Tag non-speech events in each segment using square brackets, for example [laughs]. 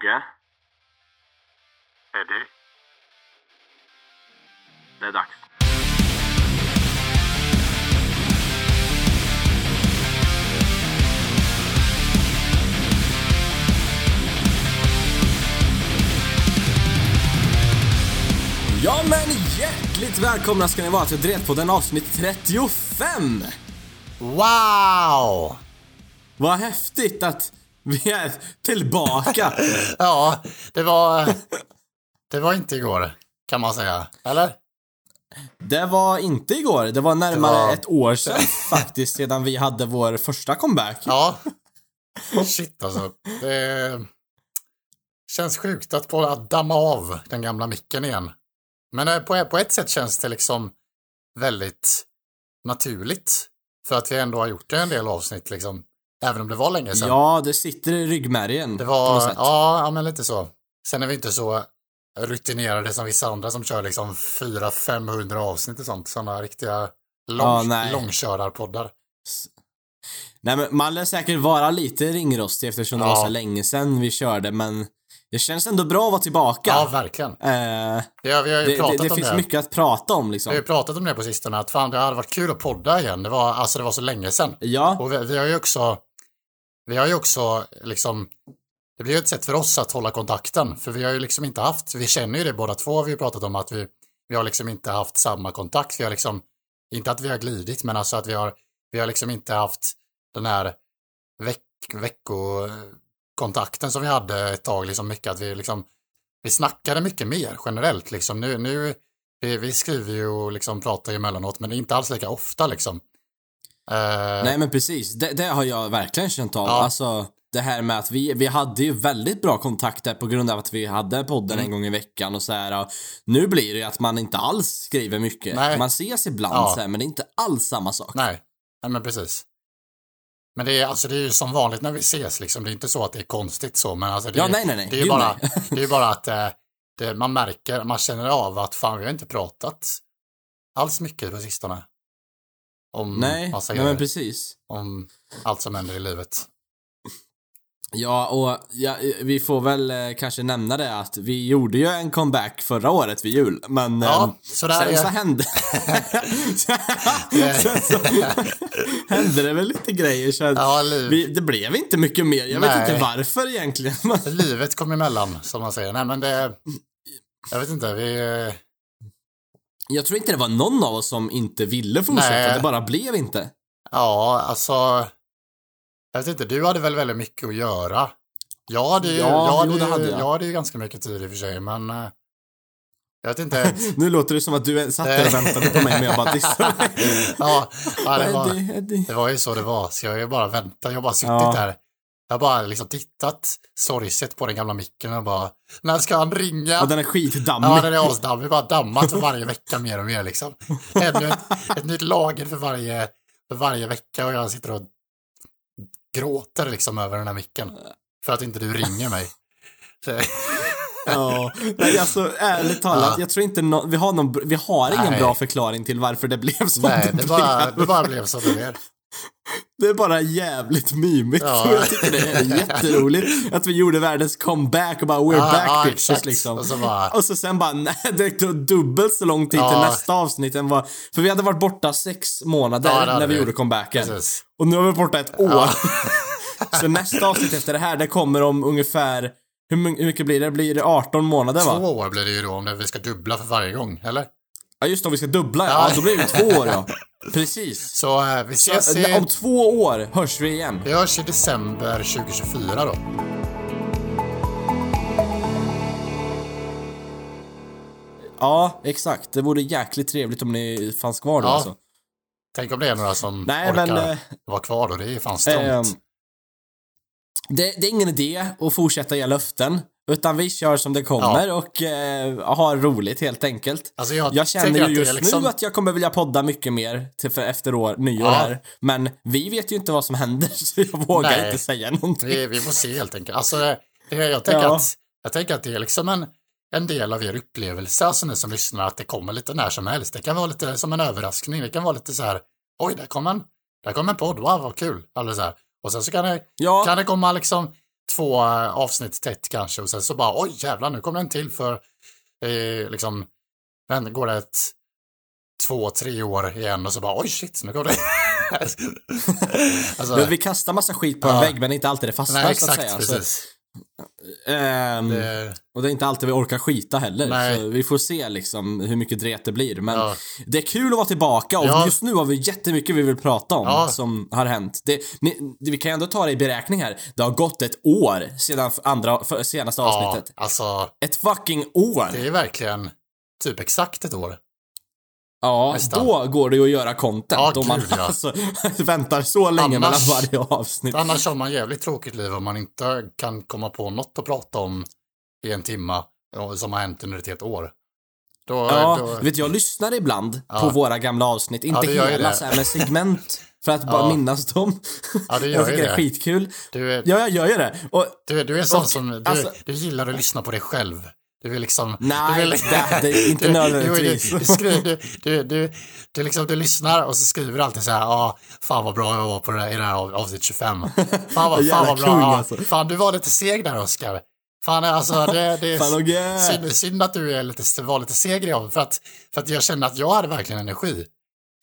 Mogge? Eddie? Det är dags. Ja men hjärtligt välkomna ska ni vara till Dretpodden avsnitt 35! Wow! Vad häftigt att vi är tillbaka! [laughs] Ja, det var... Det var inte igår, kan man säga. Eller? Det var inte igår, det var närmare Det var- ett år sedan [laughs] faktiskt sedan vi hade vår första comeback. Ja. Shit alltså. Det känns sjukt att, på, att damma av den gamla micken igen. Men eh, på, på ett sätt känns det liksom väldigt naturligt. För att vi ändå har gjort en del avsnitt liksom. Även om det var länge sedan. Ja, det sitter i ryggmärgen. Det på något var, sätt. ja, ja, men lite så. Sen är vi inte så rutinerade som vissa andra som kör liksom 400-500 avsnitt och sånt. Sådana riktiga lång, Ja, långkörarpoddar. Nej men man lär säkert vara lite ringrostig eftersom det Ja. var så länge sedan vi körde men det känns ändå bra att vara tillbaka. Ja, verkligen. Eh, har, vi har ju det pratat det, det om finns det. mycket att prata om liksom. Vi har ju pratat om det på sistone, att fan det hade varit kul att podda igen. Det var, alltså det var så länge sedan. Ja, Och vi, vi har ju också, vi har ju också liksom, det blir ju ett sätt för oss att hålla kontakten. För vi har ju liksom inte haft, vi känner ju det båda två, har vi ju pratat om att vi, vi har liksom inte haft samma kontakt. Vi har liksom, inte att vi har glidit, men alltså att vi har, vi har liksom inte haft den här veck, veckokontakten som vi hade ett tag, liksom mycket att vi liksom, vi snackade mycket mer generellt liksom. Nu, nu, vi, vi skriver ju och liksom pratar ju emellanåt, men inte alls lika ofta liksom. Eh, nej men precis. Det, det har jag verkligen känt av. Ja. Alltså, det här med att vi, vi hade ju väldigt bra kontakter på grund av att vi hade podden Mm. en gång i veckan och så här. Och nu blir det ju att man inte alls skriver mycket. Nej. Man ses ibland Ja. så här, men det är inte alls samma sak. Nej, nej men precis. Men det är, alltså, det är ju som vanligt när vi ses, liksom. det är inte så att det är konstigt så, men alltså, det, Ja, är- nej, nej, nej. det är bara, [laughs] det är bara att eh, det, man märker, man känner av att fan, vi har inte pratat alls mycket på sistone. Om Nej, massa nej men precis. om allt som händer i livet. Ja, och ja, vi får väl eh, kanske nämna det att vi gjorde ju en comeback förra året vid jul, men Ja, eh, sen är- så hände... [laughs] [laughs] sen så hände det väl lite grejer så Ja, vi, det blev inte mycket mer. Jag vet Nej. inte varför egentligen. [laughs] livet kom emellan, som man säger. Nej, men det, jag vet inte, vi, Jag tror inte det var någon av oss som inte ville fortsätta, Nej. det bara blev inte. ja, alltså, jag vet inte, du hade väl väldigt mycket att göra. Jag hade ju, Ja, jag hade jo, ju, hade jag. jag hade ju ganska mycket tid i och för sig, men eh, jag vet inte. [laughs] Nu låter det som att du satt där och väntade på mig men jag bara [laughs] dissade ja, ja, det, var, det var ju så det var, så jag har ju bara väntat, jag har bara suttit Ja. där. Jag har bara liksom tittat sorgset på den gamla micken och bara, när ska han ringa? Och den är skitdammig. Ja, den är asdammig, bara dammat för varje vecka mer och mer liksom. Ännu ett, ett nytt lager för varje, för varje vecka och jag sitter och gråter liksom över den här micken. För att inte du ringer mig. Ja, nej alltså ärligt talat, Ja. jag tror inte nå- vi har någon, vi har ingen Nej. bra förklaring till varför det blev som nej, det, det bara, blev. det bara blev som det blev. Det är bara jävligt mymigt Ja. och [laughs] jag tycker det är jätteroligt att vi gjorde världens comeback och bara we're Ja, back ja, bitches exakt. liksom. Och så bara- och så sen bara, [laughs] nej, det tog dubbelt så lång tid till nästa avsnitt än vad, för vi hade varit borta sex månader när vi gjorde comebacken. Precis. Och nu har vi varit borta ett år. [laughs] Så nästa avsnitt efter det här, det kommer om ungefär, hur, my- hur mycket blir det? Blir det 18 månader va? Två år blir det ju då om vi ska dubbla för varje gång, eller? Ja just det, om vi ska dubbla. Ja. ja då blir det två år ja. Precis. Så eh, vi Så, ses eh, om i, två år hörs vi igen. vi hörs i december 2024 då. Ja, exakt. Det vore jäkligt trevligt om ni fanns kvar då Ja. alltså. Tänk om det är några som Nej, orkar men, eh, vara kvar då, det är fan strångt. Ehm, det, det är ingen idé att fortsätta ge löften. Utan vi kör som det kommer och eh, har roligt helt enkelt. Alltså jag, Jag känner ju just liksom- nu att jag kommer vilja podda mycket mer till för efter år, nyår Ja. här. Men vi vet ju inte vad som händer [laughs] så jag vågar Nej. inte säga någonting. Vi, vi får se helt enkelt. Alltså, det, jag, tänker Ja. att, jag tänker att det är liksom en, en del av er upplevelse, alltså ni som lyssnar, att det kommer lite när som helst. Det kan vara lite som en överraskning. Det kan vara lite så här, oj, där kom en, där kom en podd, wow, vad kul. Eller så här. Och sen så kan det, Ja, kan det komma liksom två avsnitt tätt kanske och sen så bara oj jävlar nu kommer en till för eh, liksom, men går det ett två, tre år igen och så bara oj shit nu kommer det. [laughs] alltså, vi kastar massa skit på en Ja. vägg men inte alltid det fastnar nej, så att exakt, säga. Så, ehm, Det, Och det är inte alltid vi orkar skita heller. Nej. Så vi får se liksom hur mycket dret det blir. Men Ja. det är kul att vara tillbaka och Ja. just nu har vi jättemycket vi vill prata om Ja. som har hänt. Det, ni, vi kan ändå ta det i beräkning här. Det har gått ett år sedan andra, senaste avsnittet. alltså Ett fucking år! det är verkligen typ exakt ett år. Ja, nästan. då går det ju att göra content. Ja, om man gud, ja. alltså [laughs] väntar så länge Annars- mellan varje avsnitt. Annars har man jävligt tråkigt liv om man inte kan komma på något att prata om i en timma ja, som har hänt under ett helt år. Då, Ja, då, vet jag lyssnar ibland Ja. på våra gamla avsnitt. Inte ju hela så här, men segment. [laughs] För att bara Ja. minnas dem. ja, [laughs] jag gör ju tycker det är det. skitkul. Du, är- Ja, jag gör ju det. Och du, du är sån Och- som, du, alltså- du gillar att lyssna på dig själv. Du vill liksom... Nej, du vill, det- det är inte [laughs] du, nödvändigtvis. Du, du, skriver, du, du, du, liksom, du lyssnar och så skriver du alltid så här, ja, fan vad bra jag var på det här, i det här av- avsnitt 25. [laughs] Fan vad, fan vad bra. kung, ja, alltså. Fan, du var lite seg där, Oskar. Fan, alltså det, det är [laughs] synd, synd att du är lite, var lite seg i för att, för att jag kände att jag hade verkligen energi.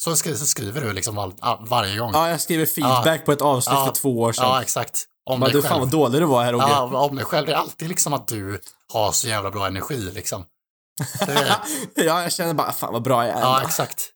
Så, skri, så skriver du liksom all, all, varje gång. ja, jag skriver feedback på ett avsnitt Ja. för två år sedan. Ja, exakt. Om dig du, fan själv. vad dålig du var här, Roger. Ja, om dig själv. Det är alltid liksom att du har så jävla bra energi liksom. Är, [laughs] ja, jag känner bara, fan vad bra jag är. ja, exakt.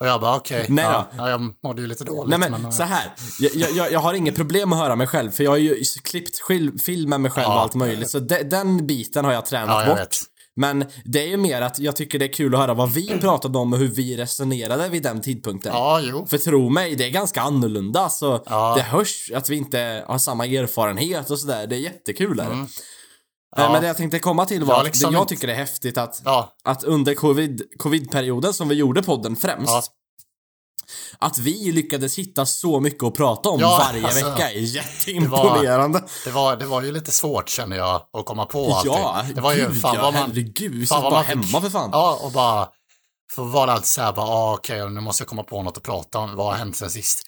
Och jag bara okej, Nej ja, ja, jag mådde ju lite dåligt. Nej men, men, eh, så här. Jag, jag- jag, har inget problem att höra mig själv, för jag har ju klippt film med mig själv Ja. och allt möjligt. Så de, den biten har jag tränat ja, jag bort. vet. Men det är ju mer att jag tycker det är kul att höra vad vi [clears throat] pratade om och hur vi resonerade vid den tidpunkten. Ja, jo. För tro mig, det är ganska annorlunda. Så Ja. det hörs att vi inte har samma erfarenhet och sådär. Det är jättekul. Det. Mm. Ja. Men det jag tänkte komma till var Ja, att liksom det jag tycker är häftigt att, Ja, att under covid, covid-perioden som vi gjorde podden främst. Att vi lyckades hitta så mycket att prata om Ja, varje alltså, vecka är jätteimponerande. det var, det var ju lite svårt känner jag att komma på allting. Ja, det var ju, gud fan ja, vad man, herregud. Vi fan vad bara man hemma för fan. Ja, och bara få vara alltid så här, bara, ah, okej, nu måste jag komma på något att prata om. Vad har hänt sen sist?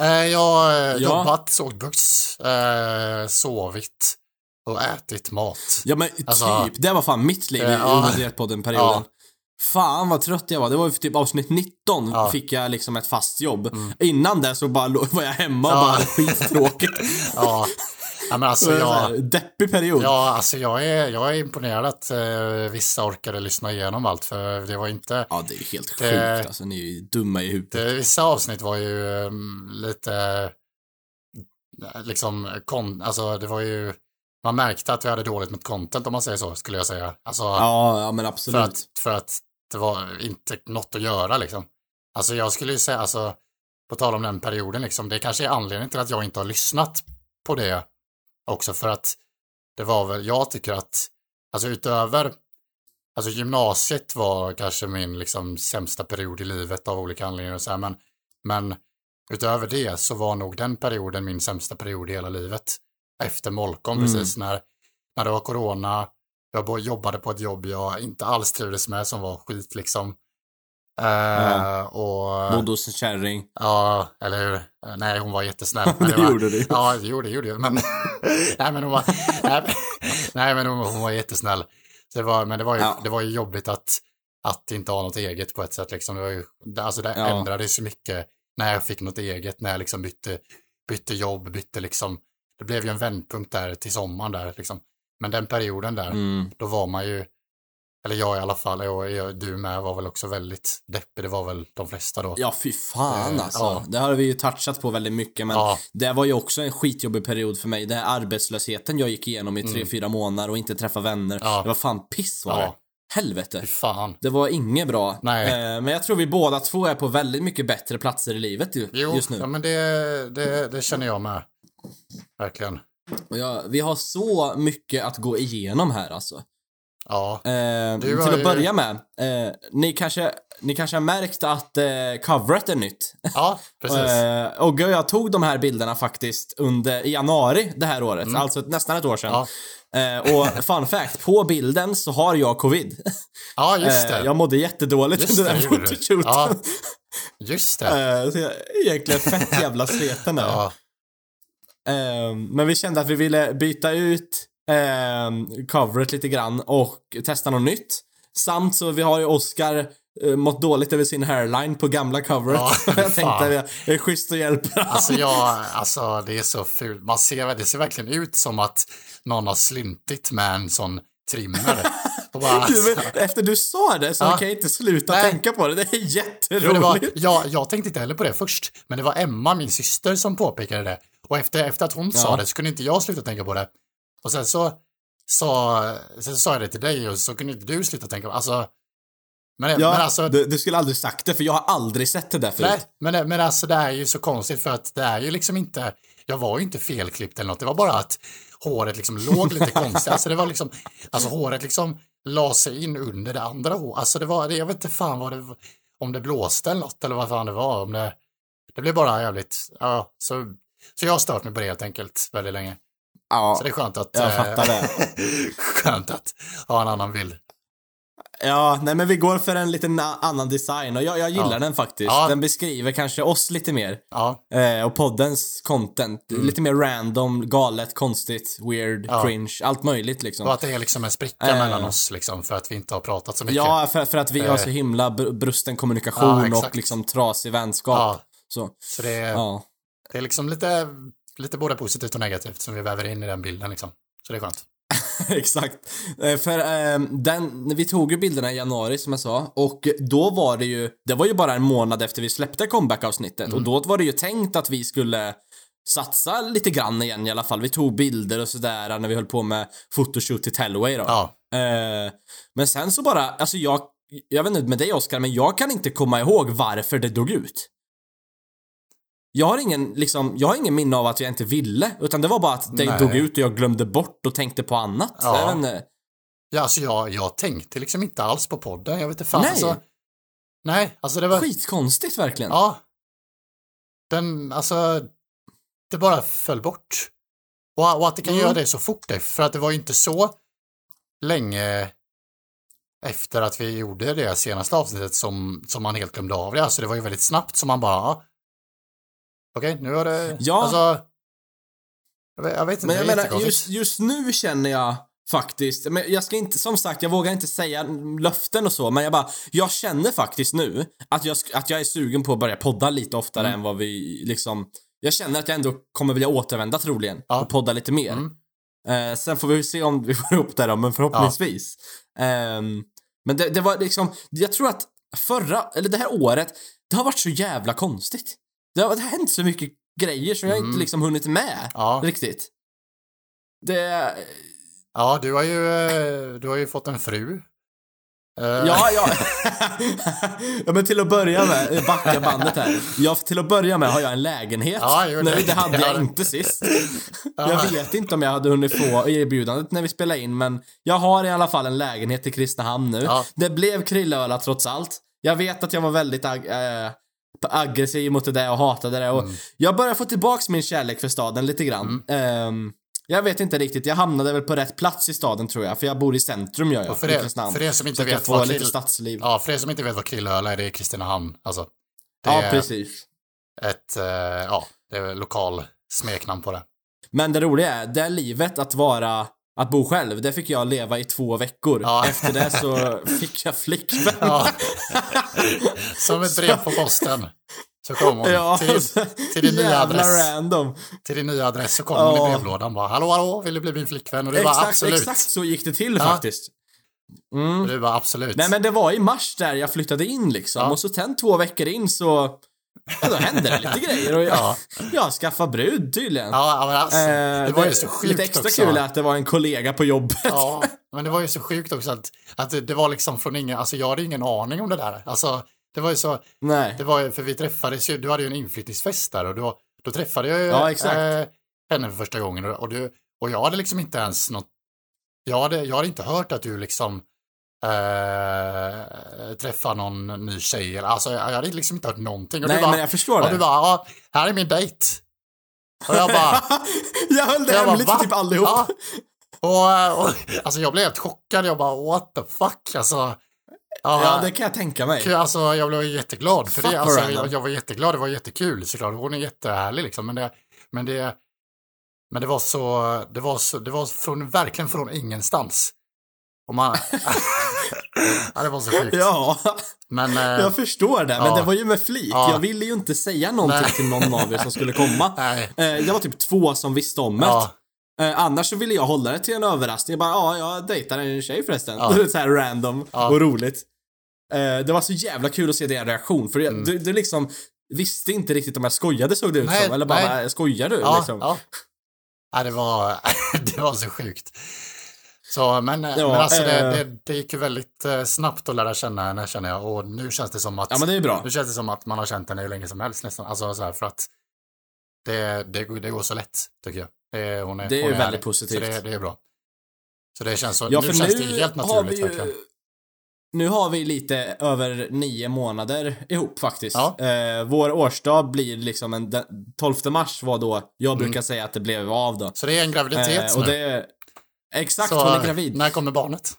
Eh, jag har eh, jobbat, sålt börs, eh, sovit och ätit mat. Ja men Alltså, typ, det var fan mitt liv i ja. under Dietpodden-perioden. Ja. Fan vad trött jag var. Det var ju för typ avsnitt 19 Ja. Mm. fick jag liksom ett fast jobb. Innan det så bara [laughs] var jag hemma och bara [laughs] skittråkigt. [laughs] Ja, ja men alltså Så jag... Deppig period. ja, alltså jag är, jag är imponerad att eh, vissa orkade lyssna igenom allt, för det var inte, Ja, det är ju helt Det- sjukt alltså. Ni är ju dumma i huvudet. det, vissa avsnitt var ju ehm, lite, eh, liksom, kon, alltså det var ju, man märkte att vi hade dåligt med content om man säger så, skulle jag säga. Alltså, Ja, ja men för, absolut. att, för att det var inte något att göra liksom. Alltså jag skulle ju säga, alltså, på tal om den perioden liksom, det kanske är anledningen till att jag inte har lyssnat på det också för att det var väl, jag tycker att, alltså utöver, alltså gymnasiet var kanske min liksom sämsta period i livet av olika anledningar och så här, men, men utöver det så var nog den perioden min sämsta period i hela livet. Efter Molkom Mm. precis, när, när det var corona, jag jobbade på ett jobb jag inte alls trivdes med som var skit liksom. Eh, Ja. och, Bodde hos en kärring. ja, eller hur? Nej, hon var jättesnäll. men Det [laughs] var, gjorde du. Ja, det gjorde, det gjorde jag. Men, [laughs] nej, men hon var, [laughs] nej, men, hon, hon var jättesnäll. Så det var, men det var, ju, Ja. det var ju jobbigt att, att inte ha något eget på ett sätt. Liksom. Det, var ju, det- alltså, det Ja. ändrades ju mycket när jag fick något eget, när jag liksom bytte, bytte jobb, bytte liksom. Det blev ju en vändpunkt där till sommaren där liksom. Men den perioden där, Mm. då var man ju, eller jag i alla fall, och jag, du med, var väl också väldigt deppig. Det var väl de flesta då. Ja, fy fan Eh, alltså. ja. Det har vi ju touchat på väldigt mycket, men Ja. det var ju också en skitjobbig period för mig. Den här arbetslösheten jag gick igenom i tre, fyra månader och inte träffa vänner. Mm. Ja. Det var fan piss var det. Helvete. Fan. Det var inget bra. Nej. Eh, men jag tror vi båda två är på väldigt mycket bättre platser i livet ju, Jo, just nu. ja, men det, det, det känner jag med. Verkligen. Och jag, vi har så mycket att gå igenom här alltså. Ja, Eh, till att ju- börja med, eh, ni, kanske, ni kanske har märkt att eh, coveret är nytt. ja [laughs] precis. Eh, och jag tog de här bilderna faktiskt under i januari det här året, alltså ett, nästan ett år sedan. Mm. Ja. Eh, och [laughs] fun fact, på bilden så har jag covid. Ja, just det. Eh, jag mådde jättedåligt Just under den fotoshooten. Ja. Just det. Eh, så jag är egentligen fett [laughs] jävla sleten där. Ja, men vi kände att vi ville byta ut um, coveret lite grann och testa något nytt. Samt så vi har ju Oscar uh, mått dåligt över sin hairline på gamla coveret. Ja, [laughs] jag tänkte att det är schysst att hjälpa Alltså, jag, alltså det är så fult. Man ser, det ser verkligen ut som att någon har slintit med en sån trimmer. Bara, [laughs] alltså, efter du sa det så Ja. kan jag inte sluta Nej. tänka på det. Det är jätteroligt. det var, jag, jag tänkte inte heller på det först, men det var Emma, min syster, som påpekade det. Och efter, efter att hon sa Ja. det så kunde inte jag sluta tänka på det. Och sen så sa, sen så sa jag det till dig och så kunde inte du sluta tänka på det. Alltså, men, Ja, men alltså, du, du skulle aldrig sagt det för jag har aldrig sett det där förut. Nej, men, men alltså det är ju så konstigt för att det är ju liksom inte, jag var ju inte felklippt eller något, det var bara att håret liksom låg lite [laughs] konstigt. Alltså det var liksom, alltså håret liksom la sig in under det andra håret. Alltså det var, jag vet inte fan vad det om det blåste eller något eller vad fan det var. Om det, det blev bara jävligt, ja, så, så jag har stört mig på det helt enkelt väldigt länge. Ja, Så det är skönt att, jag eh, fattar det. [laughs] skönt att ha en annan bild. Ja, nej men vi går för en lite na- annan design och jag, jag gillar Ja. den faktiskt. Ja. Den beskriver kanske oss lite mer. Ja, Eh, och poddens content. Lite mer random, galet, konstigt, weird, Mm. Cringe, allt möjligt liksom. och att det är liksom en spricka Eh. mellan oss liksom för att vi inte har pratat så mycket. Ja, för, för att vi har så Eh. himla br- brusten kommunikation och liksom trasig vänskap. Ja, Så, så det är, ja. Det är liksom lite, lite både positivt och negativt som vi väver in i den bilden liksom. Så det är skönt. [laughs] Exakt. Eh, För eh, den, vi tog ju bilderna i januari som jag sa och då var det ju, det var ju bara en månad efter vi släppte comeback-avsnittet och då var det ju tänkt att vi skulle satsa lite grann igen i alla fall. Vi tog bilder och sådär när vi höll på med photoshoot till Tellway då. Ja, Eh, men sen så bara, alltså jag, jag vet inte med dig Oskar, men jag kan inte komma ihåg varför det dog ut. Jag har ingen, liksom, jag har ingen minne av att jag inte ville, utan det var bara att det Nej. dog ut och jag glömde bort och tänkte på annat. Ja. Inte. ja alltså jag, jag tänkte liksom inte alls på podden. Jag vet inte fan. Nej. Alltså, nej, alltså det var... Skitkonstigt verkligen. Ja. Den, alltså, det bara föll bort. Och, och att det kan Mm. göra det så fort, för att det var ju inte så länge efter att vi gjorde det senaste avsnittet som, som man helt glömde av det. Alltså det var ju väldigt snabbt som man bara, ja. okej, nu har det, Ja. alltså, jag vet, jag vet inte, Men jag menar, just, just nu känner jag faktiskt, men jag ska inte, som sagt, jag vågar inte säga löften och så, men jag bara, jag känner faktiskt nu att jag, att jag är sugen på att börja podda lite oftare Mm. än vad vi liksom, jag känner att jag ändå kommer vilja återvända troligen Ja. och podda lite mer. Mm. Eh, sen får vi se om vi får ihop det då, men förhoppningsvis. Ehm, men det, det var liksom, jag tror att förra, eller det här året, det har varit så jävla konstigt. Det har, hänt så mycket grejer så jag har Mm. inte liksom hunnit med Ja. riktigt. Det... Ja, du har ju, eh, du har ju fått en fru. Eh, Ja, ja. [laughs] ja, men till att börja med, backa bandet här. Ja, till att börja med har jag en lägenhet. Ja, jo, Nej, det- hade jag [laughs] inte sist. Ja. Jag vet inte om jag hade hunnit få erbjudandet när vi spelade in, men jag har i alla fall en lägenhet i Kristinehamn nu. Ja. Det blev Krillöla trots allt. Jag vet att jag var väldigt äh, aggressiv mot det där och hatade det och Mm. jag börjar få tillbaks min kärlek för staden lite grann. Ehm, jag vet inte riktigt, jag hamnade väl på rätt plats i staden tror jag, för jag bor i centrum gör jag. Och för er, för er som inte vet vad lite Krill, stadsliv. ja, för er som inte vet vad Krillöla är, det är Kristinehamn. Alltså, Ja, är precis. ett, eh, ja, det är lokal smeknamn på det. Men det roliga är, det livet att vara, att bo själv, det fick jag leva i två veckor. Ja. Efter det så [laughs] fick jag flickvän. Ja. som ett brev på posten. Så kom hon Ja, till, din, till din nya adress. random. Till din nya adress så kom hon Ja. i brevlådan bara hallå hallå, vill du bli min flickvän? Och du bara Exakt, absolut. exakt så gick det till Ja. faktiskt. Mm. Och du bara absolut. Nej men det var i mars där jag flyttade in liksom. Och så sen två veckor in så, då hände det lite grejer och jag, Ja. jag skaffade brud tydligen. Ja, men alltså, Eh, det var ju så sjukt Lite extra också. kul att det var en kollega på jobbet. Ja, men det var ju så sjukt också att, att det, det var liksom från ingen, alltså jag hade ingen aning om det där. Alltså, det var ju så, Nej. det var ju, för vi träffades ju, du hade ju en inflyttningsfest där och då, då träffade jag ju Ja, eh, henne för första gången och, och, du, och jag hade liksom inte ens något, jag hade, jag hade inte hört att du liksom eh, träffar någon ny tjej eller, alltså jag, hade liksom inte hört någonting. Och Nej bara, men jag förstår och det. du bara, här är min dejt. Och jag bara, [laughs] jag höll det jag bara, hemligt för typ allihop. Ja. Och, och, alltså jag blev helt chockad, jag bara what the fuck, alltså. Ja, Ja, det kan jag tänka mig. Alltså jag blev jätteglad för Fuck det. Alltså, jag, jag var jätteglad, det var jättekul såklart. Hon är jättehärlig liksom. Men det, men det, Men det var så, det var så, det var från, verkligen från ingenstans. Och man, [laughs] ja, det var så sjukt. Ja, Men, eh, jag förstår det, men ja. det var ju med flit. Ja. Jag ville ju inte säga någonting Nej. till någon av er som skulle komma. [laughs] nej. Eh, det var typ två som visste om det. Ja, Eh, annars så ville jag hålla det till en överraskning. Jag bara, ja, jag dejtar en tjej förresten. Ja. [laughs] Så här random och roligt. Det var så jävla kul att se din reaktion, för jag, Mm. du, du liksom visste inte riktigt om jag skojade såg det ut Nej, som. Eller bara, nej. "Äh, skojar du? ja, liksom. ja. ja det, var, [laughs] det var så sjukt. Så, men, Ja, men alltså det, eh. det, det gick ju väldigt eh, snabbt att lära känna henne känner jag. Och nu känns det som att, Ja, men det är bra. nu känns det som att man har känt henne hur länge som helst nästan. Alltså så här, för att det, det, går- det går så lätt tycker jag. Det, hon är, Det är hon ju väldigt härlig. positivt. Det, det är bra. Så det känns så, Ja, nu för känns nu det helt naturligt ju, verkligen. Nu har vi lite över nio månader ihop faktiskt. Ja. Eh, vår årsdag blir liksom en... den 12 mars var då jag Mm. brukar säga att det blev av då. Så det är en graviditet Eh, och nu. det... Exakt, så, hon är gravid. När kommer barnet?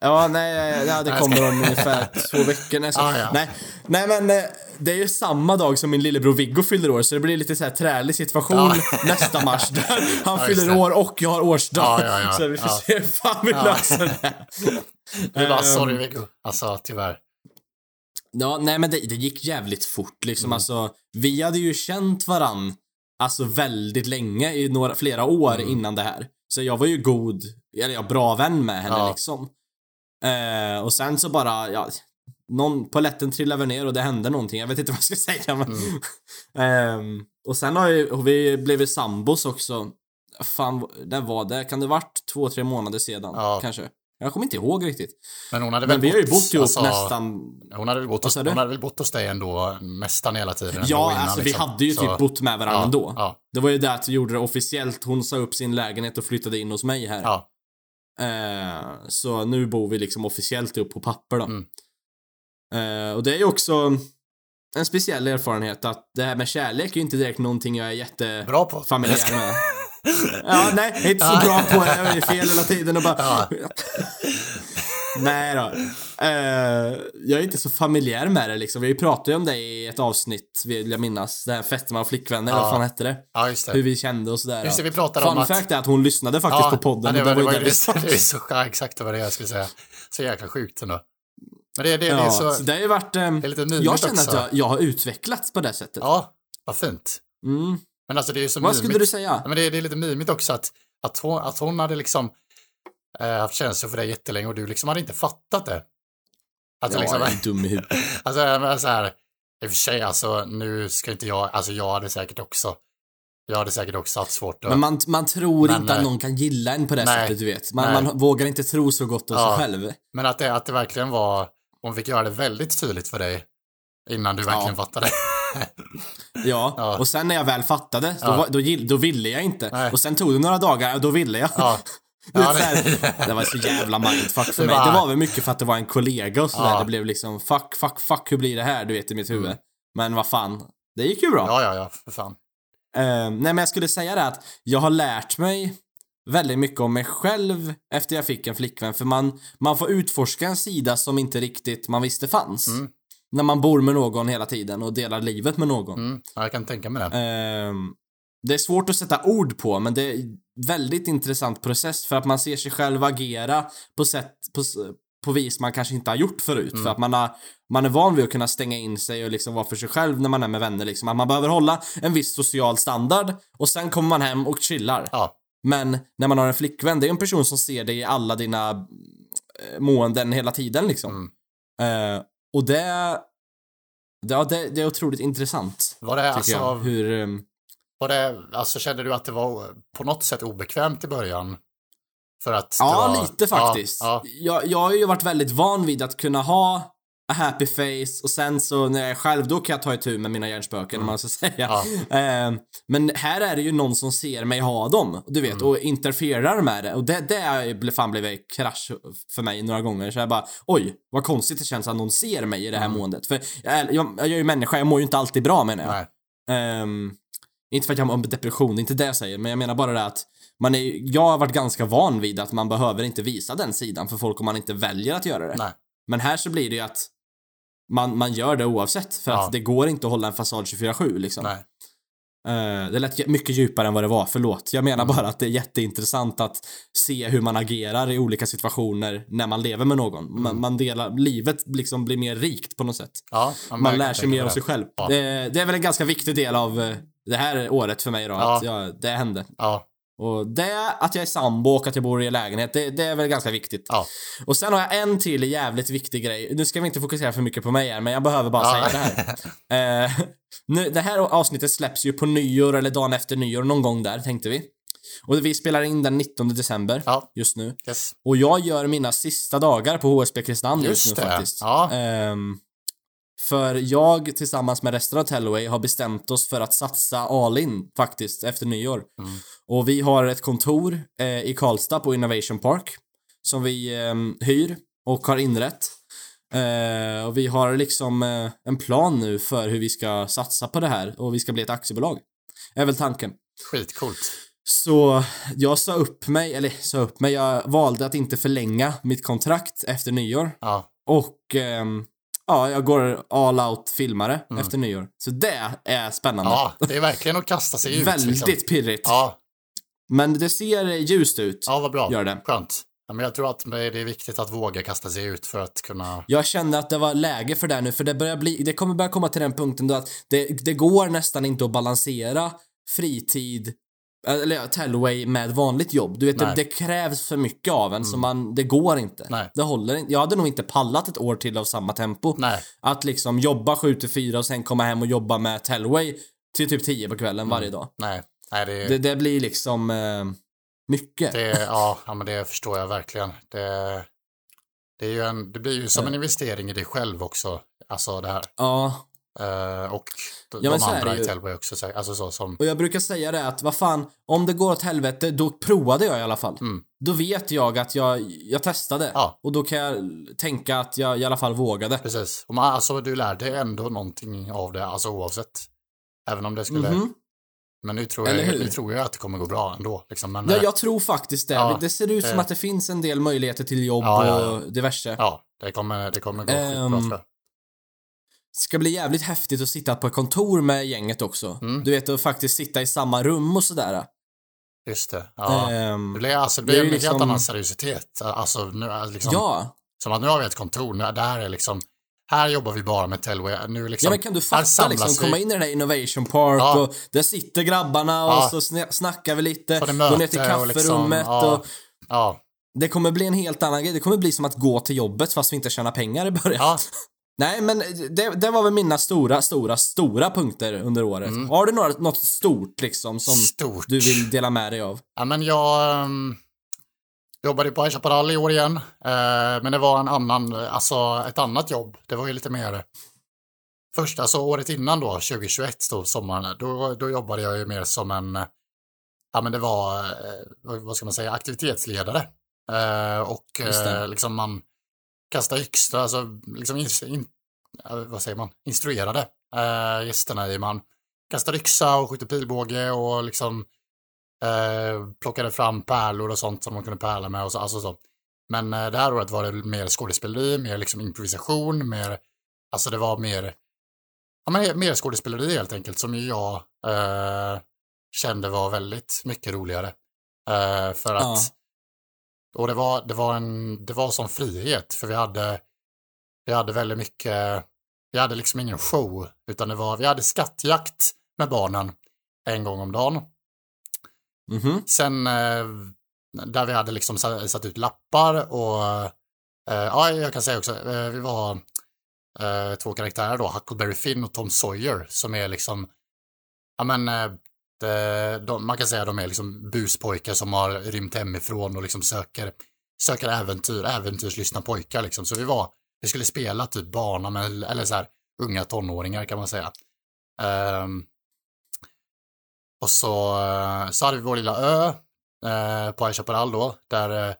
Ja, nej, ja, det kommer om ungefär två veckor. Nej, Ah, ja. nej, nej, men eh, det är ju samma dag som min lillebror Viggo fyller år, så det blir lite så här trälig situation Ja. [laughs] nästa mars. Där [laughs] han fyller år och jag har årsdag. Så vi får se hur fan vi löser det. Vi bara, Ehm, sorry Viggo. Alltså tyvärr. Ja, nej men det, det gick jävligt fort liksom. Mm. Alltså, vi hade ju känt varann alltså väldigt länge, i några, flera år Mm. innan det här. Så jag var ju god, eller ja, bra vän med henne Ja. liksom. Eh, och sen så bara, ja, någon, poletten trillade ner och det hände någonting. Jag vet inte [laughs] vad jag ska säga men. Mm. [laughs] Ehm, och sen har ju, har vi blivit sambos också. Fan, det var det? Kan det varit två, tre månader sedan? Ja. Kanske. Jag kommer inte ihåg riktigt. Men hon hade väl Men vi har ju bott ihop alltså, nästan Hon hade väl bott, hos, hon hade väl bott hos dig ändå nästan hela tiden. Ja, innan, alltså vi liksom. hade ju typ Så- bott med varandra ja, ändå. Ja, Det var ju det att vi gjorde det officiellt. Hon sa upp sin lägenhet och flyttade in hos mig här. ja, Eh, så nu bor vi liksom officiellt upp på papper då. Mm. Eh, och det är ju också en speciell erfarenhet att det här med kärlek är ju inte direkt någonting jag är jätte bra på. familjär med. Ja, [laughs] nej, jag är inte så Ja. bra på det. Jag är fel hela tiden och bara... Ja. [laughs] nej då. Eh, jag är inte så familjär med det liksom. Vi pratade ju om det i ett avsnitt, vill jag minnas. Det här och flickvänner, Ja. vad fan hette det? Ja, just Hur det. vi kände och sådär. Just det, vi pratade om Fun att... fact är att hon lyssnade faktiskt på podden. ja, det var, det var, [laughs] det det så ja, exakt det var det jag skulle säga. Så jäkla sjukt ändå. Men det, det, det är Ja, så... det har ju varit... det är lite mymigt jag känner också. att jag, jag har utvecklats på det sättet. Ja, vad fint. Mm. Men alltså det är ju så Vad mymigt. skulle du säga? Ja, men det, det är lite mymigt också att, att, hon, att hon hade liksom eh, haft känslor för dig jättelänge och du liksom hade inte fattat det. Du Ja, liksom, jag är dum i huvudet. [laughs] alltså, men så här, i och för sig alltså, nu ska inte jag, alltså jag hade säkert också, jag hade säkert också haft svårt att, Men man, man tror Men, inte att eh, någon kan gilla en på det nej, sättet, du vet. Man, nej. man vågar inte tro så gott om Ja. sig själv. men att det, att det verkligen var, hon fick göra det väldigt tydligt för dig innan du verkligen fattade. [laughs] Ja. Ja. och sen när jag väl fattade, då, Ja. då, gill- då ville jag inte. Nej. Och sen tog det några dagar, och då ville jag. Ja. [laughs] Ja, det- [laughs] det var så jävla mindfuck för Det mig. Det var väl mycket för att det var en kollega och sådär. Ja. Det blev liksom fuck, fuck, fuck, hur blir det här? Du vet, i mitt huvud. Men vad fan, det gick ju bra. ja, ja, ja, för fan. Eh, nej, men jag skulle säga det att jag har lärt mig väldigt mycket om mig själv efter jag fick en flickvän. För man, man får utforska en sida som inte riktigt man visste fanns. Mm. När man bor med någon hela tiden och delar livet med någon. Mm, ja, jag kan tänka mig det. Ehm, det är svårt att sätta ord på, men det är väldigt intressant process för att man ser sig själv agera på sätt, på, på vis man kanske inte har gjort förut. Mm. För att man, har, man är van vid att kunna stänga in sig och liksom vara för sig själv när man är med vänner. Liksom. Att man behöver hålla en viss social standard och sen kommer man hem och chillar. Ja, Men när man har en flickvän, det är en person som ser dig i alla dina eh, måenden hela tiden liksom. Mm. Eh, och det, ja, det, det är otroligt intressant. var det alltså, jag. Hur, ehm, var det, alltså kände du att det var på något sätt obekvämt i början? För att Ja, var, lite faktiskt. Ja, Jag, jag har ju varit väldigt van vid att kunna ha a happy face och sen så när jag är själv då kan jag ta itu med mina hjärnspöken om man ska säga. Ja. Eh, men här är det ju någon som ser mig ha dem, du vet, Mm. och interfererar med det. Och det, det fan blivit krasch för mig några gånger. Så jag bara, oj, vad konstigt det känns att någon ser mig i det här Mm. måendet. För jag, är- jag, jag är ju människa, jag mår ju inte alltid bra menar jag. Ehm, inte för att jag har depression, inte det jag säger, men jag menar bara det att man är, jag har varit ganska van vid att man behöver inte visa den sidan för folk om man inte väljer att göra det. nej. Men här så blir det ju att man, man gör det oavsett, för Ja. att det går inte att hålla en fasad 24-7 liksom. nej. Eh, det lät mycket djupare än vad det var, förlåt. Jag menar bara att det är jätteintressant att se hur man agerar i olika situationer när man lever med någon. Man, man delar, livet liksom blir mer rikt på något sätt. Ja, Man lär sig mer om sig själv. Ja. Det, det är väl en ganska viktig del av eh, det här året för mig då, Ja. att jag, det hände. Ja, Och det, att jag är sambo och att jag bor i en lägenhet, det, det är väl ganska viktigt. ja. Och sen har jag en till jävligt viktig grej. Nu ska vi inte fokusera för mycket på mig här, men jag behöver bara Ja. säga det här. [laughs] Eh, nu, det här avsnittet släpps ju på nyår eller dagen efter nyår, någon gång där tänkte vi. Och vi spelar in den 19 december Ja. just nu. Yes. Och jag gör mina sista dagar på HSB Kristinehamn just, Just nu det. faktiskt. Ja. Ehm, för jag tillsammans med resten av Tellway har bestämt oss för att satsa all in faktiskt efter nyår. Mm. Och vi har ett kontor eh, i Karlstad på Innovation Park som vi eh, hyr och har inrett. Eh, och vi har liksom eh, en plan nu för hur vi ska satsa på det här och vi ska bli ett aktiebolag. Är väl tanken. Skitcoolt. Så jag sa upp mig, eller sa upp mig, jag valde att inte förlänga mitt kontrakt efter nyår. Ja, Och ehm, ja, jag går all out filmare efter nyår. Så det är spännande. Mm. ja det är verkligen att kasta sig ut. Väldigt Liksom. pirrigt. Ja, Men det ser ljust ut. ja, vad bra. Gör det. Skönt. Ja, men jag tror att det är viktigt att våga kasta sig ut för att kunna... Jag kände att det var läge för det nu, för det börjar bli, det kommer börja komma till den punkten då att det, det går nästan inte att balansera fritid eller ja, Tellway med vanligt jobb. Du vet, det, det krävs för mycket av en, så man, det går inte. Nej. Det håller inte. Jag hade nog inte pallat ett år till av samma tempo. Nej, Att liksom jobba 7 till 4 och sen komma hem och jobba med Tellway till typ 10 på kvällen varje dag. nej. Nej, det, Det, det blir liksom eh, mycket. det, ja, ja, men det förstår jag verkligen. Det, det, är ju en, det blir ju som en investering i dig själv också. Alltså det här. Ja, Eh, och de, Ja, andra det i ju. Tellway också. så- Alltså så som... och jag brukar säga det att vad fan, om det går åt helvete, då provade jag i alla fall. Mm. Då vet jag att jag, jag testade. Ja. Och då kan jag tänka att jag i alla fall vågade. Precis. Och man, alltså, du lär dig ändå någonting av det, alltså oavsett. Även om det skulle... Mhm. Men nu tror, jag, nu tror jag att det kommer gå bra ändå. Liksom. Men, Ja, eh, jag tror faktiskt det. Ja, det ser ut som det- att det finns en del möjligheter till jobb och diverse. ja, det kommer, det kommer gå skitbra Ehm, tror jag. Det ska bli jävligt häftigt att sitta på ett kontor med gänget också. Mm. Du vet, att faktiskt sitta i samma rum och sådär. Just det. Ja. Ehm, det blir, alltså, det det blir är en ju helt liksom- annan seriositet. Alltså, nu, liksom, ja. Som att nu har vi ett kontor, nu- det här är liksom, här jobbar vi bara med Tellway. Nu liksom, Ja men kan du fatta liksom, vi. komma in i den här Innovation Park Ja. och där sitter grabbarna och Ja. så sna- snackar vi lite, det går ner till möte och kafferummet liksom, ja. och Ja, det kommer bli en helt annan grej. Det kommer bli som att gå till jobbet fast vi inte tjänar pengar i början. [laughs] Nej men det, det var väl mina stora, stora, stora punkter under året. Har du några, något stort liksom som Mm. stort. du vill dela med dig av? Ja, men jag um, jobbade på High Chaparral i år igen. Eh, men det var en annan, alltså ett annat jobb. Det var ju lite mer Första, alltså året innan då, 2021, då, sommaren, då, då jobbade jag ju mer som en, ja men det var, eh, vad ska man säga, aktivitetsledare. Eh, och eh, liksom man kasta yxor, alltså liksom in, in, vad säger man, instruerade eh, gästerna i man kastade yxa och skjuter pilbåge och liksom eh, plockade fram pärlor och sånt som man kunde pärla med och så, alltså så. Men eh, det här året var det mer skådespeleri, mer liksom improvisation, mer, alltså det var mer, ja men mer skådespeleri helt enkelt som jag eh, kände var väldigt mycket roligare. Eh, för att, Ja och det var, det var en, det var som frihet, för vi hade, vi hade väldigt mycket, vi hade liksom ingen show, utan det var, vi hade skattjakt med barnen en gång om dagen. Mhm. Sen eh, där vi hade liksom sa- satt ut lappar och eh, ja, jag kan säga också, eh, vi var två karaktärer då, Huckleberry Finn och Tom Sawyer som är liksom, ja men de, de, man kan säga att de är liksom buspojkar som har rymt hemifrån och liksom söker, söker äventyr, äventyrslystna pojkar liksom. Så vi var, vi skulle spela typ barna med, eller så här unga tonåringar kan man säga. Ehm, och så, eh, så hade vi vår lilla ö eh, på High Chaparral då, där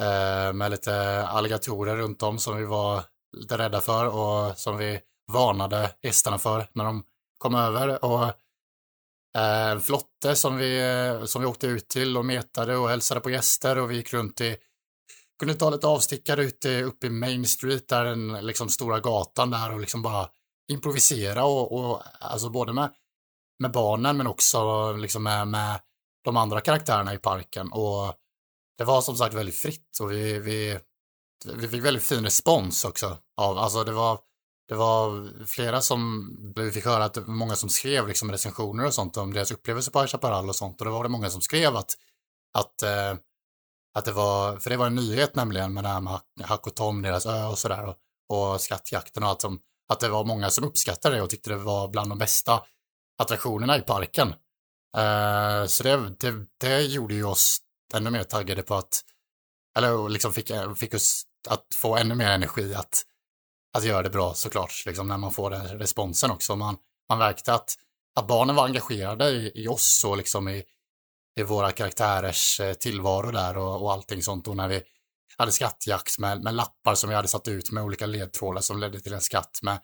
eh, med lite alligatorer runt om som vi var lite rädda för och som vi varnade gästerna för när de kom över. Och Eh, en flotte som vi, eh, som vi åkte ut till och metade och hälsade på gäster och vi gick runt i kunde ta lite avstickare ute uppe i Main Street, där den liksom stora gatan där och liksom bara improvisera och, och alltså både med med barnen men också liksom med, med de andra karaktärerna i parken. Och det var som sagt väldigt fritt och vi, vi, vi fick väldigt fin respons också. Av, alltså det var, det var flera som, vi fick höra att det var många som skrev liksom recensioner och sånt om deras upplevelse på High Chaparral och sånt och då var det många som skrev att, att, eh, att det var, för det var en nyhet nämligen med det här med Hack och Tom, deras ö och sådär och, och skattjakten och allt som, att det var många som uppskattade det och tyckte det var bland de bästa attraktionerna i parken. Eh, så det, det, det gjorde ju oss ännu mer taggade på att, eller liksom fick, fick oss att få ännu mer energi att, att göra det bra såklart, liksom när man får den responsen också. Man, man märkte att, att barnen var engagerade i, i oss och liksom i, i våra karaktärers eh, tillvaro där och, och allting sånt. Och när vi hade skattjakt med, med lappar som vi hade satt ut med olika ledtrådar som ledde till en skatt med,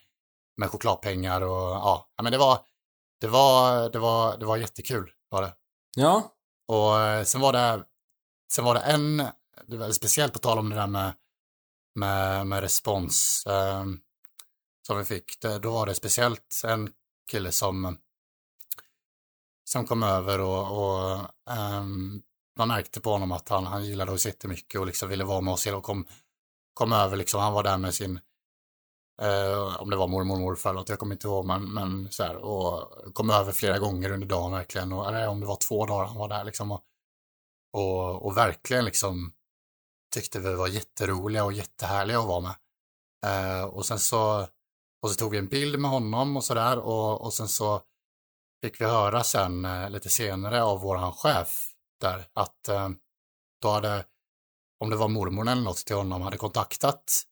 med chokladpengar och ja, men det var, det var, det var, det var jättekul var det. Ja. Och eh, sen var det, sen var det en, det var speciellt på tal om det där med, med, med respons eh, som vi fick. Det, då var det speciellt en kille som, som kom över och, och eh, man märkte på honom att han, han gillade oss jättemycket och liksom ville vara med oss och kom, kom över liksom. Han var där med sin Eh, om det var mormor och morfar eller något, jag kommer inte ihåg, men, men så här, och kom över flera gånger under dagen verkligen, och, eller om det var två dagar han var där liksom, och, och, och verkligen liksom tyckte vi var jätteroliga och jättehärliga att vara med. Eh, och sen så, och så tog vi en bild med honom och sådär, och, och sen så fick vi höra sen eh, lite senare av våran chef där att eh, då hade, om det var mormor eller något till honom, hade kontaktat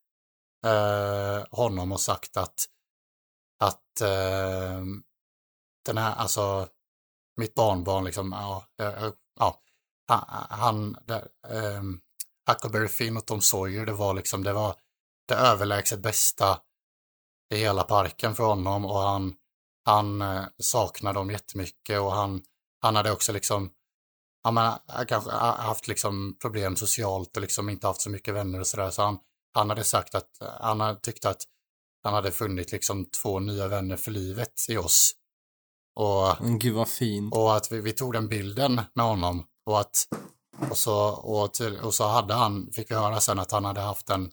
eh, honom och sagt att, att eh, den här, alltså mitt barnbarn liksom, ja, eh, eh, ja han, det, eh, Huckleberry Finn och Tom Sawyer, det var liksom, det var det överlägset bästa i hela parken för honom och han, han eh, saknar dem jättemycket och han, han hade också liksom, ja men, kanske haft liksom problem socialt och liksom inte haft så mycket vänner och sådär, så han, han hade sagt att han hade tyckt att han hade funnit liksom två nya vänner för livet i oss. Och, mm, Gud vad fint. Och att vi, vi tog den bilden med honom och att och så, och, till, och så hade han, fick vi höra sen att han hade haft den,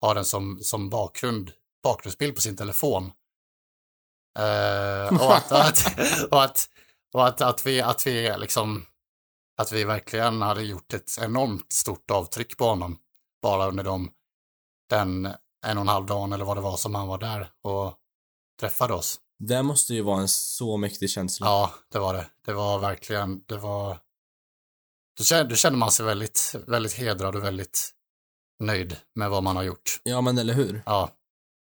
har den som, som bakgrund, bakgrundsbild på sin telefon. Eh, och att, att, och att, och att, att, vi, att vi liksom, att vi verkligen hade gjort ett enormt stort avtryck på honom. Bara under de den en och en halv dagen eller vad det var som han var där och träffade oss. Det måste ju vara en så mäktig känsla. Ja, det var det. Det var verkligen, det var... Då då kände man sig väldigt, väldigt hedrad och väldigt nöjd med vad man har gjort. Ja, men eller hur? Ja.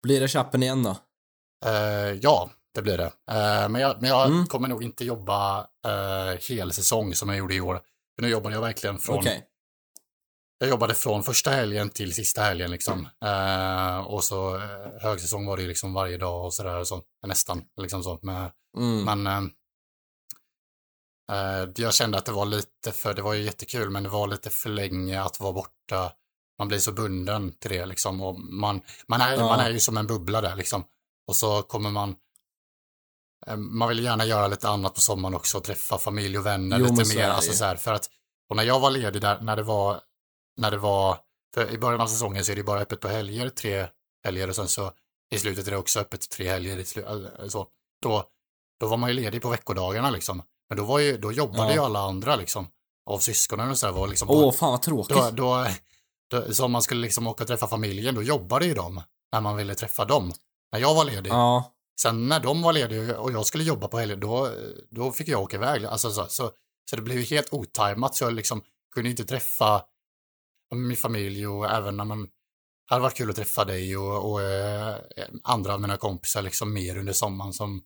Blir det chappen igen då? Uh, ja, det blir det. Uh, men jag, men jag mm. kommer nog inte jobba uh, hel säsong som jag gjorde i år. För nu jobbade jag verkligen från okay. Jag jobbade från första helgen till sista helgen liksom. Eh, och så eh, högsäsong var det ju liksom varje dag och sådär så. Nästan liksom så. Men, mm. men jag kände att det var lite för, det var ju jättekul, men det var lite för länge att vara borta. Man blir så bunden till det liksom. Och man, man, är, ja. man är ju som en bubbla där liksom. Och så kommer man eh, man vill gärna göra lite annat på sommaren också, träffa familj och vänner jo, lite mer. Alltså så här, för att, och när jag var ledig där, när det var när det var, för i början av säsongen så är det bara öppet på helger, tre helger och sen så i slutet är det också öppet tre helger. Så, då, då var man ju ledig på veckodagarna liksom. Men då, var ju, då jobbade ja. ju alla andra liksom. Av syskonen och så var liksom. Åh, fan vad tråkigt. Då, då, då, så om man skulle liksom åka och träffa familjen, då jobbade ju de. När man ville träffa dem. När jag var ledig. Ja. Sen när de var lediga och jag skulle jobba på helgen, då, då fick jag åka iväg. Alltså, så, så, så det blev helt otajmat, så jag liksom kunde inte träffa min familj och även när man hade varit kul att träffa dig och, och äh, andra av mina kompisar liksom mer under sommaren som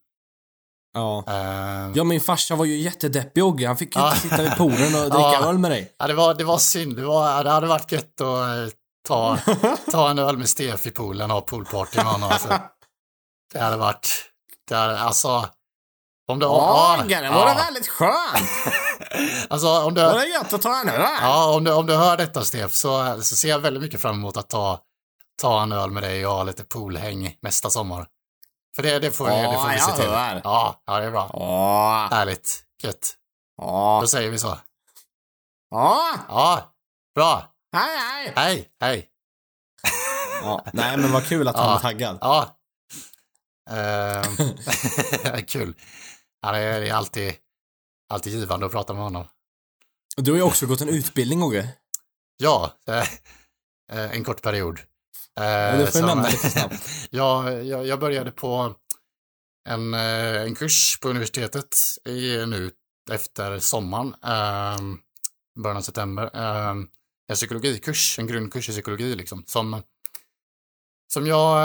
Ja. Uh, ja, min farsa var ju jättedeppig Ogge. Han fick ju inte sitta vid poolen och dricka [laughs] ja. öl med dig. Ja, det var, det var synd. Det, var, det hade varit gött att eh, ta, [laughs] ta en öl med Stef i poolen och ha poolparty med honom. Alltså. Det hade varit, det hade, alltså, om du, Åh, ja, det var ja. väldigt skönt. [laughs] alltså, om du, var det gött att ta en öl? Ja, om du, om du hör detta Stef så, så ser jag väldigt mycket fram emot att ta, ta en öl med dig och ha lite poolhäng nästa sommar. För det, det, får, det får vi Ja, se till. hör. Ja, ja, det är bra. Åh, Härligt. Gött. åh, Då säger vi så. åh, Ja, bra. hej, hej. Hej, hej. [laughs] Ja, nej, men vad kul att han Ja. är taggad. Ja. Ehm, [laughs] kul. Ja, det är alltid, alltid givande att prata med honom. Du har ju också gått en utbildning, Ogge. Ja, eh, eh, en kort period. Eh, du får som- nämna lite snabbt. [laughs] jag, jag började på en, eh, en kurs på universitetet i, nu efter sommaren, eh, början av september. Eh, en psykologikurs, en grundkurs i psykologi liksom, som, som jag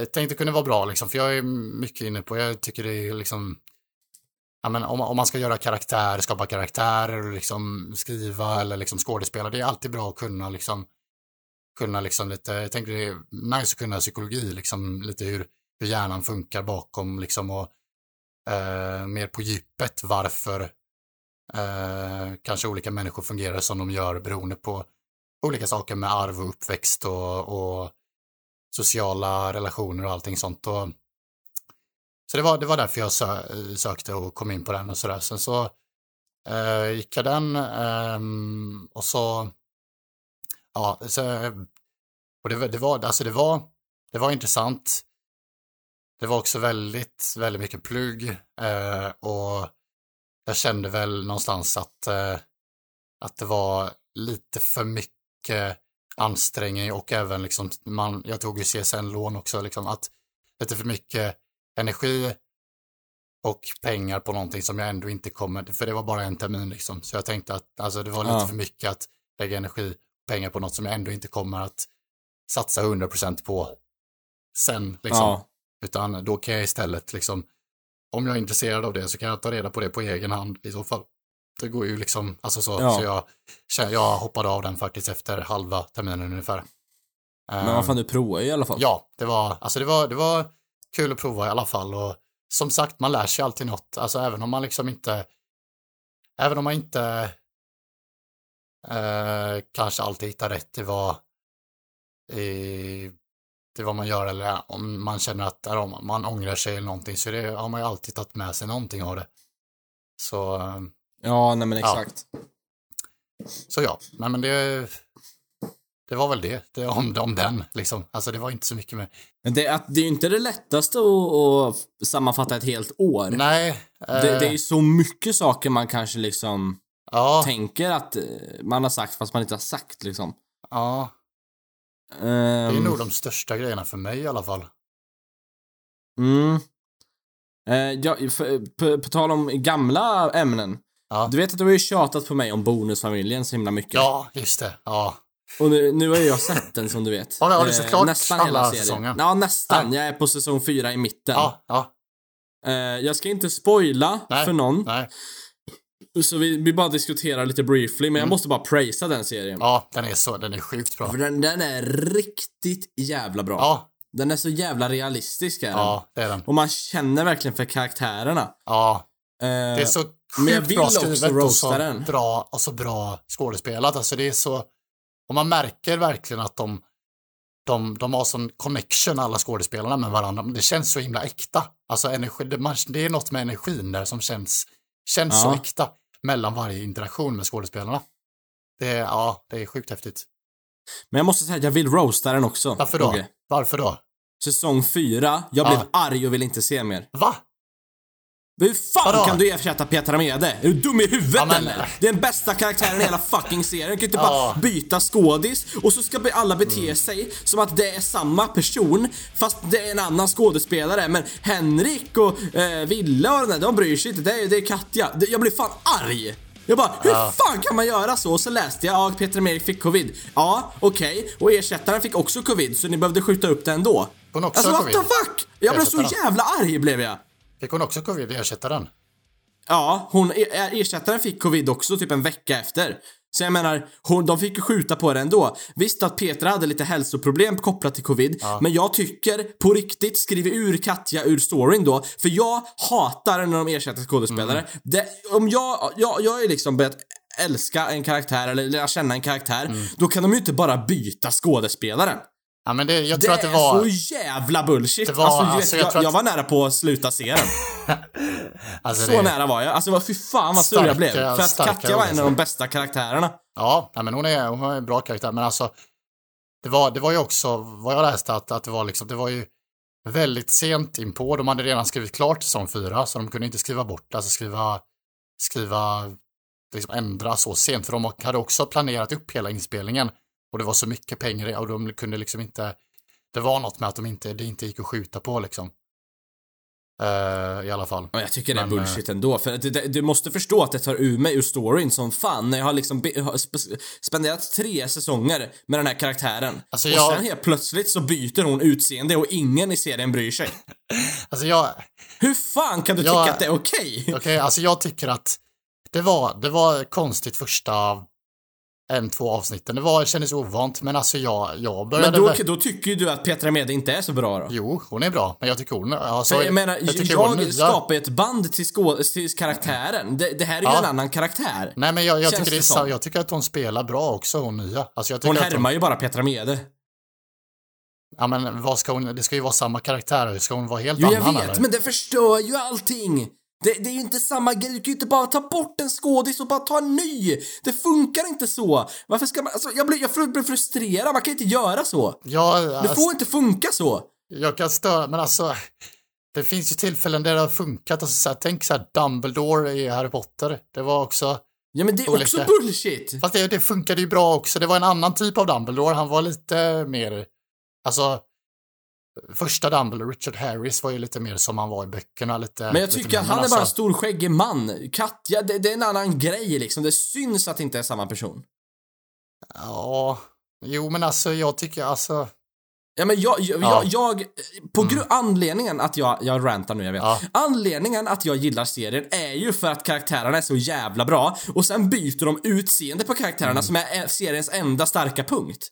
eh, tänkte kunde vara bra liksom, för jag är mycket inne på, jag tycker det är liksom Ja, men om, om man ska göra karaktär, skapa karaktärer liksom skriva eller liksom skådespela, det är alltid bra att kunna liksom kunna liksom lite, jag tänker det är nice att kunna psykologi, liksom lite hur, hur hjärnan funkar bakom liksom och eh, mer på djupet varför eh, kanske olika människor fungerar som de gör beroende på olika saker med arv och uppväxt och, och sociala relationer och allting sånt. Och, så det var, det var därför jag sö, sökte och kom in på den och sådär. Sen så eh, gick jag den eh, och så Ja, så, och det, det, var, alltså det, var, det var intressant. Det var också väldigt, väldigt mycket plugg eh, och jag kände väl någonstans att, eh, att det var lite för mycket ansträngning och även liksom, man, jag tog ju CSN-lån också, liksom att lite för mycket energi och pengar på någonting som jag ändå inte kommer, för det var bara en termin liksom. Så jag tänkte att alltså, det var lite Ja. för mycket att lägga energi pengar på något som jag ändå inte kommer att satsa 100% på sen. Liksom. Ja. Utan då kan jag istället, liksom, om jag är intresserad av det så kan jag ta reda på det på egen hand i så fall. Det går ju liksom, alltså så, Ja. så jag, jag hoppade av den faktiskt efter halva terminen ungefär. Men vad fan, du provar ju i alla fall. Ja, det var, alltså det var, det var kul att prova i alla fall och som sagt, man lär sig alltid något, alltså även om man liksom inte, även om man inte eh, kanske alltid hittar rätt i vad, i, till vad man gör eller om man känner att om man ångrar sig eller någonting så det, har man ju alltid tagit med sig någonting av det. Så, eh, Ja, nej men exakt. så ja, nej men det, det var väl det, det om, om den liksom, alltså det var inte så mycket mer. Det, att, det är ju inte det lättaste att, att sammanfatta ett helt år. Nej, eh, Det, det är ju så mycket saker man kanske liksom ja, tänker att eh, man har sagt fast man inte har sagt liksom. ja. Um, Det är nog de största grejerna för mig i alla fall. Mm. Eh, ja, för, på, på tal om gamla ämnen. Ja. Du vet att du har ju tjatat på mig om Bonusfamiljen så himla mycket. Ja, just det. Ja, Och nu, nu har jag sett den som du vet. Har du- har du sett klart nästan alla hela serien. säsonger? Ja, nästan. Nej. Jag är på säsong fyra i mitten. ja, ja. Eh, jag ska inte spoila Nej. för någon. Nej. Så vi, vi bara diskuterar lite briefly, men jag Mm. måste bara prisa den serien. Ja, den är så, den är sjukt bra. För den, den är riktigt jävla bra. Ja, Den är så jävla realistisk är den. ja, det är den. Och man känner verkligen för karaktärerna. Ja, Eh, det är så sjukt bra skrivet och så den. bra, och så bra skådespelat. Alltså det är så, och man märker verkligen att de, de, de har sån connection alla skådespelarna med varandra. Det känns så himla äkta. Alltså energi, det, man, det är något med energin där som känns, känns så Ja. äkta mellan varje interaktion med skådespelarna. Det är, ja, det är sjukt häftigt. Men jag måste säga att jag vill roasta den också. Varför då? Roger. Varför då? Säsong fyra, jag Ja. blev arg och vill inte se mer. Va? Hur fan Vadå? kan du ersätta Petra Mede? Är du dum i huvudet Ja, men- eller? Det är den bästa karaktären i hela fucking serien. Du kan inte Ja. bara byta skådis och så ska alla bete Mm. sig som att det är samma person fast det är en annan skådespelare. Men Henrik och eh, Ville och den där, de bryr sig inte. Det är, det är Katja. Jag blir fan arg! Jag bara, hur Ja. fan kan man göra så? Så läste jag, ja, Petra Mede fick covid. Ja, okej. Och ersättaren fick också covid, så ni behövde skjuta upp det ändå. Hon också alltså what the fuck? Jag blev så jävla arg blev jag. Fick hon också covid, ersättaren? Ja, hon, er- ersättaren fick covid också typ en vecka efter. Så jag menar, hon, de fick ju skjuta på det ändå. Visst att Petra hade lite hälsoproblem kopplat till covid, men jag tycker på riktigt, skriv ur Katja ur storyn då, för jag hatar när de ersätter skådespelare. Mm. Det, om jag, jag, jag ju liksom börjat älska en karaktär eller lära känna en karaktär, Mm. då kan de ju inte bara byta skådespelaren. Ja, men det, jag Det tror att det är var... så jävla bullshit. Det var- alltså, alltså, jag jag, tror jag, att- var nära på att sluta se den. [laughs] Alltså, Så det, nära var jag. Alltså fy fan vad sur jag blev. För att Katja var en av de bästa karaktärerna. Ja, men hon är, hon har en bra karaktär, men alltså det var, det var ju också, vad jag läste, att, att det var liksom, det var ju väldigt sent in på. De hade redan skrivit klart säsong fyra, så de kunde inte skriva bort, alltså skriva, skriva, liksom ändra så sent, för de hade också planerat upp hela inspelningen och det var så mycket pengar och de kunde liksom inte, det var något med att de inte, det inte gick att skjuta på liksom. Eh, I alla fall. Ja, jag tycker det är Men, bullshit ändå. För det, du måste förstå att det tar ur mig ur storyn som fan. När jag har liksom be, har sp- spenderat tre säsonger med den här karaktären. Alltså, och jag- sen helt plötsligt så byter hon utseende och ingen i serien bryr sig. [laughs] Alltså jag, Hur fan kan du Jag- tycka att det är okej? Okej, alltså jag tycker att det var, det var konstigt första en, två avsnitten. Det var, kändes ovant, men alltså jag, jag började... Men då, väl- då tycker du att Petra Mede inte är så bra då? Jo, hon är bra, men jag tycker hon... Alltså, Men jag menar, jag, tycker hon nya- skapar ett band till, skå, till karaktären. Det, det här är ju Ja. en annan karaktär. Nej, men jag, jag, tycker det är, det som. jag tycker att hon spelar bra också, hon nya. Alltså jag Hon härmar ju bara Petra Mede. Ja, men vad ska hon... Det ska ju vara samma karaktär. Ska hon vara helt Jo, jag annan vet, eller? men det förstör ju allting. Det, det är ju inte samma grej. Du kan ju inte bara ta bort en skådis och bara ta en ny. Det funkar inte så. Varför ska man... Alltså, jag blir, jag blir frustrerad. Man kan inte göra så. Ja, Det alltså, får inte funka så. jag kan störa, men alltså... Det finns ju tillfällen där det har funkat. Alltså, så här, tänk så här, Dumbledore i Harry Potter. Det var också... Ja, men det är Olika. också bullshit. Fast det, det funkade ju bra också. Det var en annan typ av Dumbledore. Han var lite mer... Alltså... Första Dumbledore, Richard Harris, var ju lite mer som han var i böckerna. Lite, Men jag tycker att han är bara en stor skäggig man. Katja, det, det är en annan grej liksom. Det syns att det inte är samma person. Ja... Jo, men alltså jag tycker alltså... Ja men jag, jag, Ja. jag, jag på grund, anledningen att jag, jag rantar nu jag vet. Ja. Anledningen att jag gillar serien är ju för att karaktärerna är så jävla bra och sen byter de utseende på karaktärerna Mm. som är seriens enda starka punkt.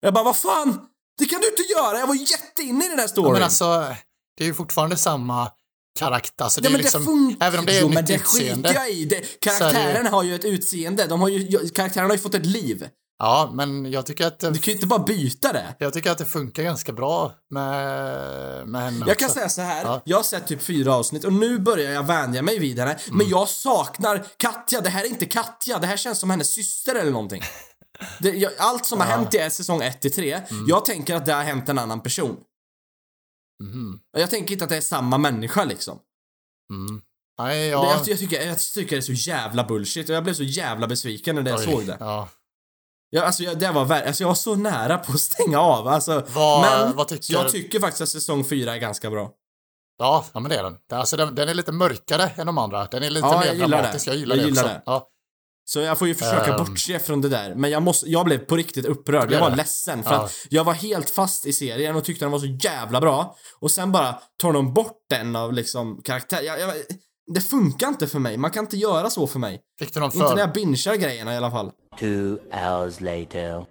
Jag bara, vad fan? Det kan du inte göra! Jag var jätteinne i den här storyn. Men alltså, det är ju fortfarande samma karaktär. Alltså, det Ja men liksom, det funkar Även om det är Jo men det utseende. skiter jag i. Det, är det har ju ett utseende. De har ju, karaktärerna har ju fått ett liv. Ja, men jag tycker att det, Du kan ju inte bara byta det. jag tycker att det funkar ganska bra med, med henne Jag kan också. säga så här. Ja. jag har sett typ fyra avsnitt och nu börjar jag vänja mig vid henne. Men Mm. jag saknar Katja, det här är inte Katja, det här känns som hennes syster eller någonting. [laughs] Det, jag, allt som har hänt i säsong 1 till 3, Mm. jag tänker att det har hänt en annan person. Och Jag tänker inte att det är samma människa liksom. Mm. Nej, Det, ja. jag, jag, tycker, jag tycker det är så jävla bullshit och jag blev så jävla besviken när jag Oj, såg det. Ja. Jag, alltså, jag, det var, alltså, jag var så nära på att stänga av. Alltså, Vad- men vad tycker jag tycker faktiskt att säsong 4 är ganska bra. Ja, ja, men det är den. Det- Alltså, den, den är lite mörkare än de andra. Den är lite Ja, mer jag dramatisk. det. Jag gillar Jag det gillar också. det. Ja. Så jag får ju försöka Ehm. bortse från det där. Men jag, måste, jag blev på riktigt upprörd. Jag var ledsen för Ja. att jag var helt fast i serien och tyckte den var så jävla bra. Och sen bara tar de bort den av liksom karaktär. Jag, jag, det funkar inte för mig. Man kan inte göra så för mig. Fick du någon Inte för... när jag bingear grejerna i alla fall. Two hours later.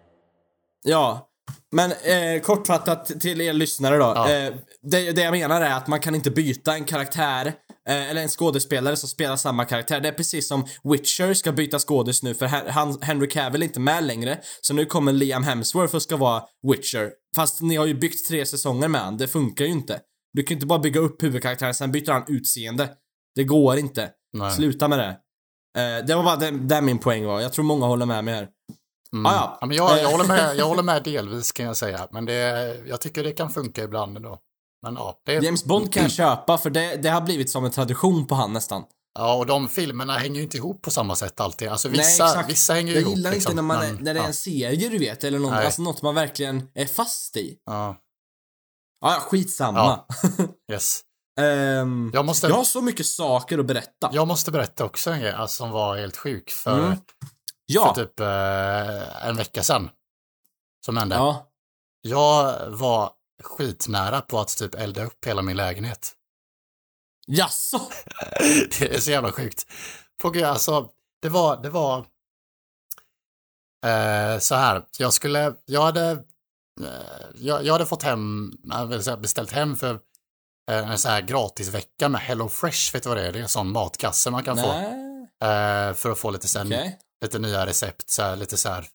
Ja. Men eh, kortfattat till er lyssnare då. Ja. Eh, det, det jag menar är att man kan inte byta en karaktär eh, eller en skådespelare som spelar samma karaktär. Det är precis som Witcher ska byta skådis nu för han, Henry Cavill är inte med längre. Så nu kommer Liam Hemsworth och ska vara Witcher. Fast ni har ju byggt tre säsonger med han. Det funkar ju inte. Du kan inte bara bygga upp huvudkaraktären sen byter han utseende. Det går inte. Nej. Sluta med det. Eh, det var bara det, där min poäng var. Jag tror många håller med mig här. Mm. Ah, ja. Ja, men jag, jag, håller med, [laughs] jag håller med delvis kan jag säga. Men det, jag tycker det kan funka ibland ändå. Men ja, det, James Bond kan jag köpa för det, det har blivit som en tradition på han nästan. ja, och de filmerna hänger ju inte ihop på samma sätt alltid. Alltså Nej, vissa, exakt. vissa hänger ju Jag ihop. gillar liksom, inte när, man är, men, när det är ja, en serie du vet, eller något, Nej. alltså något man verkligen är fast i. ja, Ja, ja, skitsamma. [laughs] yes. Ehm, Jag måste, jag har så mycket saker att berätta. jag måste berätta också en grej alltså, som var helt sjuk för, Mm. Ja. för typ eh, en vecka sedan. Som hände. ja. Jag var skitnära på att typ elda upp hela min lägenhet. Jaså? [laughs] Det är så jävla sjukt. På, alltså, det var, det var eh, så här, jag skulle, jag hade, eh, jag, jag hade fått hem, beställt hem för eh, en så här gratisvecka med Hello Fresh, vet du vad det är? Det är en sån matkasse man kan få Nej. eh, för att få lite, sen, Okej. Lite nya recept, så här, lite så här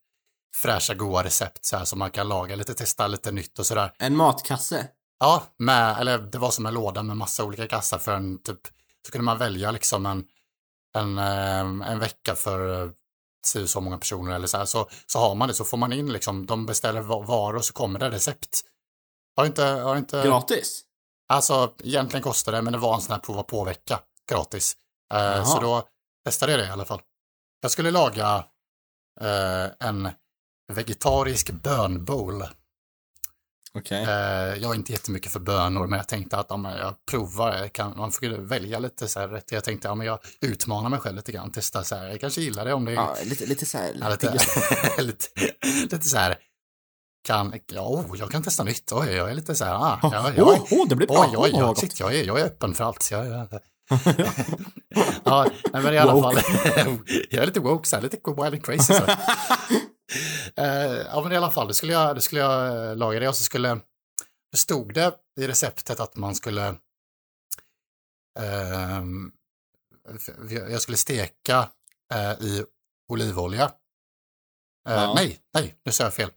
fräscha, goda recept så här som man kan laga lite, testa lite nytt och sådär. En matkasse? Ja, med, eller det var som en låda med massa olika kassar för en typ, så kunde man välja liksom en, en, eh, en vecka för eh, si så många personer eller så här, så, så har man det, så får man in liksom, de beställer va- varor och så kommer det recept. Har inte, har inte, Gratis? alltså egentligen kostar det, men det var en sån här prova på-vecka gratis. Eh, så då testade jag det i alla fall. Jag skulle laga eh, en vegetarisk bönbowl. Okej. Eh, jag är inte jättemycket för bönor, men jag tänkte att ja, men jag provar, jag kan, man får välja lite så här rätt. Jag tänkte, ja men jag utmanar mig själv lite grann, testa så här, jag kanske gillar det om det är Ja, lite, lite såhär... ja, lite, [laughs] lite, lite så här, kan, ja, oh, jag kan testa nytt, oj, jag är lite så här, ah, ja, jag, Åh, åh, det blir bra. Oj, oj, Åh, vad oj, gott. shit, jag är, jag är öppen för allt. Jag, jag, ja, men i alla Woke. fall, [laughs] jag är lite woke, så här, lite wild and crazy. Så. [laughs] Eh, ja, men i alla fall, då skulle jag, då skulle jag eh, laga det och så skulle, då stod det i receptet att man skulle, f- jag skulle steka eh, i olivolja. Ja. Nej, nej, nu sa jag fel.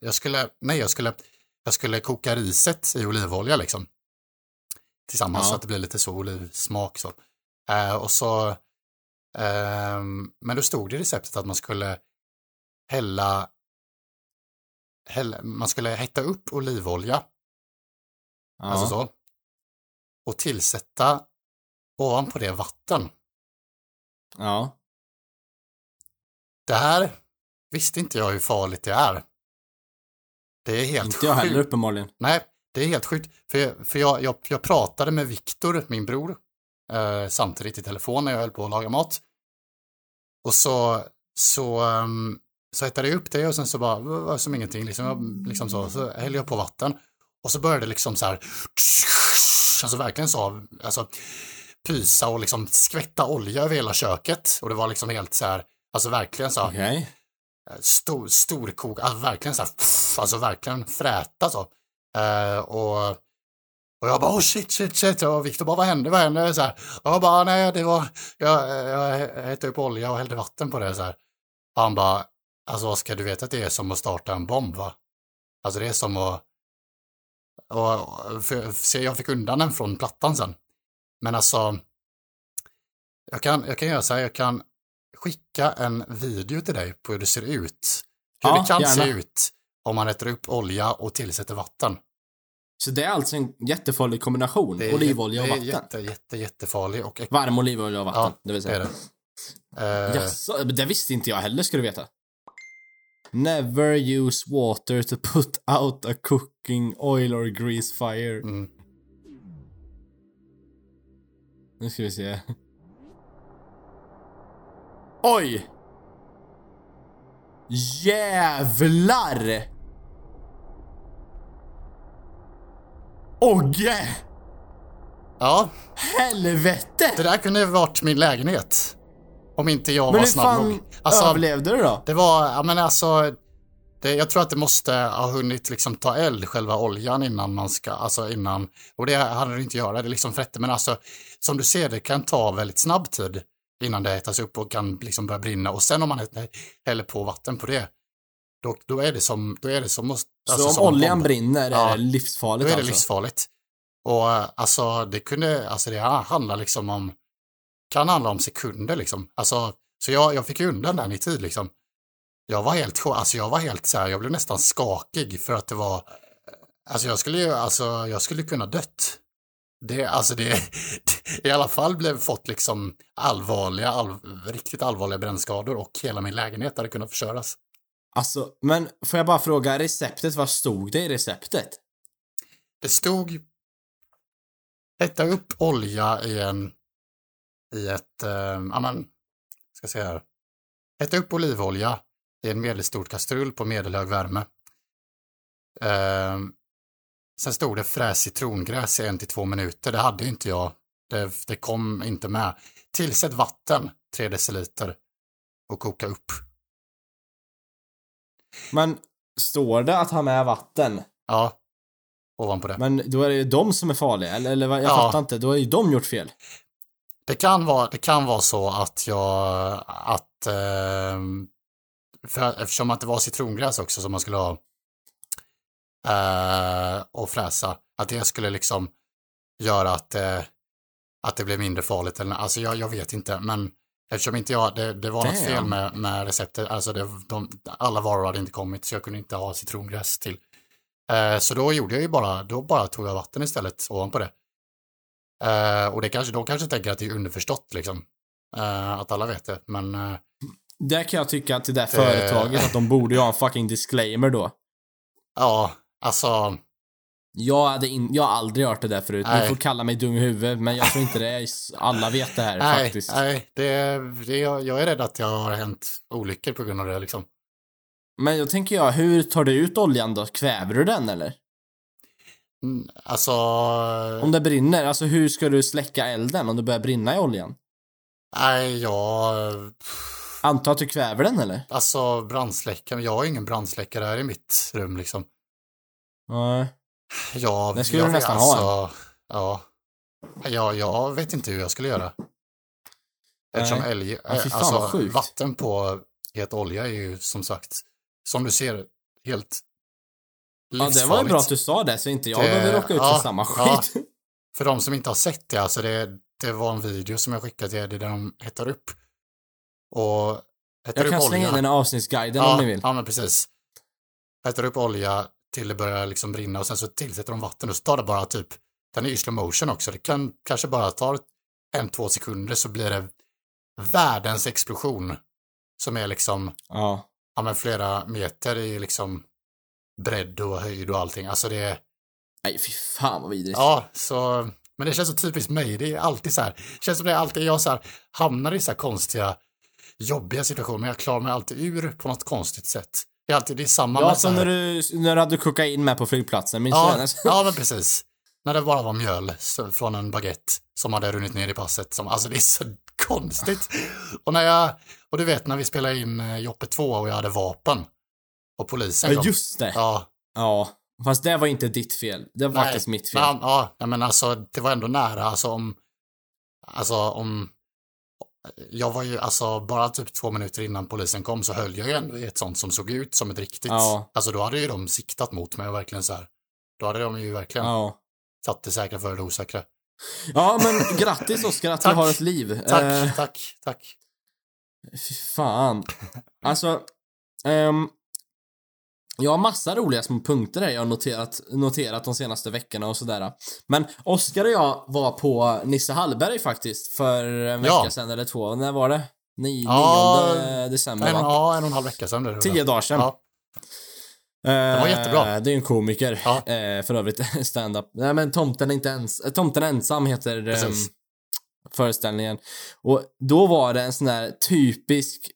Jag skulle, nej, jag skulle, jag skulle koka riset i olivolja liksom. Tillsammans Ja. så att det blir lite så olivsmak så. Eh, och så, ehm, men då stod det i receptet att man skulle hälla, hälla man skulle hetta upp olivolja, Ja. alltså så, och tillsätta ovanpå det vatten. ja. Det här visste inte jag hur farligt det är. Det är helt Inte jag heller sjukt. uppenbarligen. Nej, det är helt sjukt. För, jag- för jag, jag, jag pratade med Viktor, min bror, eh, samtidigt i telefon när jag höll på att laga mat. Och så, så, um, så hettade jag upp det och sen så bara, som ingenting, liksom, jag, liksom så, så hällde jag på vatten. Och så började det liksom så här, alltså verkligen så, alltså pysa och liksom skvätta olja över hela köket. Och det var liksom helt så här, alltså verkligen så, Okej. stor, storkok, alltså verkligen så här, alltså verkligen fräta så. Eh, och, och jag bara, oh shit, shit, shit, och Viktor bara, vad hände, vad hände? Så här. Och jag bara, nej, det var, jag, jag hettade upp olja och hällde vatten på det så här. Och han bara, alltså Oskar, du vet att det är som att starta en bomb va? Alltså det är som att, och, för, för jag fick undan den från plattan sen. Men alltså, jag kan, jag kan göra så här, jag kan skicka en video till dig på hur det ser ut. Hur Ja, det kan se gärna. ut om man äter upp olja och tillsätter vatten. Så det är alltså en jättefarlig kombination? Det är, Olivolja och det är vatten? jätte, jätte, jättefarlig och Varm olivolja och vatten, Ja, det vill det är säga. det. Eh, Jaså, det visste inte jag heller ska du veta. Never use water to put out a cooking oil or grease fire. mm. Nu ska vi se. Oj! Jävlar! Ogge! Ja, Helvete! det där kunde varit min lägenhet. Om inte jag Men var hur snabb fan nog. Alltså, överlevde du då? det var, ja men alltså, det, jag tror att det måste ha hunnit liksom ta eld, själva oljan, innan man ska, alltså innan, och det hade det inte göra, det liksom frätte, men alltså, som du ser, det kan ta väldigt snabb tid innan det hettas upp och kan liksom börja brinna, och sen om man hä- häller på vatten på det, då, då är det som, då är det som, alltså, Så som om en oljan bomb. brinner Ja. är det livsfarligt Då är det alltså? livsfarligt. Och eh, alltså det kunde, alltså det handlar liksom om, kan handla om sekunder liksom. Alltså, så jag, jag fick undan den i tid liksom. Jag var helt, alltså jag var helt så här, jag blev nästan skakig för att det var, alltså jag skulle ju, alltså jag skulle kunna dött. Det, alltså det, [laughs] i alla fall blev fått liksom allvarliga, all, riktigt allvarliga brännskador och hela min lägenhet hade kunnat förstöras. Alltså, men får jag bara fråga receptet, vad stod det i receptet? Det stod hetta upp olja i en i ett, eh, ja men, ska se här. Hetta upp olivolja i en medelstor kastrull på medelhög värme. Eh, sen stod det fräs citrongräs i en till två minuter. Det hade inte jag. Det, det kom inte med. Tillsätt vatten, 3 deciliter, och koka upp. Men står det att ha med vatten? Ja, ovanpå det. Men då är det ju de som är farliga, eller, eller jag Ja. fattar inte. Då har ju de gjort fel. Det kan vara, det kan vara så att jag, att, ehm, för, eftersom att det var citrongräs också som man skulle ha eh, och fräsa, att det skulle liksom göra att, eh, att det blev mindre farligt. Eller, alltså jag, jag vet inte, men eftersom inte jag, det, det var något Damn. fel med, med receptet, alltså det, de, alla varor hade inte kommit så jag kunde inte ha citrongräs till. Eh, så då gjorde jag ju bara, då bara tog jag vatten istället ovanpå det. Eh, och det kanske, de kanske tänker att det är underförstått liksom. Eh, att alla vet det, men eh, Där kan jag tycka till det företaget att de borde ju ha en fucking disclaimer då. ja, alltså, Jag hade in, jag har aldrig hört det där förut. Ni Nej. får kalla mig dum i huvudet, men jag tror inte det är, alla vet det här nej, faktiskt. nej, det, det, jag jag är rädd att jag har hänt olyckor på grund av det liksom. Men då tänker jag, hur tar du ut oljan då? Kväver du den eller? Mm, Alltså, Om det brinner, alltså hur ska du släcka elden om det börjar brinna i oljan? nej, jag, Anta att du kväver den eller? alltså brandsläckare, jag har ingen brandsläckare här i mitt rum liksom. Nej. Jag, Det skulle jag du nästan ha alltså, Ja. Jag, jag vet inte hur jag skulle göra. Eftersom älg, Ja, alltså vatten på het olja är ju som sagt, som du ser, helt Ja, det var ju livsfarligt. bra att du sa det så inte jag Det- behöver råka ut ja, för samma ja. skit. För de som inte har sett det, alltså det, det var en video som jag skickade till er, det där de hettar upp. Och hettar Jag upp kan slänga in olja. den i avsnittsguiden ja, om ni vill. Ja, men precis. Hettar upp olja till det börjar liksom brinna och sen så tillsätter de vatten och så tar det bara typ, den är i slow motion också, det kan kanske bara ta en, två sekunder så blir det världens explosion. Som är liksom, Ja. ja men flera meter i liksom bredd och höjd och allting. Alltså det är, Nej, fy fan vad vidrigt. ja, så, men det känns så typiskt mig. Det är alltid så här, det känns som det är alltid jag så här, hamnar i så här konstiga, jobbiga situationer, men jag klarar mig alltid ur på något konstigt sätt. Det är alltid, det är samma Ja, som när du, när du hade kokain med på flygplatsen, minns du Ja, den? [laughs] ja, men precis. När det bara var mjöl från en baguette som hade runnit ner i passet. Som, alltså det är så [laughs] konstigt. Och när jag, och du vet när vi spelade in eh, Joppe 2 och jag hade vapen. Och polisen Ja, just det. Ja, Ja. Fast det var inte ditt fel. Det var Nej, faktiskt mitt fel. men, ja, men alltså det var ändå nära. Alltså om, alltså om, jag var ju, alltså bara typ två minuter innan polisen kom så höll jag ju ändå i ett sånt som såg ut som ett riktigt. Ja. Alltså då hade ju de siktat mot mig och verkligen så här. Då hade de ju verkligen Ja. satt det säkra för det osäkra. Ja, men grattis Oskar att [laughs] Tack. du har ett liv. Tack, Eh, tack, tack. fy fan. Alltså, ehm, jag har massa roliga små punkter här jag har noterat, noterat de senaste veckorna och sådär. Men Oskar och jag var på Nisse Hallberg faktiskt för en Ja. vecka sedan eller två. När var det? Ni, Ja, 9 december En, va? ja, en och en halv vecka sedan. Det Tio dagar sedan. Ja, Det var jättebra. Det är ju en komiker. Ja. Eh, för övrigt, [laughs] stand-up. Nej men Tomten är inte ens... eh, Tomten ensam heter ehm, Precis. föreställningen. Och då var det en sån här typisk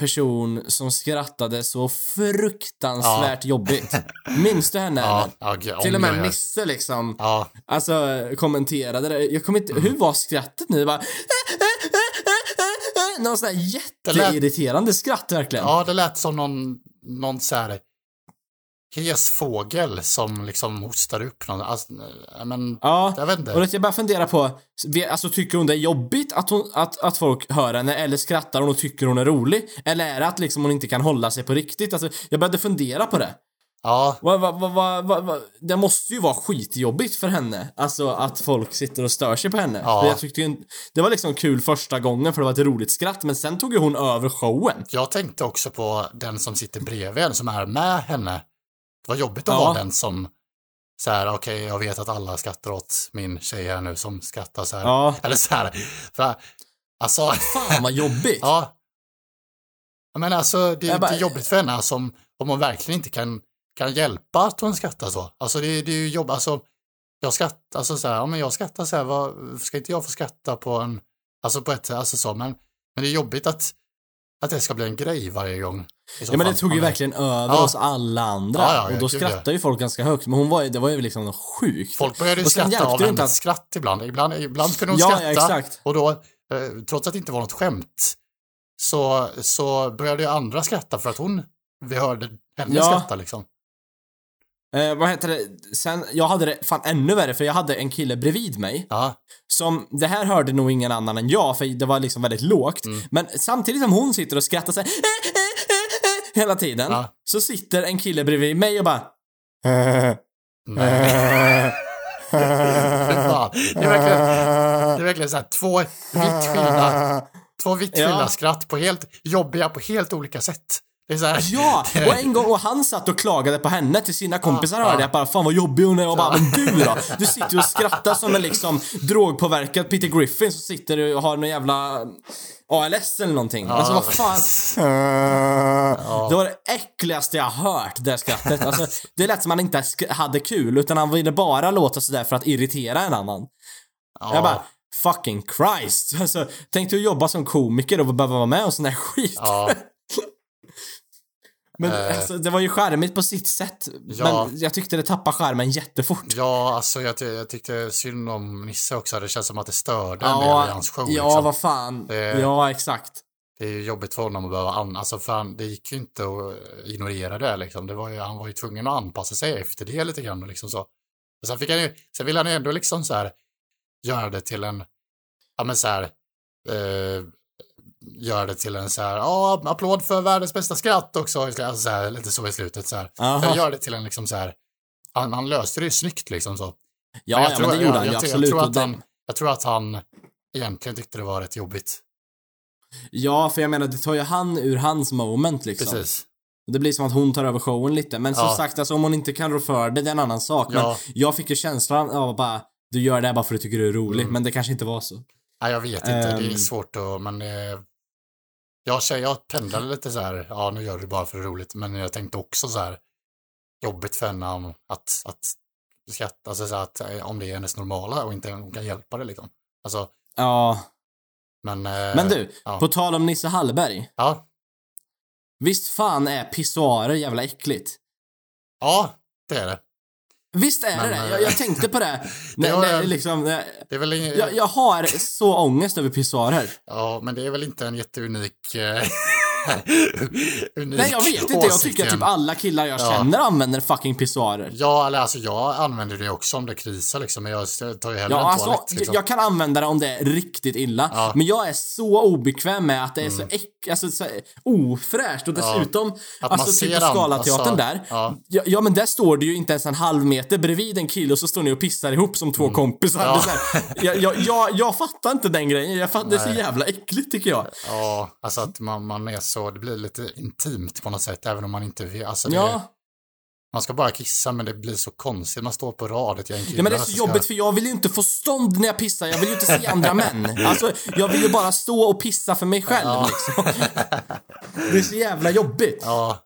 person som skrattade så fruktansvärt jobbigt. Minns du henne [laughs] ja, ja, ja, Till och jag med. Nisse liksom, Ja, alltså kommenterade det. Jag kommer inte, hur var skrattet nu? Bara, [laughs] Någon sån här jätteirriterande skratt verkligen. ja, det lät som någon, någon så här hes fågel som liksom hostar upp någon. Alltså, men, Ja, jag vet och inte. det jag bara fundera på, alltså tycker hon det är jobbigt att, hon, att, att folk hör henne eller skrattar hon och tycker hon är rolig? Eller är det att liksom hon inte kan hålla sig på riktigt? Alltså, jag började fundera på det. Ja, Va, va, va, det måste ju vara skitjobbigt för henne, alltså att folk sitter och stör sig på henne. Ja. Jag tyckte ju, det var liksom kul första gången för det var ett roligt skratt, men sen tog ju hon över showen. jag tänkte också på den som sitter bredvid en som är med henne. Var jobbigt att Ja. vara den som så här, okej, jag vet att alla skrattar åt min tjej här nu som skrattar så här. Ja. [laughs] Eller så här, för, alltså, Fan vad jobbigt. [laughs] ja. Menar alltså, det, bara- det är jobbigt för henne alltså, om, hon verkligen inte kan, kan hjälpa att hon skrattar så. Alltså det, det är ju jobb, alltså, jag skrattar, alltså så här, ja men jag skrattar så här, vad, ska inte jag få skratta på en, alltså på ett, alltså så, men, men det är jobbigt att, att det ska bli en grej varje gång. Ja men det tog ju verkligen över Ja. oss alla andra. Ja, ja, och då skrattade ju folk ganska högt. Men hon var det var ju liksom sjukt. Folk började ju skratta av hennes att- skratt ibland. Ibland, ibland kunde hon Ja, ja, skratta exakt. och då, eh, trots att det inte var något skämt, så, så började ju andra skratta för att hon, vi hörde henne skratta liksom. Eh, vad heter det? Sen, jag hade det fan ännu värre för jag hade en kille bredvid mig Ja, som, det här hörde nog ingen annan än jag för det var liksom väldigt lågt. Mm. Men samtidigt som hon sitter och skrattar så här, hela tiden. Ja. Så sitter en kille bredvid mig och bara... Nej. [laughs] Det är verkligen, det är verkligen så här två vitt skilda, två vitt skilda Ja. skratt på helt jobbiga på helt olika sätt. Det är så här, Ja! [laughs] Och en gång, och han satt och klagade på henne till sina kompisar Ja, hörde ja. jag bara fan vad jobbig hon är och bara men du då? Du sitter och skrattar som en liksom drogpåverkad Peter Griffin som sitter och har någon jävla ALS eller någonting. Alltså vad fan. Det var det äckligaste jag hört, det skrattet. Alltså, det lät som han inte hade kul, utan han ville bara låta sådär för att irritera en annan. Ja. Jag bara, fucking Christ. Alltså, tänk dig att jobba som komiker och behöva vara med om sån här skit. Men Eh. alltså, det var ju charmigt på sitt sätt. Ja. Men jag tyckte det tappade charmen jättefort. ja, alltså jag, jag tyckte synd om Nisse också. Det känns som att det störde en Ja, del i hans show. ja liksom. vad fan. Det- Ja, exakt. Det är ju jobbigt för honom att behöva an... Alltså fan, det gick ju inte att ignorera det liksom. Det var ju, han var ju tvungen att anpassa sig efter det lite grann liksom så. Och sen fick han ju, sen ville han ju ändå liksom så här göra det till en, ja men så här, eh, göra det till en så här, ja, applåd för världens bästa skratt också, alltså så här, lite så i slutet så här. Aha. Göra det till en liksom så här, han, han löste det ju snyggt liksom så. Ja, jag ja tror- men det gjorde jag- han ju jag absolut. Jag tror, att han, jag tror att han egentligen tyckte det var rätt jobbigt. Ja, för jag menar, det tar ju han ur hans moment liksom. Precis. Det blir som att hon tar över showen lite. Men som Ja. sagt, alltså, om hon inte kan rå för det, det är en annan sak. Ja. Men jag fick ju känslan av bara, du gör det här bara för att du tycker du är rolig. Mm. Men det kanske inte var så. Nej, jag vet inte. det är Ehm. svårt att, men eh, jag, jag pendlade lite så här, ja nu gör du det bara för roligt, men jag tänkte också så här, jobbigt för henne om att, att skratta, alltså så att eh, om det är hennes normala och inte hon kan hjälpa det liksom. Alltså, Ja. men... Eh, Men du, ja. på tal om Nisse Hallberg. Ja, Visst fan är pissoarer jävla äckligt? ja, det är det. Visst är Men, det det? eh, Jag, jag tänkte på det. när, var när, en- liksom, när, Det är väl ingen, jag, jag har så ångest över pissoarer. Ja, men det är väl inte en jätteunik... Eh, [laughs] unik Nej, jag vet inte. Jag tycker att typ alla killar jag Ja. känner använder fucking pissoarer. Ja, eller alltså jag använder det också om det krisar liksom, men jag tar ju hellre Ja, en alltså, toalett liksom. jag kan använda det om det är riktigt illa. Ja. Mm. Men jag är så obekväm med att det är så äck, alltså, så ofräscht. Och dessutom, Att alltså typ på Scalateatern där. ja. Ja. ja, men där står du ju inte ens en halv meter bredvid en kille och så står ni och pissar ihop som två kompisar. Mm. Ja. Det [laughs] jag, jag, jag, jag fattar inte den grejen. Jag fattar, det är så jävla äckligt tycker jag. Ja, alltså att man, man är så, det blir lite intimt på något sätt, även om man inte vet. Alltså det, Ja. Man ska bara kissa, men det blir så konstigt. Man står på rad, ett gäng killar. Ja men det är så jobbigt för jag vill ju inte få stånd när jag pissar, jag vill ju inte se andra män. [laughs] Alltså, jag vill ju bara stå och pissa för mig själv Ja. liksom. Det är så jävla jobbigt. Ja.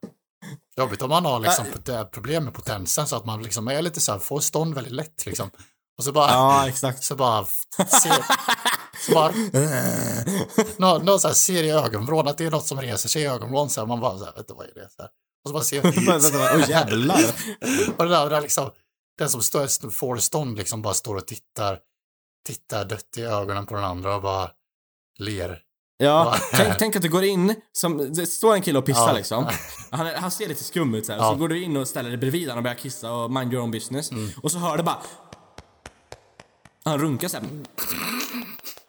Jobbigt om man har liksom här problem med potensen, så att man liksom är lite så här, får stånd väldigt lätt liksom. Och så bara, Ja, exakt. så bara, se, så bara, [laughs] någon, någon så här ser i ögonvrån att det är något som reser sig i ögonvrån, så här, man bara så här, vet du vad är det? Så här. Och så bara ser, [laughs] Åh jävlar. [laughs] Och det där, där liksom, den som står, får stånd liksom bara står och tittar, tittar dött i ögonen på den andra och bara ler. Ja, tänk, tänk att du går in, som, det står en kille och pissar Ja. liksom. Han, han ser lite skum ut så här. Ja. så går du in och ställer dig bredvid honom och börjar kissa och mind your own business. Mm. Och så hör du bara... Han runkar så här.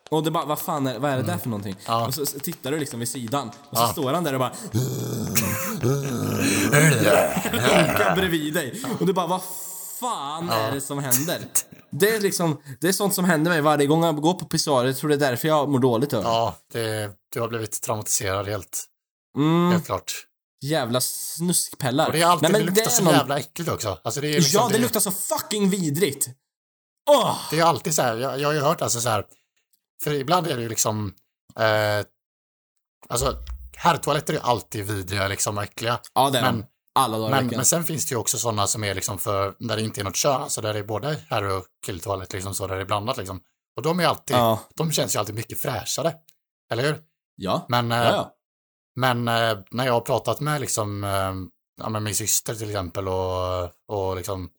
Och det bara, vad fan är, vad är det där för någonting? Mm. Ja. Och så, så tittar du liksom vid sidan. Och så Ja. står han där och bara... runkar [laughs] [laughs] bredvid dig. Och du bara, vad fan är det som händer? Det är liksom, det är sånt som händer mig varje gång jag går på pissoarer. Jag tror det är därför jag mår dåligt över det. Ja, det, du har blivit traumatiserad helt, Mm. helt klart. Jävla snuskpellar. Och det är alltid, det luktar så någon- jävla äckligt också. Alltså det är liksom, Ja, det luktar så fucking vidrigt. Åh! Det är alltid så här, jag, jag har ju hört alltså så här, för ibland är det ju liksom, eh, alltså herrtoaletter är alltid vidriga liksom och äckliga. Ja, det är Men- de. Alla dagar Men, men sen finns det ju också sådana som är liksom för, där det inte är något kön, alltså där det är både herr och killtoalett liksom så, där det är blandat liksom. Och de är alltid, Ja. de känns ju alltid mycket fräschare. Eller hur? Ja. Men, eh, Ja, ja. men eh, när jag har pratat med liksom, eh, ja, med min syster till exempel och, och liksom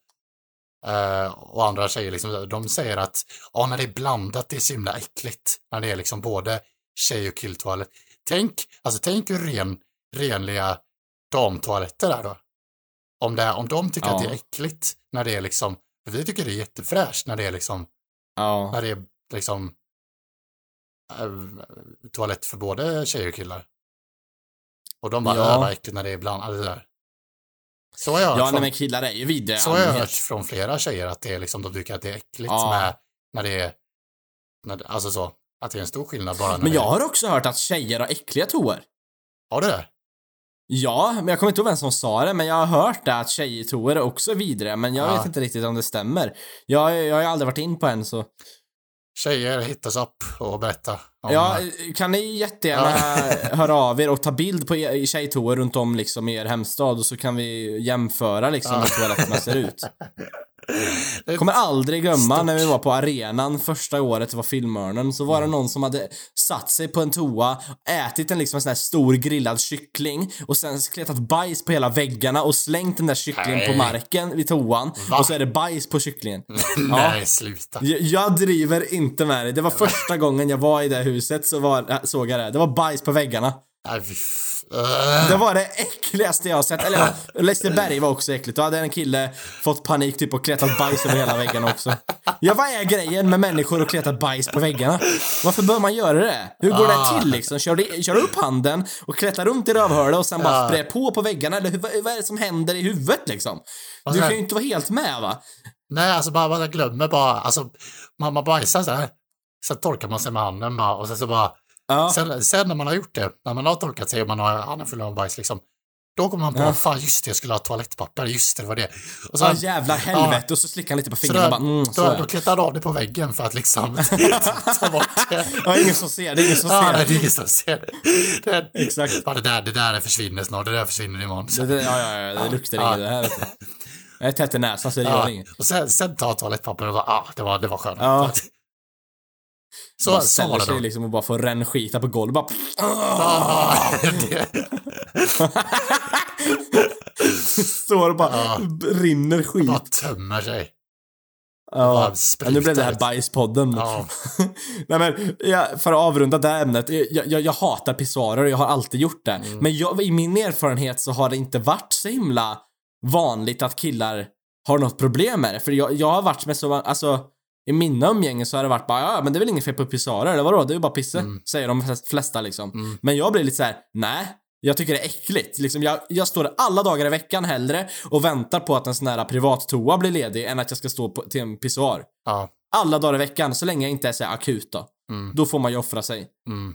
eh, och andra tjejer liksom, de säger att ja, när det är blandat det är så himla äckligt. När det är liksom både tjej och killtoalett. Tänk, alltså tänk hur ren, renliga damtoaletter är då. Om, det, om de tycker Ja. att det är äckligt när det är liksom, för vi tycker det är jättefräscht när det är liksom, ja. när det är liksom eh, toalett för både tjejer och killar. Och de bara, Ja. ja. vad äckligt när det är blandat. Där. Så har jag hört Ja, från, men killar är ju i så har jag hört från flera tjejer att det är liksom, de tycker att det är äckligt Ja. med, när det är, när, alltså så, att det är en stor skillnad bara när Men jag har också hört att tjejer har äckliga toor. Har du det? Ja, men jag kommer inte ihåg vem som sa det, men jag har hört det att tjejtoor är också vidriga, men jag Ja. vet inte riktigt om det stämmer. Jag, jag har ju aldrig varit in på en så... Tjejer, hittas upp och berätta. Om, Ja, kan ni jättegärna [laughs] höra av er och ta bild på er- tjejtoor runt om liksom i er hemstad och så kan vi jämföra liksom hur toaletterna ser ut. [laughs] Kommer aldrig glömma Stort. när vi var på arenan första året det var filmörnen så var det någon som hade satt sig på en toa, ätit en liksom en sån här stor grillad kyckling och sen kletat bajs på hela väggarna och slängt den där kycklingen på marken vid toan Va? och så är det bajs på kycklingen. [laughs] Nej, sluta. Jag, jag driver inte med dig. Det var första gången jag var i det huset så var, såg jag det. Det var bajs på väggarna. Nej. Det var det äckligaste jag har sett. Eller ja, Liseberg var också äckligt. Då hade en kille fått panik typ och kletat bajs över hela väggen också. Ja, vad är grejen med människor och kleta bajs på väggarna? Varför bör man göra det? Hur går det till liksom? Kör, du, kör du upp handen och kletar runt i rövhålet och sen bara Ja. sprayar på på väggarna? Eller hur, vad, är det som händer i huvudet liksom? Du kan ju inte vara helt med va? Nej, alltså bara, man glömmer bara, alltså, man, man bajsar så här. Sen torkar man sig med handen bara och sen så bara, Ja. sen, sen när man har gjort det, när man har torkat sig och man har handen full av bajs liksom, då kommer man på, Ja. fan just det, jag skulle ha toalettpapper, just det, det var det. Och så, Ja jävlar helvete och så slickar han lite på så fingrarna då, och bara mm, så då, då det. kletar han av det på väggen för att liksom [laughs] ta bort det. Ja, ingen som ser det, ingen som Ja, ser nej, det är det. ingen som ser det. det Exakt. Ja, det där, det där försvinner snart, det där försvinner imorgon. Det, det, ja, ja, ja, det luktar Ja. inget det här vet du. Jag är tätt i näsan så det gör Ja, inget. och sen, sen tar toalettpapper och bara, ah, det var, det var skönt. Så, Bara ställer sig liksom och bara får rännskita på golvet bara... [laughs] Står och bara Ja. rinner skit. bara tömmer sig. ja. nu blev det här bajspodden. Ja. [laughs] Nej men, ja, för att avrunda det här ämnet. Jag, jag, jag hatar pissoarer och jag har alltid gjort det. Mm. Men jag, i min erfarenhet så har det inte varit så himla vanligt att killar har något problem med det. För jag, jag har varit med så, alltså i mina umgängen så har det varit bara ja men det är väl inget fel på pissoarer eller vadå? Det är ju bara pisse. Mm. Säger de flest- flesta liksom. Mm. Men jag blir lite så här: nej. Jag tycker det är äckligt. Liksom jag, jag står alla dagar i veckan hellre och väntar på att en sån här privattoa blir ledig än att jag ska stå på, till en pissoar. Ja. Alla dagar i veckan, så länge jag inte är så akut då. Mm. Då får man ju offra sig. Mm.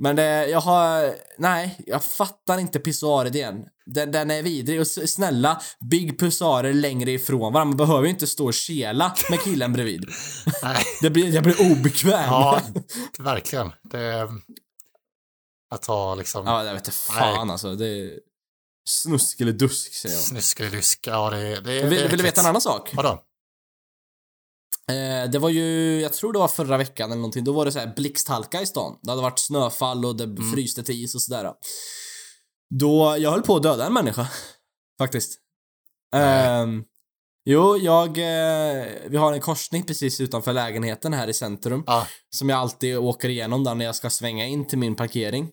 Men det, jag har, nej, jag fattar inte pissoaridén. Den, den är vidrig och snälla, bygg pissoarer längre ifrån varandra. Man behöver ju inte stå och kela med killen bredvid. [laughs] Nej. [laughs] Det blir, jag blir obekväm. Ja, verkligen. Det att ha liksom ja jag vet inte fan alltså. Det är snusk eller dusk säger jag. snuskelidusk. Ja, det, det, det är Vill, vill du veta en annan sak? Vadå? Eh, det var ju, jag tror det var förra veckan eller någonting, då var det så här blixthalka i stan. Det hade varit snöfall och det Mm. fryste till is och sådär. Då, jag höll på att döda en människa. [laughs] Faktiskt. Ehm, jo, jag, eh, vi har en korsning precis utanför lägenheten här i centrum. Ja. Som jag alltid åker igenom där när jag ska svänga in till min parkering.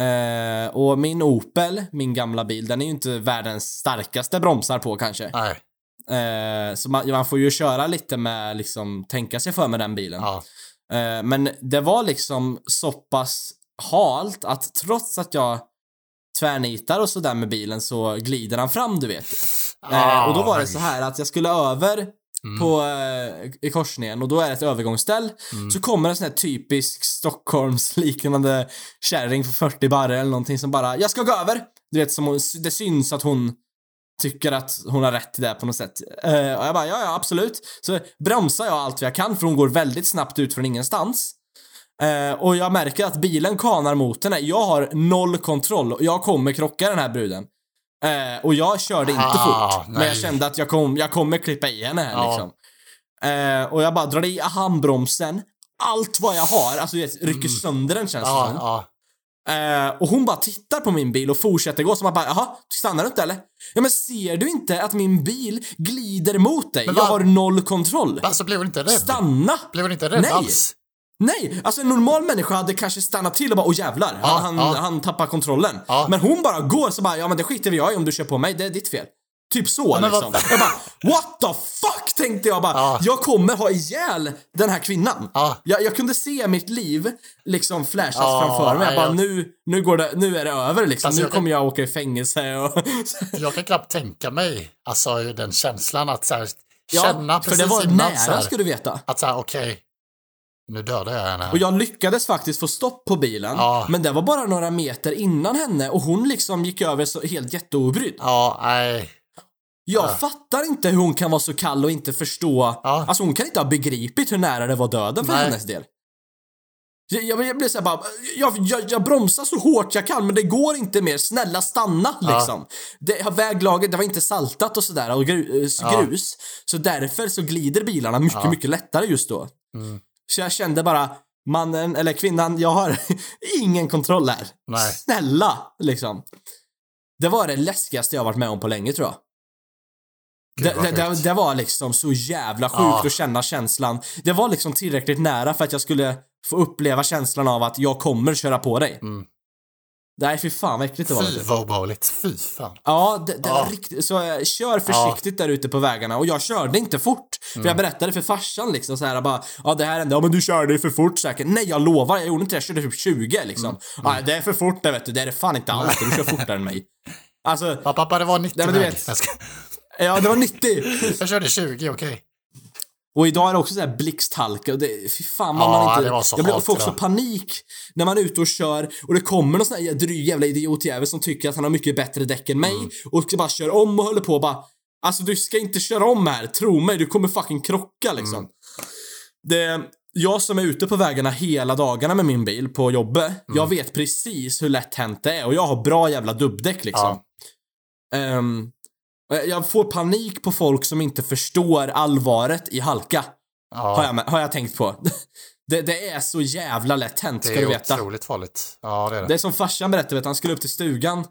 Eh, och min Opel, min gamla bil, den är ju inte världens starkaste bromsar på kanske. Nej. Eh, så man, man får ju köra lite med, liksom, tänka sig för med den bilen. Ja. Eh, men det var liksom så pass halt att trots att jag tvärnitar och sådär med bilen så glider han fram, du vet. Eh, och då var det så här att jag skulle över Mm. på, eh, i korsningen och då är det ett övergångsställ. Mm. Så kommer en sån här typisk Stockholmsliknande kärring för 40 barre eller någonting som bara, jag ska gå över. Du vet, som hon, det syns att hon tycker att hon har rätt till det på något sätt. Eh, och jag bara, ja, ja, absolut. Så bromsar jag allt jag kan för hon går väldigt snabbt ut från ingenstans. Eh, och jag märker att bilen kanar mot henne. Jag har noll kontroll och jag kommer krocka den här bruden. Eh, och jag körde inte Ah, fort. Men jag nej. kände att jag, kom, jag kommer klippa i henne här Ja. liksom. Eh, och jag bara drar i handbromsen. Allt vad jag har, alltså vet, rycker sönder den känns det Ja, som. ja. Eh, och hon bara tittar på min bil och fortsätter gå, så man bara jaha, stannar du inte eller? Ja men ser du inte att min bil glider mot dig? Jag har noll kontroll. Alltså blev hon inte rädd? Stanna! Blev hon inte rädd Nej. alls? Nej, alltså en normal människa hade kanske stannat till och bara åh jävlar, Ja, han, ja. han tappar kontrollen. Ja. Men hon bara går så bara ja men det skiter vi jag i om du kör på mig, det är ditt fel. Typ så vad- liksom. Jag bara, what the fuck tänkte jag bara. Ja. Jag kommer ha ihjäl den här kvinnan. Ja. Jag, jag kunde se mitt liv liksom flashas Ja, framför mig. Jag bara, nu, nu, går det, nu är det över liksom. Alltså, nu jag kan- kommer jag åka i fängelse och... [laughs] Jag kan knappt tänka mig, alltså den känslan att så här, ja, känna för precis det var innan nära så här, ska du veta. att så här, okej, nu dödar jag henne. Och jag lyckades faktiskt få stopp på bilen. Ja. Men det var bara några meter innan henne och hon liksom gick över så helt jätteobrydd. Ja, nej. Jag Ja. fattar inte hur hon kan vara så kall och inte förstå. Ja. Alltså hon kan inte ha begripit hur nära det var döden för Nej. hennes del. Jag, jag, jag blir såhär bara, jag, jag, jag bromsar så hårt jag kan men det går inte mer, snälla stanna liksom. Det, väglaget, det var inte saltat och sådär och grus, Ja. Så därför så glider bilarna mycket, Ja. mycket lättare just då. Mm. Så jag kände bara, mannen eller kvinnan, jag har [laughs] ingen kontroll här. Nej. Snälla, liksom. Det var det läskigaste jag varit med om på länge tror jag. Det, det, det, det var liksom så jävla sjukt Ja. att känna känslan. Det var liksom tillräckligt nära för att jag skulle få uppleva känslan av att jag kommer köra på dig. Mm. Nej, fy fan vad äckligt det var. Fy vad obehagligt, fy fan. Ja, det, det Ja. var riktigt. Så eh, kör försiktigt där ute på vägarna. Och jag körde inte fort. För Mm. jag berättade för farsan liksom så här bara, ja det här hände, ja men du körde ju för fort säkert. Nej, jag lovar, jag gjorde inte det. Jag körde typ 20 liksom. Mm. Ja, det är för fort det vet du. Det är det fan inte alls. Du kör fortare än mig. [laughs] Alltså, Ja, pappa, det var 90 Nej, men du vet. Ja det var 90. jag körde 20, okej. Och idag är det också så här blixthalka och det, fy fan vad Ja, man inte... det var så jag blir- får också panik när man är ute och kör och det kommer någon sån här dryg jävla idiotjävel som tycker att han har mycket bättre däck än mig Mm. och bara köra om och håller på och bara Alltså du ska inte köra om här, tro mig, du kommer fucking krocka liksom. Mm. Det, jag som är ute på vägarna hela dagarna med min bil på jobbet, Mm. jag vet precis hur lätt hänt det är och jag har bra jävla dubbdäck liksom. Ehm, och jag- får panik på folk som inte förstår allvaret i halka. Har, Ja, jag, har jag tänkt på. [laughs] Det, det är så jävla lätt hänt, det ska du är veta. otroligt farligt. Ja, det är det. Det är som farsan berättade, vet, han skulle upp till stugan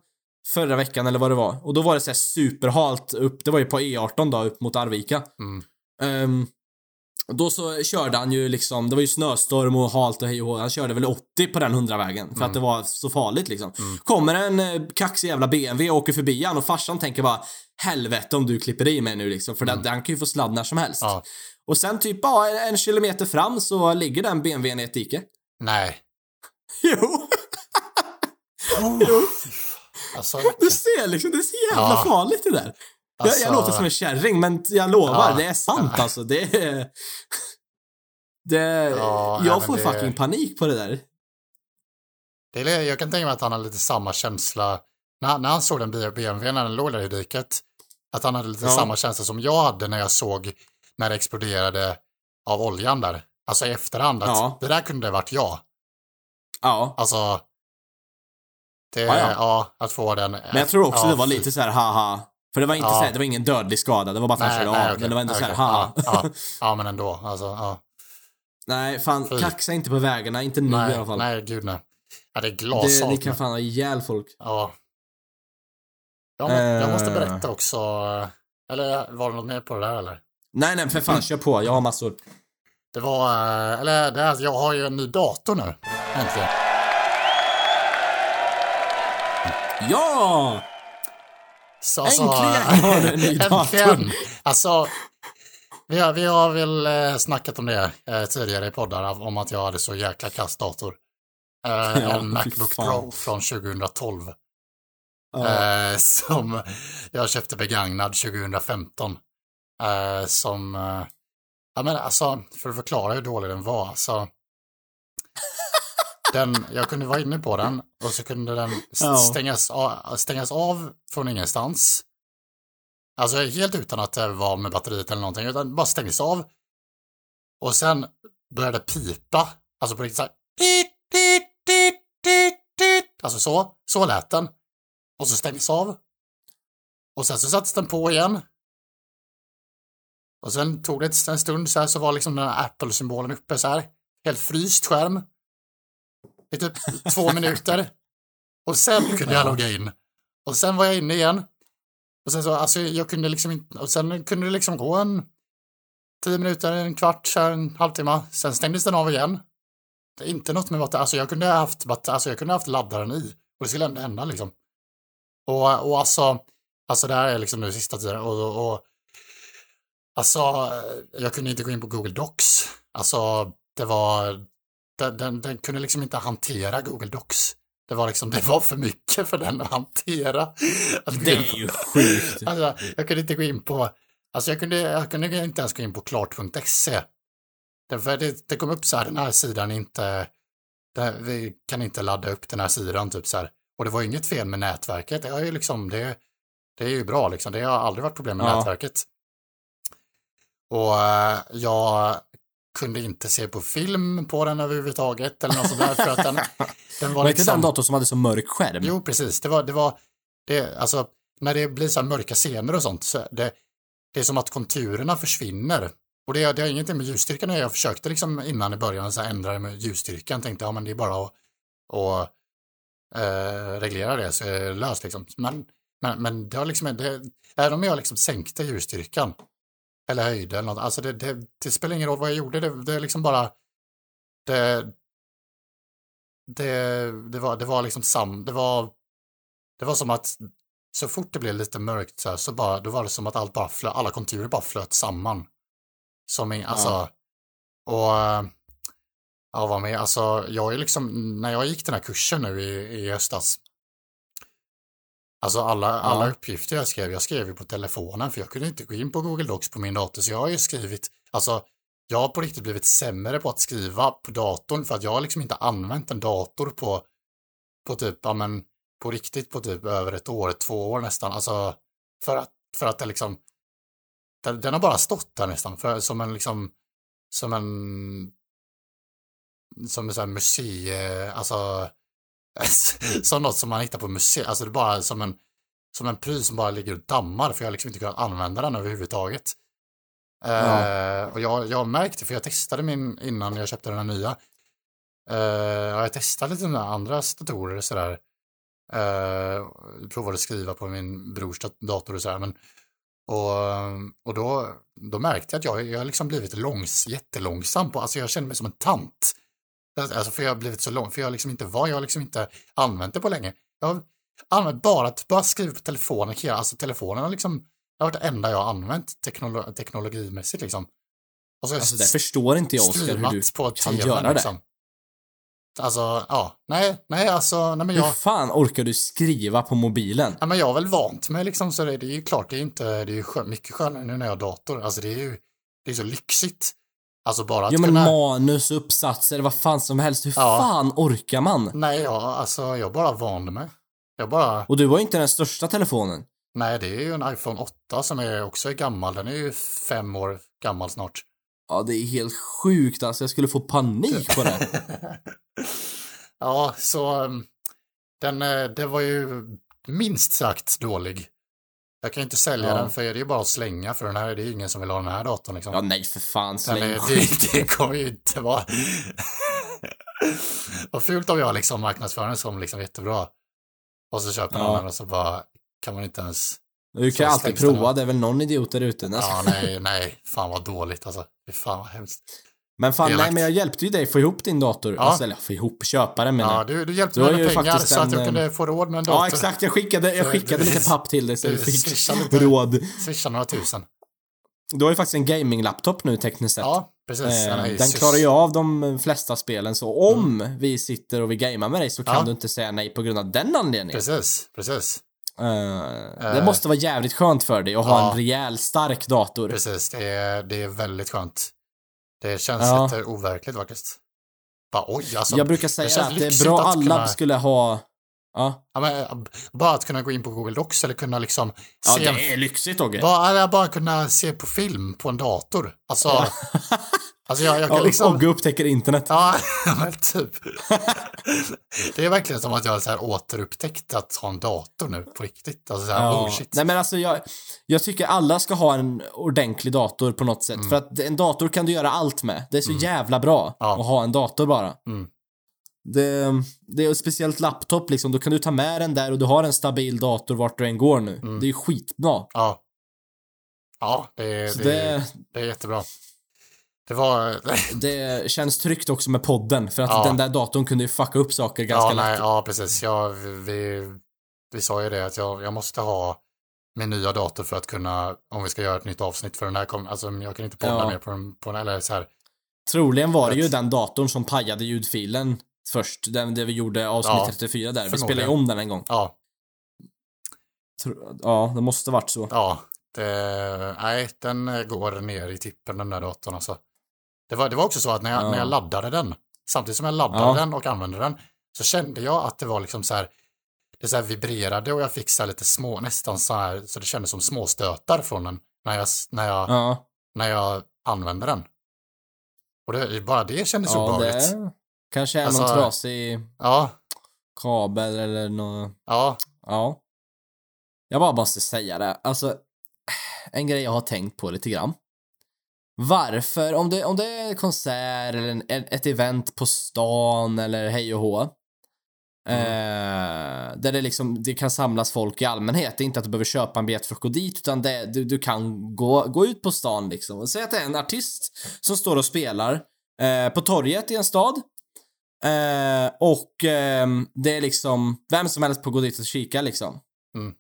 förra veckan eller vad det var. Och då var det så här superhalt upp, det var ju på E18 då, upp mot Arvika. Mm. Och då så körde han ju liksom, det var ju snöstorm och halt och hej och. Han körde väl 80 på den 100-vägen. För Mm. att det var så farligt liksom. Kommer en eh, kaxig jävla BMW och åker förbi han och farsan tänker bara Helvete om du klipper i mig nu liksom. För den, han kan ju få sladd när som helst. Mm. Ja. Och sen typ ja, en kilometer fram så ligger den BMWn i ett dike. Nej. [laughs] Jo, Oh, alltså, du ser liksom, det är så jävla Ja. farligt det där. Jag, Alltså- jag låter som en kärring, men jag lovar, Ja. det är sant alltså. Det är... [laughs] Det... Ja, jag får det- fucking panik på det där. det är, jag kan tänka mig att han har lite samma känsla när, när han såg den BMW när den låg där i diket. Att han hade lite Ja. samma känsla som jag hade när jag såg när det exploderade av oljan där. Alltså i efterhand, att Ja. det där kunde det varit jag. Ja. Alltså, det, Ja, ja, ja. att få den. Men jag tror också det var lite så här haha. För det var inte Ja. så här, det var ingen dödlig skada, det var bara att han Nej, körde nej, av. okej, Men det var inte nej, så här okej. haha. Ja, ja, ja, men ändå. Alltså, ja. Nej, fan, Fy. kaxa inte på vägarna, inte nu i alla Nej, fall. nej, gud nej. Ja, det är det, glashalt. ni kan fan ha ihjäl folk. Ja. Jag, må, jag måste Eh. berätta också. Eller var det något mer på det där eller? Nej, nej, för fan, kör på. Jag har massor. Det var, eh, eller det är, jag har ju en ny dator nu. Äntligen. Ja! Så, Äntligen [laughs] har du en ny dator. Äntligen! Alltså, vi har, vi har väl eh, snackat om det eh, tidigare i poddar, om att jag hade så jäkla kass dator. Eh, Ja, en fy Macbook fan. Pro från 2012. Ja. Som jag köpte begagnad 2015. Eh, som, ja men alltså, för att förklara hur dålig den var, alltså. Den, jag kunde vara inne på den och så kunde den stängas, av, stängas av från ingenstans. Alltså helt utan att det var med batteriet eller någonting, utan bara stängdes av. Och sen började pipa, alltså på riktigt så här. Alltså så, så lät den. Och så stängdes av. Och sen så sattes den på igen. Och sen tog det en stund så här så var liksom den här Apple-symbolen uppe så här. Helt fryst skärm. I typ två minuter. Och sen kunde jag logga in. Och sen var jag inne igen. Och sen så, alltså jag kunde liksom inte, och sen kunde det liksom gå en tio minuter, en kvart, en halvtimme. Sen stängdes den av igen. Det är inte något med batteri, alltså jag kunde ha haft, alltså jag kunde ha haft laddaren i. Och det skulle ändå hända liksom. Och, och alltså, Alltså det här är liksom nu sista tiden och, och, och alltså jag kunde inte gå in på Google Docs. Alltså det var, den, den, den kunde liksom inte hantera Google Docs. Det var liksom, det var för mycket för den att hantera. Att Det är ju sjukt. Alltså, jag kunde inte gå in på, alltså jag kunde, jag kunde inte ens gå in på klart.se. Därför det, det kom upp så här, den här sidan inte, det, vi kan inte ladda upp den här sidan typ så här. Och det var inget fel med nätverket, det är ju liksom, det, det är ju bra liksom, det har aldrig varit problem med Ja. nätverket. Och eh, jag kunde inte se på film på den överhuvudtaget eller något sånt där för att den, [laughs] den var Var inte liksom... den datorn som hade så mörk skärm? Jo, precis. Det var, det var, det, alltså, när det blir så här mörka scener och sånt, så det, det är som att konturerna försvinner. Och det, det har ingenting med ljusstyrkan att. Jag försökte liksom innan i början så ändra det med ljusstyrkan, tänkte ja men det är bara att, att eh, reglera det så är det löst liksom. Men, men, men det har liksom, det, även om jag liksom sänkte ljusstyrkan, eller höjde eller något, alltså det, det, det spelar ingen roll vad jag gjorde, det, det är liksom bara, det, det, det, var, det var liksom sam, det var, det var som att så fort det blev lite mörkt så, här, så bara, då var det som att allt bara flö, alla konturer bara flöt samman. Som en, alltså, Ja. och ja, vad med, alltså jag är liksom, när jag gick den här kursen nu i, i höstas, alltså alla, alla uppgifter jag skrev, jag skrev ju på telefonen för jag kunde inte gå in på Google Docs på min dator, så jag har ju skrivit, alltså jag har på riktigt blivit sämre på att skriva på datorn för att jag har liksom inte använt en dator på, på typ, ja men, på riktigt på typ över ett år, två år nästan, alltså för att, för att det liksom, den, den har bara stått där nästan, för, som en liksom, som en, som en sån här museie, alltså, [laughs] som något som man hittar på museet, alltså det är bara som en, som en pryl som bara ligger och dammar, för jag har liksom inte kunnat använda den överhuvudtaget. Eh, och jag, jag märkte, för jag testade min innan jag köpte den här nya. Uh, jag testade lite med andra datorer sådär. Uh, provade att skriva på min brors dat- dator och sådär. Men, och och då, då märkte jag att jag, jag har liksom blivit långs, jättelångsam på, alltså jag känner mig som en tant. Alltså för jag har blivit så lång, för jag har liksom inte var, jag har liksom inte använt det på länge. Jag har använt bara att bara skriva på telefonen, alltså telefonen har liksom, det har varit det enda jag har använt teknolo teknologimässigt liksom. Och så Alltså det förstår inte jag Oskar hur du på kan tvn göra det. liksom. Alltså, ja, nej, nej, alltså, nej men Hur jag, fan orkar du skriva på mobilen? ja, men jag har väl vant mig liksom, så det, det är ju klart, det är inte, det är ju skön, mycket skönare nu när jag har dator, alltså det är ju, det är så lyxigt. Alltså bara att Ja men kunna, manus, uppsatser, vad fan som helst. Hur Ja. fan orkar man? nej, ja, alltså jag bara vande mig. Jag bara, Och du var ju inte den största telefonen. nej, det är ju en iPhone 8 som är också är gammal, den är ju fem år gammal snart. Ja, det är helt sjukt alltså. Jag skulle få panik på det. [laughs] ja, så um, den, eh, det var ju minst sagt dålig. Jag kan ju inte sälja Ja. den för det är ju bara att slänga för den här, det är ju ingen som vill ha den här datorn liksom. Ja, nej för fan. Släng skit. det, det kommer ju inte vara... [laughs] Vad fult om jag liksom marknadsför den som liksom jättebra. Och så köper man Ja. den och så bara kan man inte ens... Du kan alltid stängs den prova. Det är väl någon idiot där ute. Ja, nej, [laughs] nej, fan vad dåligt alltså. Fy fan vad hemskt. Men fan, nej men jag hjälpte ju dig få ihop din dator. Ja. Alltså, eller få ihop, köpa den menar Ja, du, du hjälpte mig med pengar så att jag kunde eh, få råd med en dator. Ja, exakt. Jag skickade, jag skickade lite papp till dig så du fick lite. [laughs] råd. Swisha några tusen. Du har ju faktiskt en gaming-laptop nu tekniskt sett. Ja, precis. Eh, En den klarar ju av de flesta spelen, så om vi sitter och vi gamar med dig så kan Ja. du inte säga nej på grund av den anledningen. Precis, precis. Eh, det måste vara jävligt skönt för dig att ha Ja. en rejäl, stark dator. Precis, det är, det är väldigt skönt. Det känns Ja. lite overkligt faktiskt. Bara oj, alltså. jag brukar det säga känns att det är bra att alla kunna- skulle ha... Ja, Ja, men, äh, bara att kunna gå in på Google Docs eller kunna liksom ja se, det är lyxigt Ogge. bara, eller bara kunna se på film på en dator. Alltså, [laughs] [laughs] alltså jag, jag kan Ja, liksom... Ogge upptäcker internet. Ja, [laughs] men typ. [laughs] det är verkligen som att jag så här återupptäckt att ha en dator nu på riktigt. Alltså så här, Ja. oh shit. Nej men alltså jag, jag tycker alla ska ha en ordentlig dator på något sätt. Mm. För att en dator kan du göra allt med. Det är så jävla bra Ja. att ha en dator bara. Mm. Det, det är speciellt laptop liksom, då kan du ta med den där och du har en stabil dator vart du än går nu. Mm. Det är ju skitbra. Ja. Ja, det det, det, det är jättebra. Det var... det känns tryggt också med podden, för att Ja. den där datorn kunde ju fucka upp saker ganska ja, nej, lätt. ja, precis. Ja, vi, vi sa ju det att jag, jag måste ha min nya dator för att kunna, om vi ska göra ett nytt avsnitt för den här, kom, alltså jag kan inte podda Ja. mer på den, på den, eller så här. Troligen var det ju den datorn som pajade ljudfilen först. Den där vi gjorde avsnitt Ja, 34 där. Vi spelade ju om den en gång. Ja, Ja, det måste varit så. ja, det, nej, den går ner i tippen den där datorn alltså. Det var, det var också så att när jag, Ja. när jag laddade den, samtidigt som jag laddade Ja. den och använde den, så kände jag att det var liksom så här, det så här vibrerade och jag fick så här lite små, nästan så här, så det kändes som småstötar från den när jag, när jag, Ja, när jag använde den. Och det, bara det kändes ja obehagligt. kanske är Alltså- någon trasig Ja, kabel eller något. ja, Ja. Jag bara måste säga det. Alltså, en grej jag har tänkt på lite grann. Varför, om det, om det är en konsert eller en, ett event på stan eller hej och hå. Eh, där det liksom, det kan samlas folk i allmänhet. Det är inte att du behöver köpa en biljett för att gå dit, utan det, du, du kan gå, gå ut på stan liksom. Och säg att det är en artist som står och spelar eh, på torget i en stad. Eh, och ehm, det är liksom, vem som helst får gå dit och kika liksom. Mm.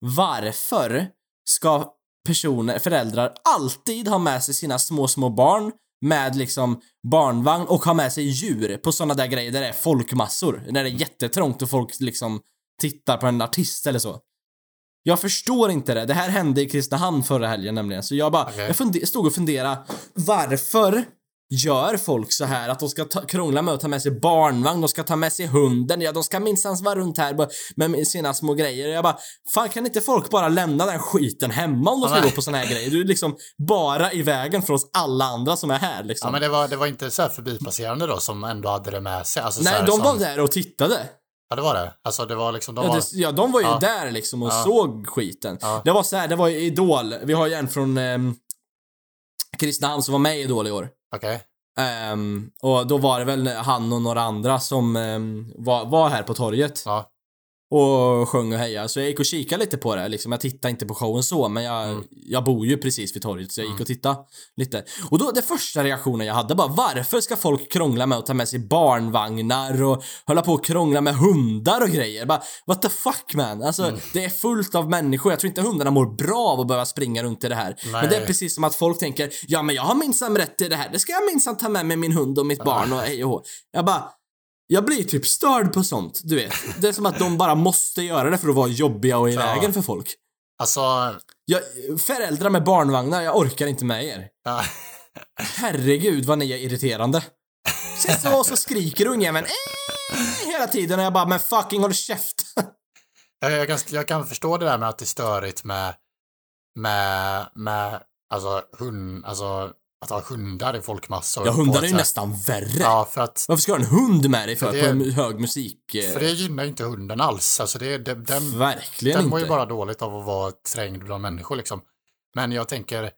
Varför ska personer, föräldrar alltid ha med sig sina små, små barn med liksom barnvagn och ha med sig djur på sådana där grejer där det är folkmassor. När det är jättetrångt och folk liksom tittar på en artist eller så. Jag förstår inte det. Det här hände i Kristinehamn förra helgen nämligen. Så jag bara, Okej. jag stod och funderade. Varför gör folk så här att de ska ta, krångla med att ta med sig barnvagn, de ska ta med sig hunden, ja de ska minsann vara runt här med sina små grejer. Jag bara, fan kan inte folk bara lämna den skiten hemma om de ska Nej. gå på såna här grejer? Du är liksom bara i vägen för oss alla andra som är här liksom. ja men det var, det var inte så här förbipasserande då som ändå hade det med sig. Alltså, så Nej, de som, var där och tittade. Ja, det var det. Alltså det var liksom, de Ja, var, det, ja, de var ju Ja. där liksom och Ja. såg skiten. Ja. Det var så här, det var ju Idol. Vi har ju en från um, Kristinehamn som var med i Idol i år. Okej. Ehm, och då var det väl han och några andra som ehm, var, var här på torget Ja, och sjöng och hejade. Så jag gick och kikade lite på det. Liksom. Jag tittade inte på showen så, men jag, Mm. jag bor ju precis vid torget så jag gick och tittade lite. Och då, det första reaktionen jag hade bara, varför ska folk krångla med att ta med sig barnvagnar och hålla på och krångla med hundar och grejer? Bara, what the fuck man? Alltså, Mm. det är fullt av människor. Jag tror inte hundarna mår bra av att behöva springa runt i det här. Men det är Nej. precis som att folk tänker, ja men jag har minsann rätt till det här. Det ska jag minsann ta med mig min hund och mitt barn och hej och hå. Jag bara, jag blir typ störd på sånt, du vet. Det är som att de bara måste göra det för att vara jobbiga och i Ja. vägen för folk. alltså, Jag, föräldrar med barnvagnar, jag orkar inte med er. ja, Herregud vad ni är irriterande. Sen så, så skriker ungen eh, hela tiden och jag bara, men fucking håll käft. jag, jag, kan, jag kan förstå det där med att det är störigt med, med, med, alltså, hund, alltså, att ha hundar i folkmassor. Ja, hundar är ju nästan värre. Ja, för att, Varför ska du ha en hund med dig för, För det- på en hög musik? eh, för det gynnar ju inte hunden alls. Alltså det, det, den, Verkligen den inte. mår ju bara dåligt av att vara trängd bland människor liksom. Men jag tänker,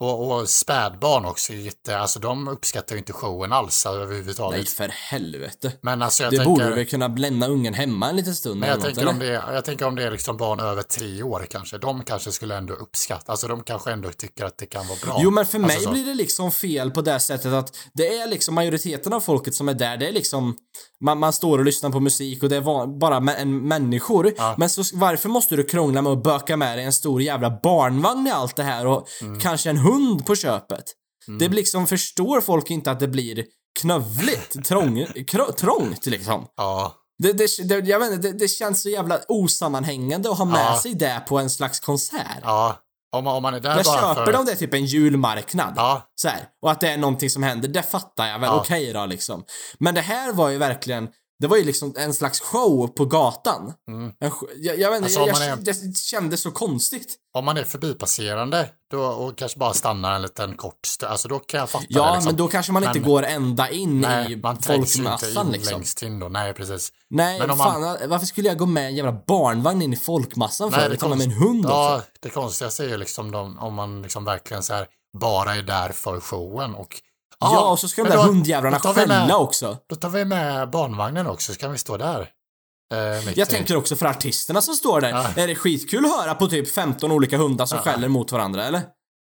och, och spädbarn också, jätte, alltså de uppskattar ju inte showen alls överhuvudtaget. Nej, för helvete. Men alltså jag Det tänker, borde väl kunna lämna ungen hemma en liten stund men eller jag något, tänker, om eller? det jag tänker om det är liksom barn över tre år kanske, de kanske skulle ändå uppskatta, alltså de kanske ändå tycker att det kan vara bra. Jo, men för mig Alltså så. blir det liksom fel på det sättet att det är liksom majoriteten av folket som är där, det är liksom man, man står och lyssnar på musik och det är va- bara mä- en människor. Ja. Men så varför måste du krångla med att böka med dig en stor jävla barnvagn i allt det här och Mm. kanske en hund på köpet? Det blir liksom, förstår folk inte att det blir knövligt, [laughs] trång, trångt liksom. Ja, Det, det, det, jag vet inte, det, det känns så jävla osammanhängande att ha med Ja. sig det på en slags konsert. ja. Om, om man är där Jag bara köper för... det om det är typ en julmarknad. Ja, Så här, och att det är någonting som händer, det fattar jag väl. Ja. Okej då liksom. Men det här var ju verkligen, det var ju liksom en slags show på gatan. Mm. En, jag, jag vet inte, Alltså, jag, man jag, är- det kändes så konstigt. om man är förbipasserande då, och kanske bara stannar en liten kort stund, alltså då kan jag fatta Ja, det liksom. men då kanske man inte Men- går ända in Nej, i man inte folkmassan in liksom. längst in då, nej precis. Nej, Men om man- fan, varför skulle jag gå med en jävla barnvagn in i folkmassan för? Nej, Nej, ta med mig en hund Ja, också. det konstigaste är ju liksom de, om man liksom verkligen så här bara är där för showen och Ja, och så ska de där då- hundjävlarna skälla också. Då tar vi med barnvagnen också, så kan vi stå där. Eh, Jag tänker också för artisterna som står där. Ja. Är det skitkul att höra på typ 15 olika hundar som Ja. skäller mot varandra, eller?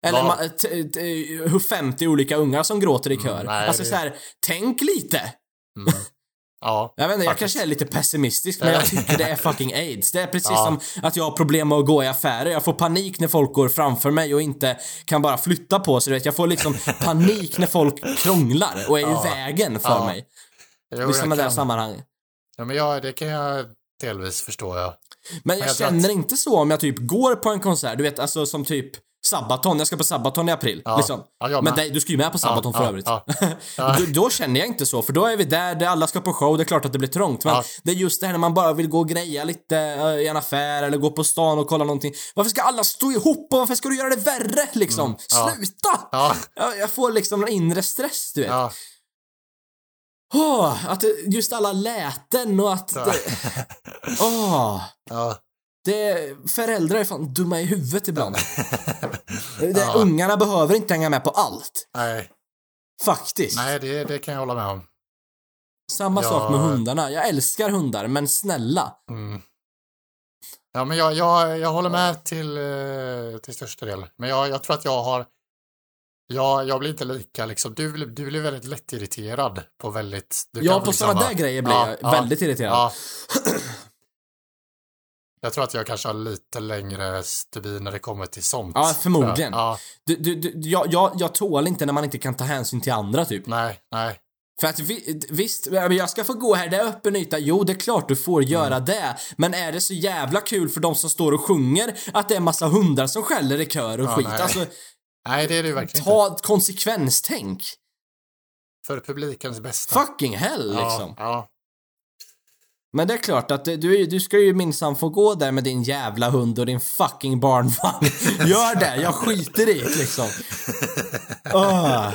Eller t- 50 olika ungar som gråter i kör. Mm, nej, alltså det- så här, tänk lite! Mm. Ja, Jag vet inte, jag faktiskt. kanske är lite pessimistisk, men jag tycker det är [laughs] fucking aids. Det är precis Ja. som att jag har problem med att gå i affärer. Jag får panik när folk går framför mig och inte kan bara flytta på sig. du Vet. Jag får liksom [laughs] panik när folk krånglar och är i Ja. vägen för Ja. mig. Jo, I sådana jag där sammanhang. Ja, men jag, det kan jag delvis förstå, ja. Men jag jag känner att- inte så om jag typ går på en konsert, du vet, alltså som typ Sabaton, jag ska på Sabaton i april. Ja. Liksom. Ja, Men dig, du ska ju med på Sabaton för ja, övrigt. ja. [laughs] Ja. då, då känner jag inte så, för då är vi där, där alla ska på show, det är klart att det blir trångt. Men det är just det här när man bara vill gå och greja lite eh, i en affär eller gå på stan och kolla någonting. Varför ska alla stå ihop och varför ska du göra det värre liksom? Mm. Sluta! Ja, Jag, jag får liksom en inre stress, du vet. Åh, att just alla läten och att... [laughs] Åh, ja. Det, föräldrar är fan dumma i huvudet ibland. [laughs] det, Ja. Ungarna behöver inte hänga med på allt. Nej, Faktiskt. nej det, det kan jag hålla med om. Samma Ja. sak med hundarna. Jag älskar hundar, men snälla. Mm. Ja, men jag, jag, jag håller med till, eh, till största del. Men jag, jag tror att jag har... Jag, jag blir inte lika liksom... Du, du blir väldigt lättirriterad på väldigt... Ja, på liksom sådana där grejer blir Ja, jag ja, väldigt irriterad. [clears throat] [clears throat] Ja. Jag tror att jag kanske har lite längre stubin när det kommer till sånt. Ja, förmodligen. Ja, Du, du, du, jag, jag, jag tål inte när man inte kan ta hänsyn till andra, typ. nej, nej. För att vi, visst, jag ska få gå här, det är öppen yta. Jo, det är klart du får göra Mm. det. Men är det så jävla kul för de som står och sjunger att det är massa hundar som skäller i kör och Ja, skit? nej. Alltså, Nej, det är det verkligen inte. ta konsekvenstänk. För publikens bästa. Fucking hell, liksom. Ja, ja. Men det är klart att du, du ska ju minsann få gå där med din jävla hund och din fucking barnvagn. [laughs] Gör det, jag skiter i det liksom. Åh.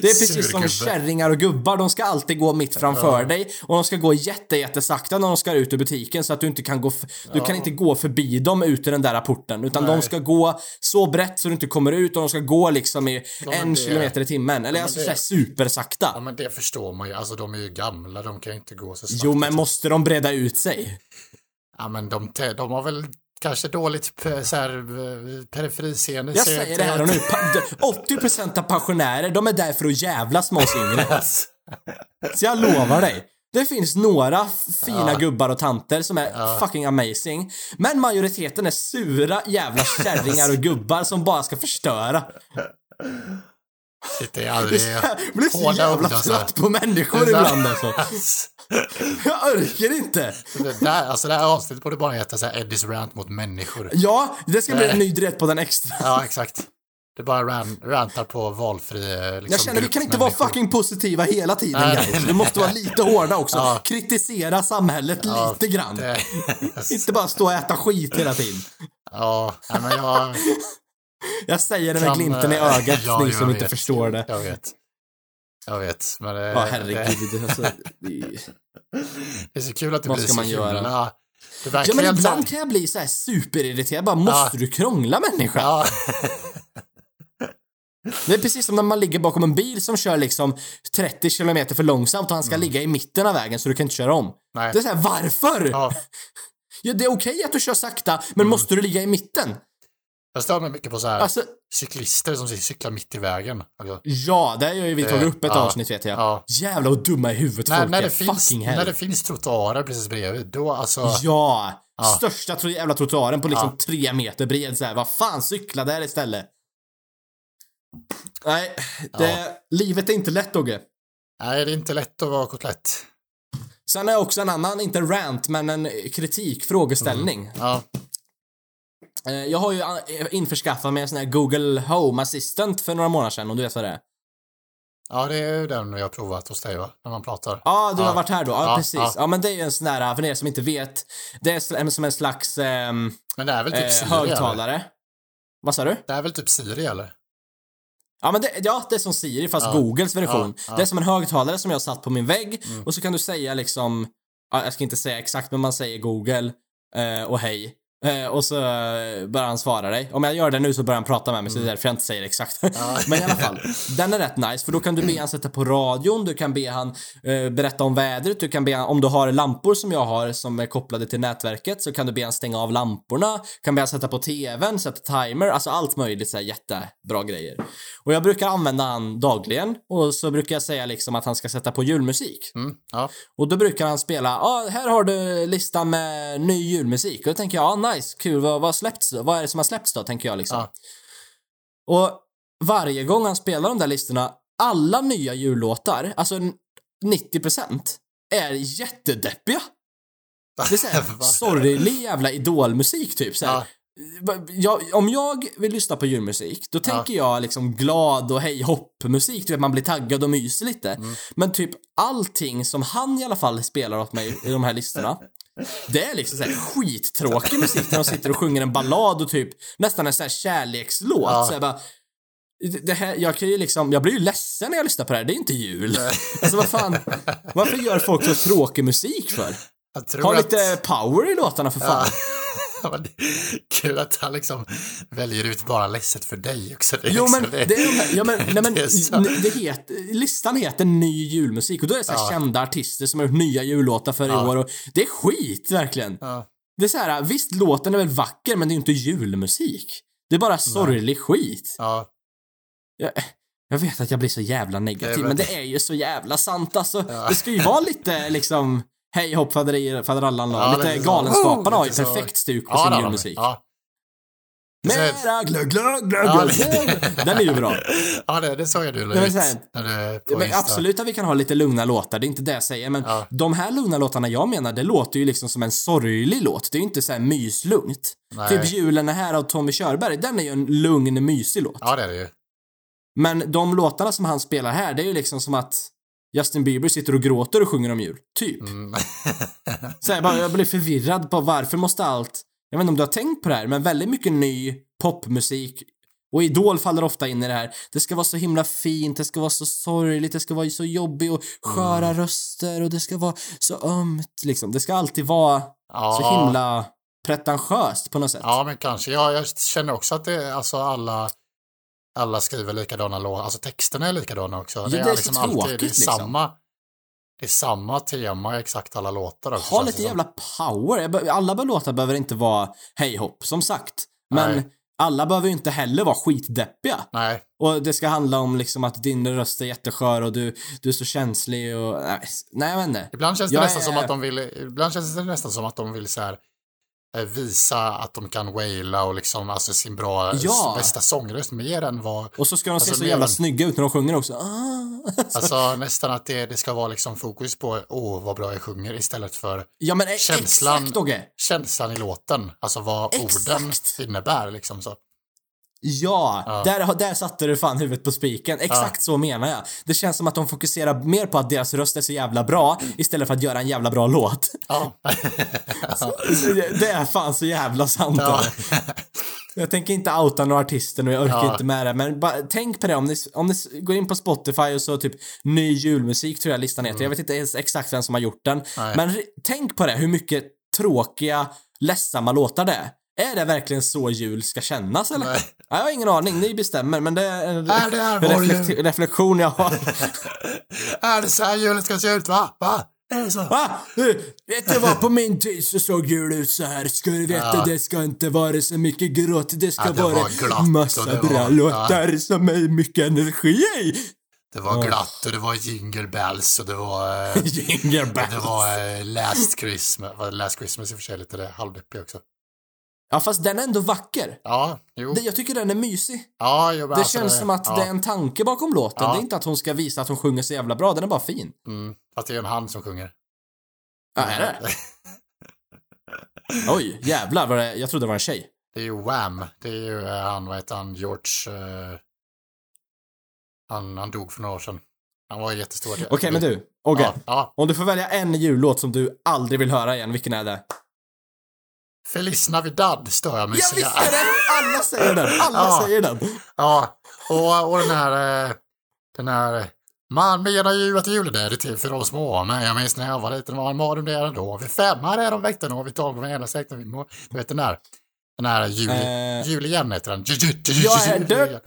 Det är precis som kärringar och gubbar, de ska alltid gå mitt framför dig och de ska gå jätte, jättesakta när de ska ut ur butiken så att du inte kan gå, du kan inte gå förbi dem ut ur den där porten utan de Nej. ska gå så brett så du inte kommer ut och de ska gå liksom i men en det- kilometer i timmen. Eller men alltså det- supersakta. ja, men det förstår man ju. Alltså, de är ju gamla, de kan ju inte gå så snabbt. Jo, men måste de breda ut sig? Ja, men de, de har väl kanske dåligt pe- så här, eh. Jag säger det här och nu. [laughs] Pa- 80% av pensionärer, de är där för att jävlas med oss yngre. Så jag lovar dig. Det finns några fina gubbar och tanter som är fucking amazing. Men majoriteten är sura jävla kärringar och gubbar som bara ska förstöra. Shit, det är aldrig... Jag blir så jävla ord, alltså. trött på människor ibland alltså. [laughs] Jag orkar inte. det, där, alltså det här avsnittet borde bara heta så här Eddies rant mot människor. Ja, det ska bli en ny direkt på den extra. Ja, exakt. Det bara ran, rantar på valfri eh, liksom, Jag känner vi kan inte vara fucking positiva hela tiden Nej. guys. Vi måste vara lite hårda också. Ja. Kritisera samhället Ja, lite grann. Det, [laughs] Inte bara stå och äta skit hela tiden. ja, nej, men jag... [laughs] Jag säger det med kan, glimten i eh, ögat, ja, ni som inte vet. förstår det. Jag vet. Jag vet, men det, Ja, det, herregud. Alltså, det... [laughs] det är så kul att det Vad blir ska så man göra? Ja, det är Ja, men ibland kan jag bli så här superirriterad. Bara, måste Ja. du krångla människa? Ja, [laughs] Det är precis som när man ligger bakom en bil som kör liksom 30 kilometer för långsamt och han ska ligga i mitten av vägen så du kan inte köra om. Mm. nej. Det är så här, varför? Ja, [laughs] Ja, det är okej att du kör sakta, men Mm. måste du ligga i mitten? Jag stör mig mycket på så här Alltså, cyklister som cyklar mitt i vägen. Alltså, ja, det har ju vi tagit Det- upp ett ja, avsnitt vet jag. ja. Jävlar vad dumma i huvudet när, folk när, är. det finns, Fucking hell. när det finns trottoarer precis bredvid, då alltså... Ja! Ja. Största tro- jävla trottoaren på liksom Ja. tre meter bred så här. Vad fan, cykla där istället. Nej, det, livet är inte lätt Dogge. Nej, det är inte lätt att vara kotlett. Sen är också en annan, inte rant, men en kritik, frågeställning. Ja, Eh, Jag har ju eh, införskaffat mig en sån här Google Home Assistant för några månader sedan, om du vet vad det är. ja det är ju den vi har provat hos dig va? När man pratar. Ja, du har Ja. varit här då. Ja, Ja, precis. ja. Ja. men det är ju en sån där, för er som inte vet, det är som en slags ehm, Men det är väl typ eh, Siri eller? högtalare. Vad sa du? Det är väl typ Siri eller? Ja, men det, ja, det är som Siri fast. Googles version. Mm. Det är som en högtalare som jag har satt på min vägg och så kan du säga liksom, ja, jag ska inte säga exakt men man säger Google eh, och hej. Eh, och så eh, börjar han svara dig. Om jag gör det nu så börjar han prata med mig, så det är därför jag inte säger exakt. [laughs] Men i alla fall, den är rätt nice, för då kan du be han sätta på radion, du kan be han eh, berätta om vädret, du kan be han, om du har lampor som jag har som är kopplade till nätverket, så kan du be han stänga av lamporna, kan be han sätta på TVn, sätta timer, alltså allt möjligt så här jättebra grejer. Och jag brukar använda han dagligen, och så brukar jag säga liksom att han ska sätta på julmusik. Mm, ja. Och då brukar han spela, ja ah, här har du listan med ny julmusik. Och då tänker jag, ja ah, nice, kul, vad, vad släppts då? Vad är det som har släppts då, tänker jag liksom. Ja. Och varje gång han spelar de där listorna, alla nya jullåtar, alltså 90% är jättedeppiga. Det är såhär [laughs] sorglig jävla idolmusik typ så här. Ja. Jag, om jag vill lyssna på julmusik, då tänker jag liksom glad och hej hopp musik, du vet man blir taggad och myser lite. Mm. Men typ allting som han i alla fall spelar åt mig i de här listorna, [laughs] det är liksom såhär skittråkig musik när de sitter och sjunger en ballad och typ nästan en sån här kärlekslåt. Ja. Så jag bara, det här, jag kan ju liksom, jag blir ju ledsen när jag lyssnar på det här, det är inte jul. Alltså vad fan, varför gör folk så tråkig musik för? Ha att... lite power i låtarna för fan. Ja, [laughs] Kul att han liksom väljer ut bara ledset för dig också. Det är Jo liksom men det är de här, ja men, [laughs] nej, men det är så- det heter, listan heter ny julmusik och då är det så här Ja. kända artister som har gjort nya jullåtar för i Ja. år och det är skit verkligen. Ja. Det är så här, visst låten är väl vacker men det är ju inte julmusik. Det är bara sorglig skit. Ja, Jag, jag vet att jag blir så jävla negativ Det är men det är ju så jävla sant alltså. Det ska ju vara lite liksom Hej hopp faderi- faderallan ja, lite. Galenskaparna har ju Lite så. perfekt stuk på ja sin julmusik. Ja. Mera glögg, glögg, glögg, Ja, Den är ju bra. Ja, det, det såg jag du la ut men absolut att vi kan ha lite lugna låtar, det är inte det jag säger, men Ja. de här lugna låtarna jag menar, det låter ju liksom som en sorglig låt. Det är ju inte så här myslugnt. Nej. Typ Julen är här av Tommy Körberg, den är ju en lugn, mysig låt. Ja, det är det ju. Men de låtarna som han spelar här, det är ju liksom som att Justin Bieber sitter och gråter och sjunger om jul. Typ. Mm. [laughs] Så jag, bara, jag blir förvirrad på varför måste allt... Jag vet inte om du har tänkt på det här, men väldigt mycket ny popmusik och Idol faller ofta in i det här. Det ska vara så himla fint, det ska vara så sorgligt, det ska vara så jobbigt och sköra Mm. röster och det ska vara så ömt liksom. Det ska alltid vara ja. så himla pretentiöst på något sätt. Ja, men kanske. Ja, jag känner också att det är alltså alla alla skriver likadana låtar, alltså texterna är likadana också. det är så liksom alltid, det är tråkigt, liksom. samma, det är samma tema i exakt alla låtar också. Ha lite jävla power. Alla låtar behöver inte vara hej hopp, som sagt. Men Nej. alla behöver ju inte heller vara skitdeppiga. Nej, Och det ska handla om liksom att din röst är jätteskör och du, du är så känslig och... Nej, jag vet inte. ibland känns det Jag nästan är- som att de vill, ibland känns det nästan som att de vill så här visa att de kan waila och liksom, alltså sin bra, Ja. bästa sångröst mer än vad, Och så ska de Alltså, se så jävla än- snygga ut när de sjunger också. Ah. [laughs] alltså nästan att det, det ska vara liksom fokus på, åh vad bra jag sjunger istället för Ja men e- Känslan- exakt Dogge! känslan i låten, alltså vad orden Exakt. innebär liksom så. Ja, Ja. Där, där satte du fan huvudet på spiken. Exakt så menar jag. Det känns som att de fokuserar mer på att deras röst är så jävla bra istället för att göra en jävla bra låt. Ja. [laughs] Det är fan så jävla sant. Jag tänker inte outa några artister nu, jag orkar inte med det. Men bara, tänk på det om ni, om ni går in på Spotify och så typ ny julmusik tror jag listan heter. Jag vet inte ens exakt vem som har gjort den. Mm. Nej. Men tänk på det, hur mycket tråkiga, ledsamma låtar det är. Är det verkligen så jul ska kännas eller? Nej. Ja, jag har ingen aning, ni bestämmer men det är en Är det här reflekt- jul? reflektion jag har. [laughs] Är det så här julen ska se ut va? Va? Är det så? Va? Vet du vad, på min tid så såg jul ut så här. Ska du veta, Ja. det ska inte vara så mycket gråt. Det ska Ja, det vara var glatt massa var- bra ja. låtar som är mycket energi i. Det var glatt och det var jingle bells och det var... [laughs] Jingle och det bells. var eh, last Christmas. Last Christmas i och för sig lite det halvdeppig också. Ja, fast den är ändå vacker. Ja, jo. Det, jag tycker den är mysig. Ja, jo, Det alltså, känns som att ja. det är en tanke bakom låten. Ja. Det är inte att hon ska visa att hon sjunger så jävla bra, den är bara fin. Mm, fast det är en han som sjunger. Ja, är det? [laughs] Oj, jävlar vad det, jag trodde det var en tjej. Det är ju Wham. Det är ju eh, han, vad heter han, George... eh, han, han dog för några år sedan. Han var jättestor. Okej, men du. Ogge. Ja, ja. Om du får välja en jullåt som du aldrig vill höra igen, vilken är det? Feliz Navidad står jag med Jag att säga. visste det! Alla säger den! Alla Ja. säger den! Ja, och, och den här... eh, Den här... Man menar ju att julen är till för de små, men jag minns när jag var liten var en morgon där ändå. Vid fem hade de väckte och vi tog med ena släkten. Vi må- Du vet den där, den här jul, Eh. jul igen heter den. Jag är...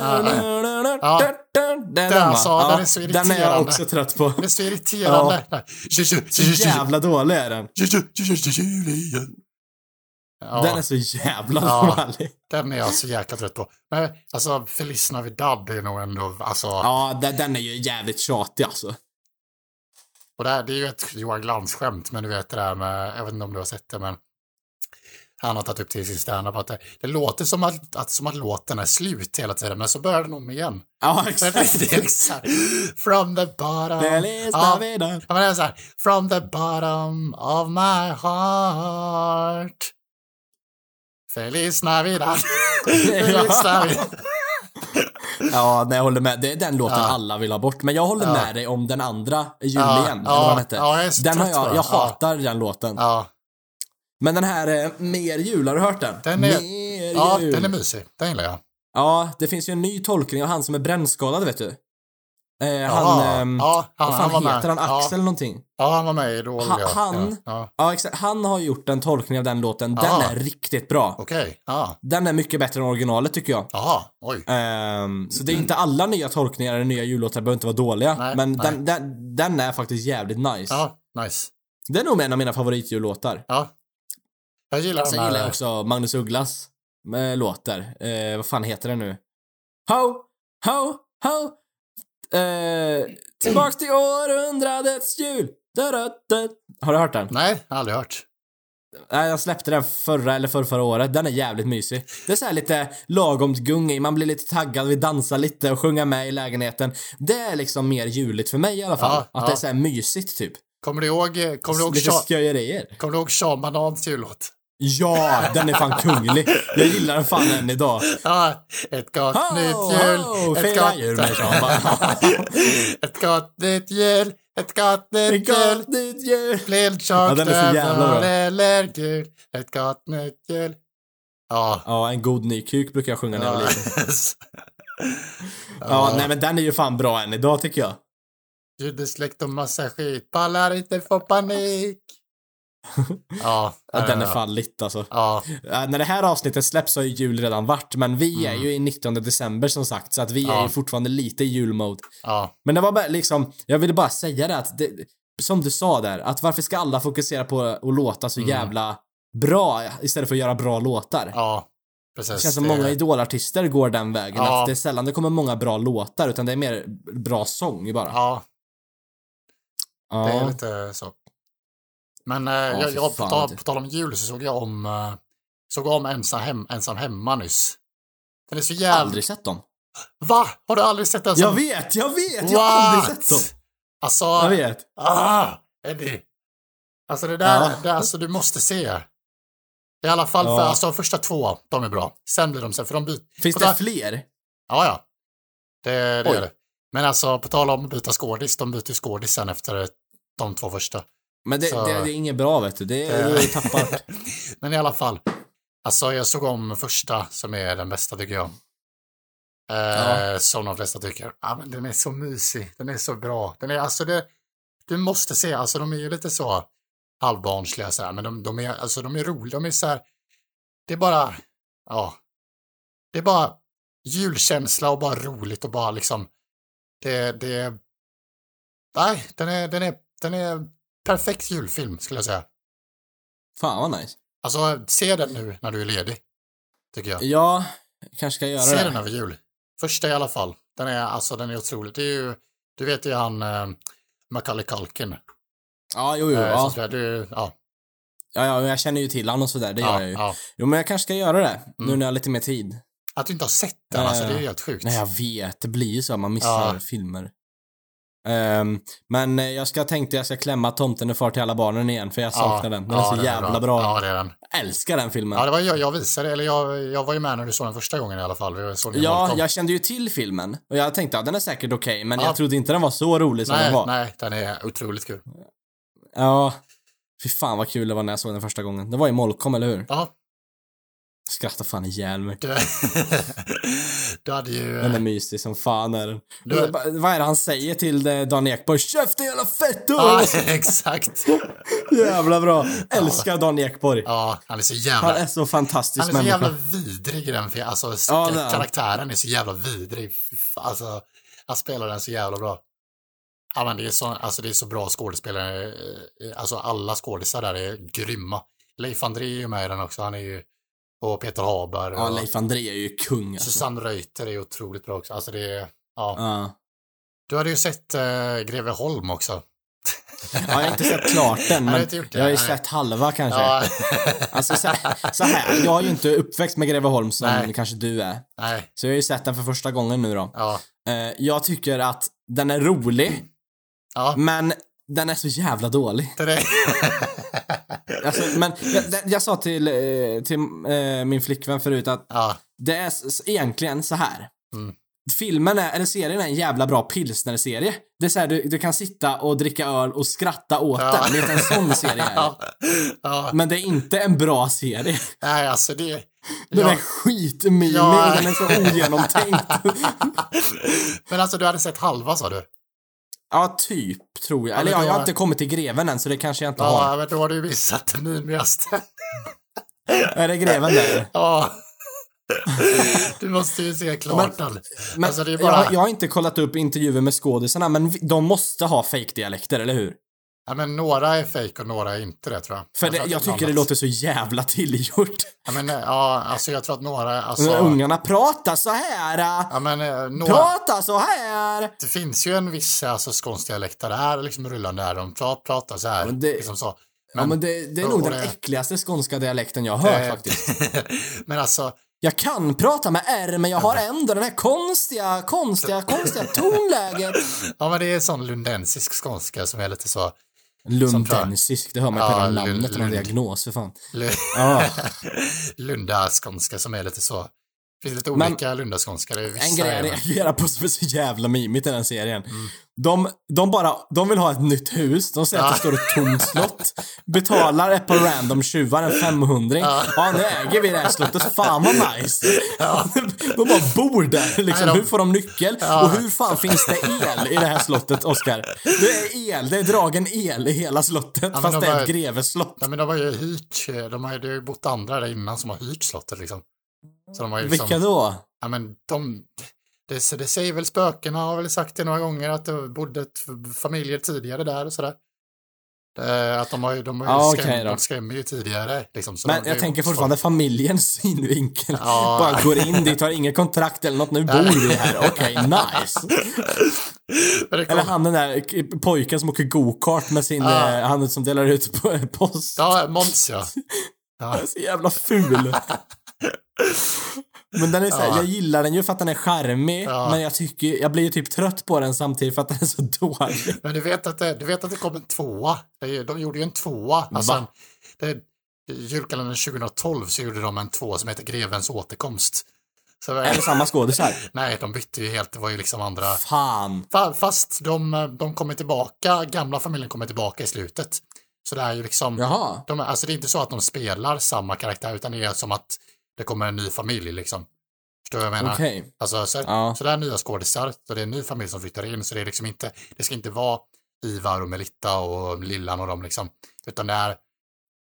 Ja, ja. Den, Ja, är så Den är jag irriterande. också trött på. Den är så irriterande. Så jävla dålig är den. ju- ju- ju- ju- jul igen. Ja, Den är så jävla Ja. dålig. den är jag så jäkla trött på. Men alltså, Feliz Navidad är nog ändå, alltså, Ja, den, den är ju jävligt tjatig alltså. och det, här, det är ju ett Johan Glans-skämt, men du vet det där med, jag vet inte om du har sett det, men han har tagit upp till sin standup att det, det låter som att, att, som att låten är slut hela tiden, men så börjar den om igen. Ja, Det exakt. [laughs] är liksom from the bottom. Feliz Navidad. Ja, men det är så här, from the bottom of my heart. Feliz Navidad. [laughs] Feliz Navidad. Ja, nej, jag håller med. Det är den låten Ja. alla vill ha bort. Men jag håller Ja. med dig om den andra, Jul Ja, eller vad den hette. ja, jag är så den har jag, jag Ja. hatar den låten. Men den här eh, Mer jul, har du hört den? Den är- Mer ja, jul. den är mysig. Den gillar jag. Ja, det finns ju en ny tolkning av han som är brännskadad, vet du. Eh, Ja, han, ehm, ja, han, vad fan han var heter med. han? Ja. Axel någonting? Ja, han var med i Idol. Ha- ja. han- Ja, Ja, exakt. Han har gjort en tolkning av den låten. Den Ja. är riktigt bra. Okej, ja. Den är mycket bättre än originalet, tycker jag. Jaha, oj. Ehm, så det är inte alla nya tolkningar eller nya jullåtar behöver inte vara dåliga. Nej, men nej. Den, den, den är faktiskt jävligt nice. Ja, nice. Det är nog en av mina favoritjullåtar. Ja. Jag gillar Sen gillar jag här. också Magnus Ugglas med låtar. Eh, vad fan heter den nu? Ho, ho, ho. Eh, tillbaks till århundradets jul. Da, da, da. Har du hört den? Nej, aldrig hört. Nej, jag släppte den förra eller förra, förra året. Den är jävligt mysig. Det är så lite lagom gung i. Man blir lite taggad, vi dansar lite och sjunga med i lägenheten. Det är liksom mer juligt för mig i alla fall. Ja, att ja. det är så här mysigt typ. Kommer du ihåg, eh, kommer du ihåg, lite Sean, sköjerier. kommer du ihåg Sean Banans jullåt? Ja, den är fan kunglig. Jag gillar den fan än idag. Ja, ett gott Ho, nytt jul. ho, ett gott... jul med [laughs] ett gott nytt jul. Ett gott nytt jul. Gott nytt jul. Blind Ja, eller gul. Ett gott nytt jul. Ja. Ja, en god ny kuk brukar jag sjunga när jag var Ja. liten. [laughs] Ja, nej men den är ju fan bra än idag tycker jag. Judesläkt och massa skit. Pallar inte få panik. Ja. [laughs] Ja, den är fan lit alltså. Ja. Ja, när det här avsnittet släpps så har ju jul redan varit, men vi är ju i 19 december som sagt, så att vi är Ja. ju fortfarande lite i julmode. Ja. Men det var bara liksom, jag ville bara säga det att, det, som du sa där, att varför ska alla fokusera på att låta så jävla bra istället för att göra bra låtar? Ja. Precis. Det känns som Det- många idolartister går den vägen, Ja. att det är sällan det kommer många bra låtar, utan det är mer bra sång bara. Ja, Ja. det är lite så. Men eh, jag, fy jag, på, tal, på tal om jul så såg jag om, eh, såg om ensam, hem, ensam hemma nyss. Den är så jävla... Aldrig sett dem. Va? Har du aldrig sett den som... Jag vet, jag vet! Jag har aldrig sett dem. Alltså, Jag vet. ah, Eddie. Alltså det där, Ja. det, alltså du måste se. I alla fall för Ja. alltså, de första två, de är bra. Sen blir de sen, för de byter... Finns det fler? Ja, ja. Det, det är det. Men alltså, på tal om att byta skådis, de byter skådis sen efter de två första. Men det, Så- det, det är inget bra vet du. Det är Eh. du tappar. [laughs] Men i alla fall. Alltså jag såg om första som är den bästa tycker jag. Eh, Ja. Som de flesta tycker. Ja, men den är så mysig. Den är så bra. Den är alltså det. Du måste se, alltså de är ju lite så halvbarnsliga så här, men de, de är, alltså de är roliga. De är så här. Det är bara, ja. Det är bara julkänsla och bara roligt och bara liksom. Det, det. Nej, den är, den är, den är perfekt julfilm skulle jag säga. Fan vad nice. Alltså, se den nu när du är ledig. Tycker jag. Ja, kanske ska göra Se det. den över jul. Första i alla fall. Den är, alltså, den är otrolig. Det är ju, du vet ju han eh, Macaulay Culkin. Ja, jo, jo. Eh, Ja. spelar- du, ja, Ja, ja, jag känner ju till han och sådär. Det gör ja, jag ju. ja. Jo, men jag kanske ska göra det. Nu Mm. när jag har lite mer tid. Att du inte har sett den, alltså, det är ju Eh, helt sjukt. Nej, jag vet. Det blir ju så. Man missar Ja. filmer. Ehm, men jag ska tänkte jag ska klämma Tomten är far till alla barnen igen, för jag saknar den. Den är så jävla bra. Ja, det är den. Jag älskar den filmen. Ja, det var jag, jag visade, eller jag, jag var ju med när du såg den första gången i alla fall. I Ja, jag kände ju till filmen. Och jag tänkte att den är säkert okej, men Ja. jag trodde inte den var så rolig som nej, den var. nej, den är otroligt kul. Ja. Fy fan vad kul det var när jag såg den första gången. Det var i Molkom, eller hur? Ja, skrattar fan ihjäl mig. Du, [laughs] du hade ju... Den är mysig som fan är den. Du- Va- Vad är det han säger till eh, Dan Ekborg? Käften jävla fetto! Ja, [laughs] exakt. [laughs] Jävla bra. Älskar Dan Ekborg. Ja, han är så Han jävla... är så fantastisk Han är så människa. jävla vidrig i den filmen. Alltså, Ja, det han. karaktären är så jävla vidrig. Alltså, han spelar den så jävla bra. Ja, men det är så, alltså, det är så bra skådespelare. eh, Alltså, alla skådisar där är grymma. Leif André är ju med i den också. Han är ju... Och Peter Haber. Ja, och Leif André är ju kung alltså. Susanne Reuter är otroligt bra också. Alltså, det är... Ja. Ja. Du hade ju sett uh, Greveholm också. Ja, jag har inte sett klart den, Jag men det, jag har ju sett halva kanske. Ja. Alltså så, så här, jag är ju inte uppväxt med Greveholm som Nej. kanske du är. Nej. Så jag har ju sett den för första gången nu då. Ja. Eh, jag tycker att den är rolig, Ja. men den är så jävla dålig. [laughs] Alltså, men jag, jag sa till, eh, till eh, min flickvän förut att ja. det är egentligen så här. Mm. Filmen är, eller serien är en jävla bra pilsnerserie. Det är så här, du, du kan sitta och dricka öl och skratta åt Ja. den. Det är en sån serie är det. [laughs] Ja. ja. Men det är inte en bra serie. Nej, alltså det... Den Ja. är skitmimig, Ja. den är så ogenomtänkt. [laughs] Men alltså du hade sett halva sa du? Ja, typ, tror jag. Eller men ja, jag har inte kommit till greven än, så det kanske jag inte har. Ja, men då har du missat det mimigaste. [laughs] Är det greven där? Ja. Du måste ju se klart den. Men Alltså bara... jag, jag har inte kollat upp intervjuer med skådisarna, men de måste ha fake-dialekter, eller hur? Ja, men några är fake och några är inte det tror jag. För det, tror att jag är tycker det låter så jävla tillgjort. Ja, men eh, ja, alltså jag tror att några, alltså... Ungarna pratar så här. äh. Ja, men eh, några... Prata så här! Det finns ju en viss alltså, skånsk dialekt där det är liksom rullande här. De pra- pratar så här. men det- Liksom så. ja, men det, det är nog den det- äckligaste skånska dialekten jag har hört Eh, faktiskt. [laughs] men alltså, Jag kan prata med R, men jag har ändå den här konstiga, konstiga, konstiga [laughs] tonläget. ja men det är sån lundensisk skånska som är lite så... Lundensisk, det hör man ju på Ja, Lund- namnet någon Lund. diagnos, för fan. Lu- Ja. [laughs] Lundaskånska som är lite så. Finns lite Men- olika lundaskånskar. Det är En grej jag reagerar på som är så jävla mimigt i den serien. Mm. De, de bara, de vill ha ett nytt hus, de säger att det står ett tomt slott, betalar ett par random tjuvar en 500 ja. nu äger vi det här slottet, fan vad nice! [laughs] De bara bor där liksom, Nej, de- hur får de nyckel? Och hur fan finns det el i det här slottet, Oskar? Det är el, det är dragen el i hela slottet, men fast de det är ett greveslott. Nej men de har ju hyrt, de har ju bott andra där innan som har hyrt slottet liksom. Så de har ju liksom, Vilka då? ja men de, det, det säger väl spökena har väl sagt det några gånger att det bodde familjer tidigare där och sådär. Eh, Att de har ju, de har ju Ja, skräm, de skrämmer ju tidigare liksom. Men jag tänker fortfarande familjens [laughs] synvinkel. Ja. Bara går in dit, har inget kontrakt eller något, nu bor vi här. Okej, nice. [laughs] Men det kom- Eller han den där pojken som åker go-kart med sin, Ja. eh, han som delar ut [laughs] post. Ja, Måns ja. Är så jävla ful. Men den är så här, Ja. jag gillar den ju för att den är charmig, Ja. men jag tycker, jag blir ju typ trött på den samtidigt för att den är så [laughs] dålig. Men du vet att det, du vet att det kom en tvåa? De gjorde ju en tvåa. Alltså, Va? det, julkalendern 2012 så gjorde de en tvåa som heter Grevens återkomst. Så, Är det samma skådisar? [laughs] nej, de bytte ju helt. Det var ju liksom andra. Fan. Fa- Fast de, de kommer tillbaka, gamla familjen kommer tillbaka i slutet. Så det är ju liksom, Jaha. de, alltså det är inte så att de spelar samma karaktär utan det är som att det kommer en ny familj liksom. Förstår du vad jag menar? Okej. Alltså, så, Ja. så det är nya skådisar, så det är en ny familj som flyttar in, så det är liksom inte, det ska inte vara Ivar och Melitta och Lillan och dem liksom, utan det är,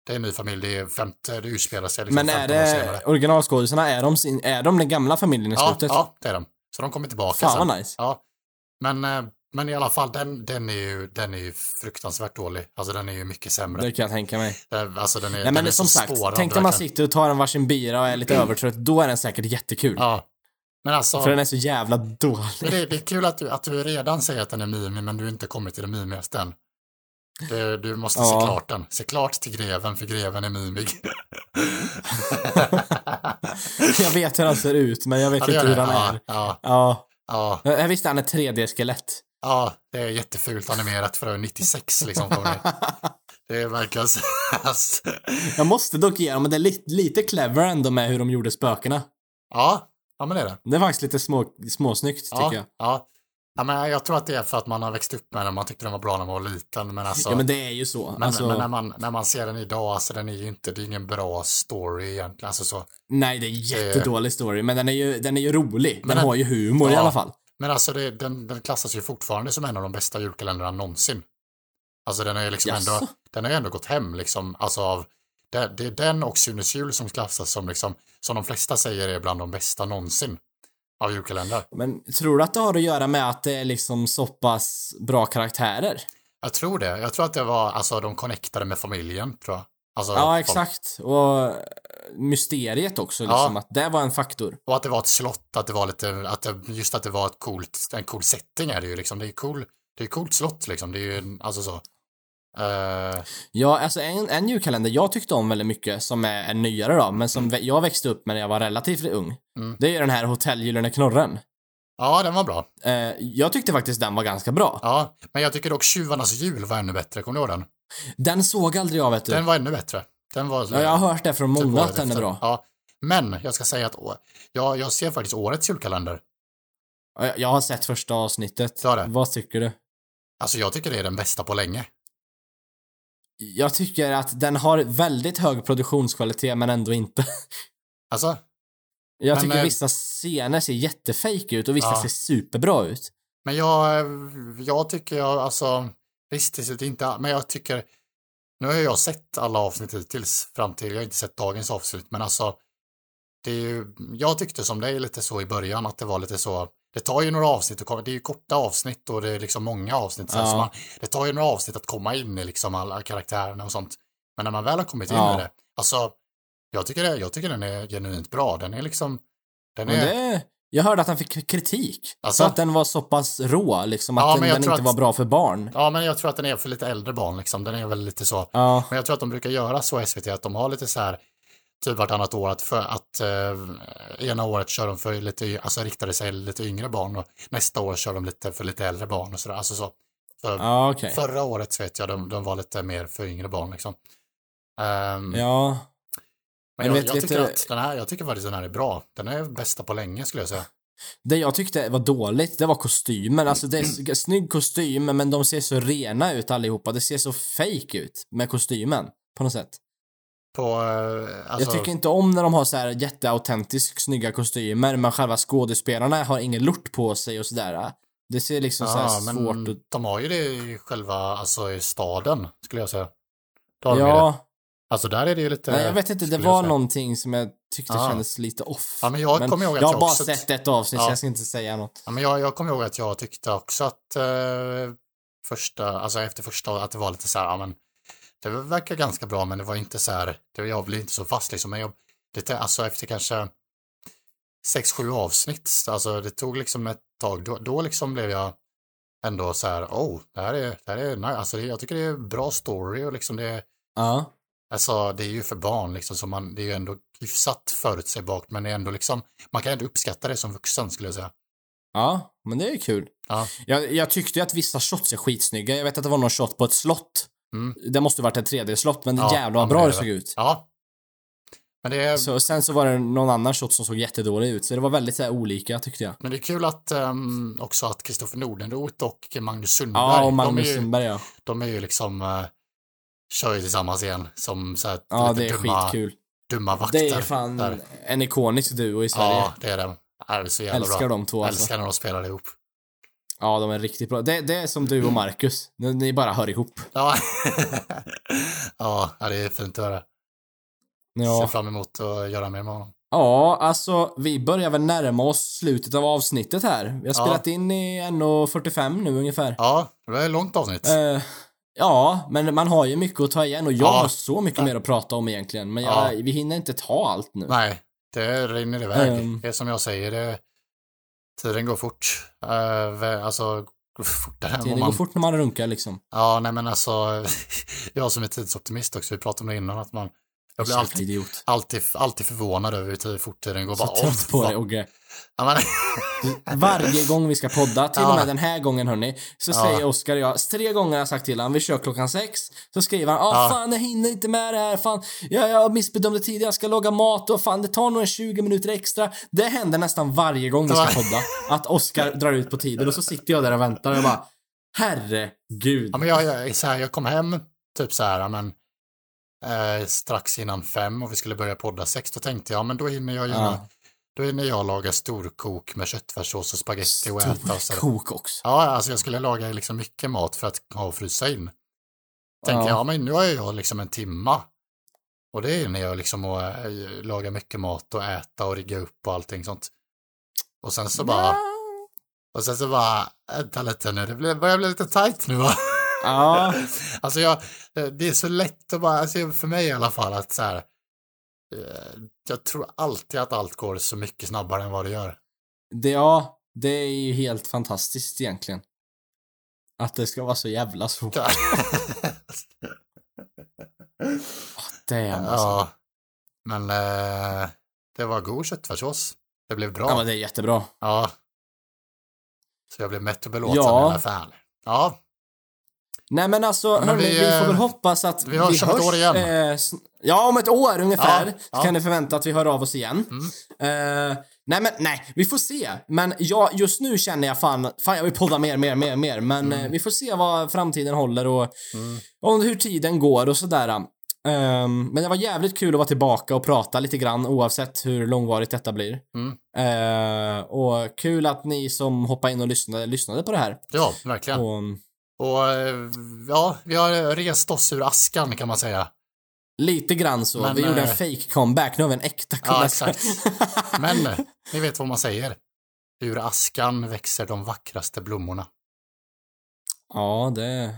det är en ny familj, det är femte, det utspelar sig liksom Men är 15 år senare. det originalskådisarna, är de, sin, är de den gamla familjen i Ja, slutet? ja, det är de. Så de kommer tillbaka Fan sen. vad nice. Ja. Men, eh, men i alla fall, den, den, är ju, den är ju fruktansvärt dålig. Alltså den är ju mycket sämre. Det kan jag tänka mig. Eh, Alltså den är, Nej den men är som sagt, spårad, tänk när man sitter och tar en varsin bira och är lite övertrött, då är den säkert jättekul. Ja. Men alltså, För den är så jävla dålig. det, det är kul att du, att du redan säger att den är mimig, men du inte kommit till det mimigaste än. Du, du måste Ja. se klart den. Se klart till greven, för greven är mimig. [laughs] Jag vet hur han ser ut, men jag vet Ja, inte hur han ja, är. Ja, Ja. ja, Jag visste han är 3D-skelett. Ja, det är jättefult animerat för 96 liksom. [laughs] det. Det är verkligen så. [laughs] Jag måste dock ge dem, men det är lite, lite clever ändå med hur de gjorde spökena. Ja, ja men det är det. Det är faktiskt lite små, småsnyggt, Ja, tycker jag. ja. Ja, men jag tror att det är för att man har växt upp med den, man tyckte den var bra när man var liten, men alltså... Ja men det är ju så. men, alltså, men när, man, när man ser den idag, alltså den är ju inte, det är ingen bra story egentligen, alltså så. Nej, det är jättedålig story, men den är ju, den är ju rolig. Den, den- har ju humor i Ja. alla fall. Men alltså det, den, den klassas ju fortfarande som en av de bästa julkalendrarna någonsin. Alltså den är ju liksom Jaså? ändå, den har ändå gått hem liksom, alltså av, det, det är den och Sunes jul som klassas som liksom, som de flesta säger är bland de bästa någonsin av julkalendrar. Men tror du att det har att göra med att det är liksom så pass bra karaktärer? Jag tror det, jag tror att det var, alltså de connectade med familjen, tror jag. Alltså, Ja, folk- exakt. Och mysteriet också, liksom, att det var en faktor. Och att det var ett slott, att det var lite, att det, just att det var ett coolt, en cool setting är det ju liksom. Det är cool, det är coolt slott liksom. Det är ju, alltså så. Eh, Ja, alltså en, en julkalender jag tyckte om väldigt mycket, som är en nyare då, men som vä- jag växte upp med när jag var relativt ung. Mm. Det är ju den här Hotell Gyllene Knorren. ja, den var bra. Eh, jag tyckte faktiskt den var ganska bra. Ja, men jag tycker dock Tjuvarnas jul var ännu bättre. Kommer du ihåg den? Den såg aldrig jag, vet du. Den var ännu bättre. Den var... ja, jag har hört det från många att den är bra. Ja, men jag ska säga att å- jag, ser faktiskt årets julkalender. Ja, Jag, jag har sett första avsnittet. Det? Vad tycker du? Alltså jag tycker det är den bästa på länge. Jag tycker att den har väldigt hög produktionskvalitet, men ändå inte. Alltså, Jag Men, tycker eh, vissa scener ser jättefejk ut och vissa Ja. ser superbra ut. men jag, jag tycker jag, alltså, visst, det är inte, men jag tycker, nu har jag sett alla avsnitt hittills fram till, jag har inte sett dagens avsnitt, men alltså, det är ju, jag tyckte som är lite så i början, att det var lite så, det tar ju några avsnitt, att komma- det är ju korta avsnitt och det är liksom många avsnitt, Ja. så man, det tar ju några avsnitt att komma in i liksom alla karaktärerna och sånt. Men när man väl har kommit in Ja. i det, alltså, jag tycker, det, jag tycker den är genuint bra, den är liksom, den Men är, det, jag hörde att den fick kritik. Alltså? Så att den var så pass rå, liksom, att Ja, den, den inte att- var bra för barn. ja men jag tror att den är för lite äldre barn liksom, den är väl lite så, Ja, Men jag tror att de brukar göra så SVT att de har lite så här typ vartannat år att, för, att eh, ena året kör de för lite, alltså riktade sig lite yngre barn och nästa år kör de lite för lite äldre barn och sådär. Alltså så. För, ja okej. Förra året så vet jag de, de var lite mer för yngre barn liksom. Ehm, Ja, men jag, vet- jag, tycker att den här, jag tycker faktiskt den här är bra. Den är bästa på länge skulle jag säga. det jag tyckte var dåligt, det var kostymen. Alltså det är snygg kostym, men de ser så rena ut allihopa. Det ser så fake ut med kostymen, på något sätt. På, eh, alltså, jag tycker inte om när de har så här jätteautentiskt snygga kostymer, men själva skådespelarna har ingen lort på sig och sådär. Det ser liksom så här ja, svårt ut. de har ju det i själva, alltså i staden skulle jag säga. Ja, Alltså där är det ju lite... nej, jag vet inte, det var någonting som jag tyckte Ja. kändes lite off. Ja, men jag kommer ihåg att jag har bara också- sett ett avsnitt, Ja. så jag ska inte säga något. Ja, men jag, jag kommer ihåg att jag tyckte också att eh, första, alltså efter första, att det var lite så här, ja men det verkar ganska bra men det var inte så här, det, jag blev inte så fast liksom, men jag, det, alltså efter kanske sex, sju avsnitt, alltså det tog liksom ett tag, då, då liksom blev jag ändå så här, oh, det här är, det här är nice, alltså det, jag tycker det är bra story och liksom det är, Ja. Alltså det är ju för barn liksom, så man, det är ju ändå hyfsat förutsägbart, men det är ändå liksom, man kan ändå uppskatta det som vuxen skulle jag säga. Ja, men det är kul. Ja. Jag, jag tyckte ju att vissa shots är skitsnygga. Jag vet att det var någon shot på ett slott. Mm. Det måste varit ett 3D-slott, men Ja, jävlar vad bra det det såg ut. Ja. Men det är, Så, sen så var det någon annan shot som såg jättedålig ut, så det var väldigt så här, olika tyckte jag. men det är kul att ehm, också att Kristoffer Nordenroth och Magnus Sundberg, Ja, och de, Magnus är ju, Sundberg ja. de är ju liksom, uh, kör ju tillsammans igen som så här, Ja, det är dumma, skitkul. dumma vakter. Det är fan där. en ikonisk duo i Sverige. Ja, det är det. Det är så jävla Älskar bra. de två alltså. Älskar när de spelar ihop. Ja, de är riktigt bra. Det, det är som du och Marcus. Ni, ni bara hör ihop. Ja. [laughs] ja, det är fint att höra. Ser Ja. fram emot att göra mer med honom. ja, alltså vi börjar väl närma oss slutet av avsnittet här. Vi har Ja. spelat in i 1.45 nu ungefär. Ja, det var ett långt avsnitt. Eh, ja, men man har ju mycket att ta igen och jag Ja. har så mycket mer att prata om egentligen. Men jag, Ja. vi hinner inte ta allt nu. Nej, det rinner iväg. Ehm. Det är som jag säger, det, tiden går fort. Uh, alltså, går fortare Tiden man... går fort när man runkar liksom. Ja, nej men alltså, [laughs] jag som är tidsoptimist också, vi pratade om det innan, att man, Jag blir alltid, alltid, alltid förvånad över hur fort tiden går. Så Bara, trött på dig Ogge. Ja, men, [laughs] Varje gång vi ska podda, till Ja. och med den här gången hörni, så säger Oskar och jag, tre gånger har jag sagt till honom, vi kör klockan sex. Så skriver han, ah Ja. fan jag hinner inte med det här, fan, jag, jag missbedömde tiden, jag ska laga mat och fan det tar nog en 20 minuter extra. Det händer nästan varje gång vi ska Ja. podda, att Oskar drar ut på tiden och så sitter jag där och väntar och jag bara, herregud. ja, men jag, jag, så här, jag kom hem typ så här, ja, men, eh, strax innan fem och vi skulle börja podda sex. Då tänkte jag, men då hinner jag, göra, Ja. Då hinner jag laga storkok med köttfärssås och spagetti och äta. Och så. Kok också. Ja, alltså jag skulle laga liksom mycket mat för att ha och frysa in. Tänker Ja. jag, ja, men nu har jag liksom en timma. Och det är när jag liksom och, äh, lagar mycket mat och äta och rigga upp och allting sånt. Och sen så bara, och sen så bara, vänta lite nu, det börjar bli lite tajt nu va? Ja, [laughs] Alltså jag, det är så lätt att bara, alltså för mig i alla fall att så här, eh, jag tror alltid att allt går så mycket snabbare än vad det gör. det, ja, det är ju helt fantastiskt egentligen. Att det ska vara så jävla svårt. Damn alltså. Ja, men eh, det var god köttfärssås. Det blev bra. Ja, men det är jättebra. Ja. Så jag blev mätt och belåten Ja. i alla fall. Ja, Nej men alltså, Men hörni, vi, vi, får eh, väl hoppas att vi hörs om ett år igen. eh, ja, om ett år ungefär. Ja, ja. kan ni förvänta att vi hör av oss igen. Mm. Eh, nej men, nej, vi får se. Men ja, just nu känner jag fan, fan jag vill podda mer, mer, mer, mer. Men Mm. eh, vi får se vad framtiden håller och om hur tiden går och sådär. Ehm, men det var jävligt kul att vara tillbaka och prata lite grann oavsett hur långvarigt detta blir. Mm. Eh, och kul att ni som hoppade in och lyssnade, lyssnade på det här. ja, verkligen. Och, Och eh, ja, vi har rest oss ur askan kan man säga. Lite grann så. Men, vi gjorde en eh, fake comeback. Nu har vi en äkta Ja, comeback. exakt. [laughs] Men eh, ni vet vad man säger. Ur askan växer de vackraste blommorna. ja, det,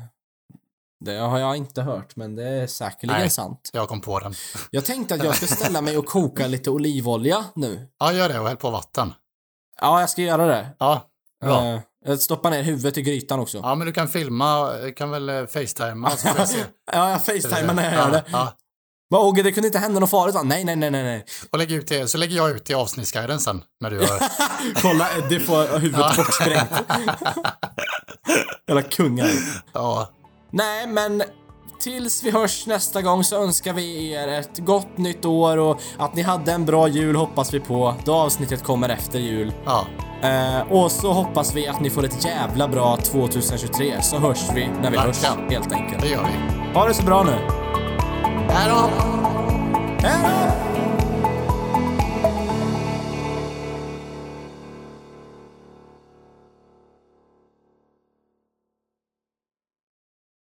det har jag inte hört, men det är säkerligen Nej. sant. Jag kom på den. Jag tänkte att jag ska ställa mig och koka lite olivolja nu. Ja, gör det och häll på vatten. Ja, jag ska göra det. Ja, bra. Eh, jag stoppar ner huvudet i grytan också. Ja, Ja, men du kan filma, kan väl eh, facetimea så får jag se. [laughs] jag facetimar när jag gör Ja, det. ja. Vad Åge, det kunde inte hända något farligt va? Nej, nej, nej, nej, nej. Och lägg ut det, så lägger jag ut det i avsnittsguiden sen. När du gör... [laughs] Kolla, Eddie får huvudet [laughs] bortsprängt. Jävla kungar. ja, Nej, men tills vi hörs nästa gång så önskar vi er ett gott nytt år och att ni hade en bra jul hoppas vi på, då avsnittet kommer efter jul. ja. Eh, och så hoppas vi att ni får ett jävla bra 2023, så hörs vi när vi hörs, Verkligen. helt enkelt. Det gör vi. Ha det så bra nu. Hej då! Hej då!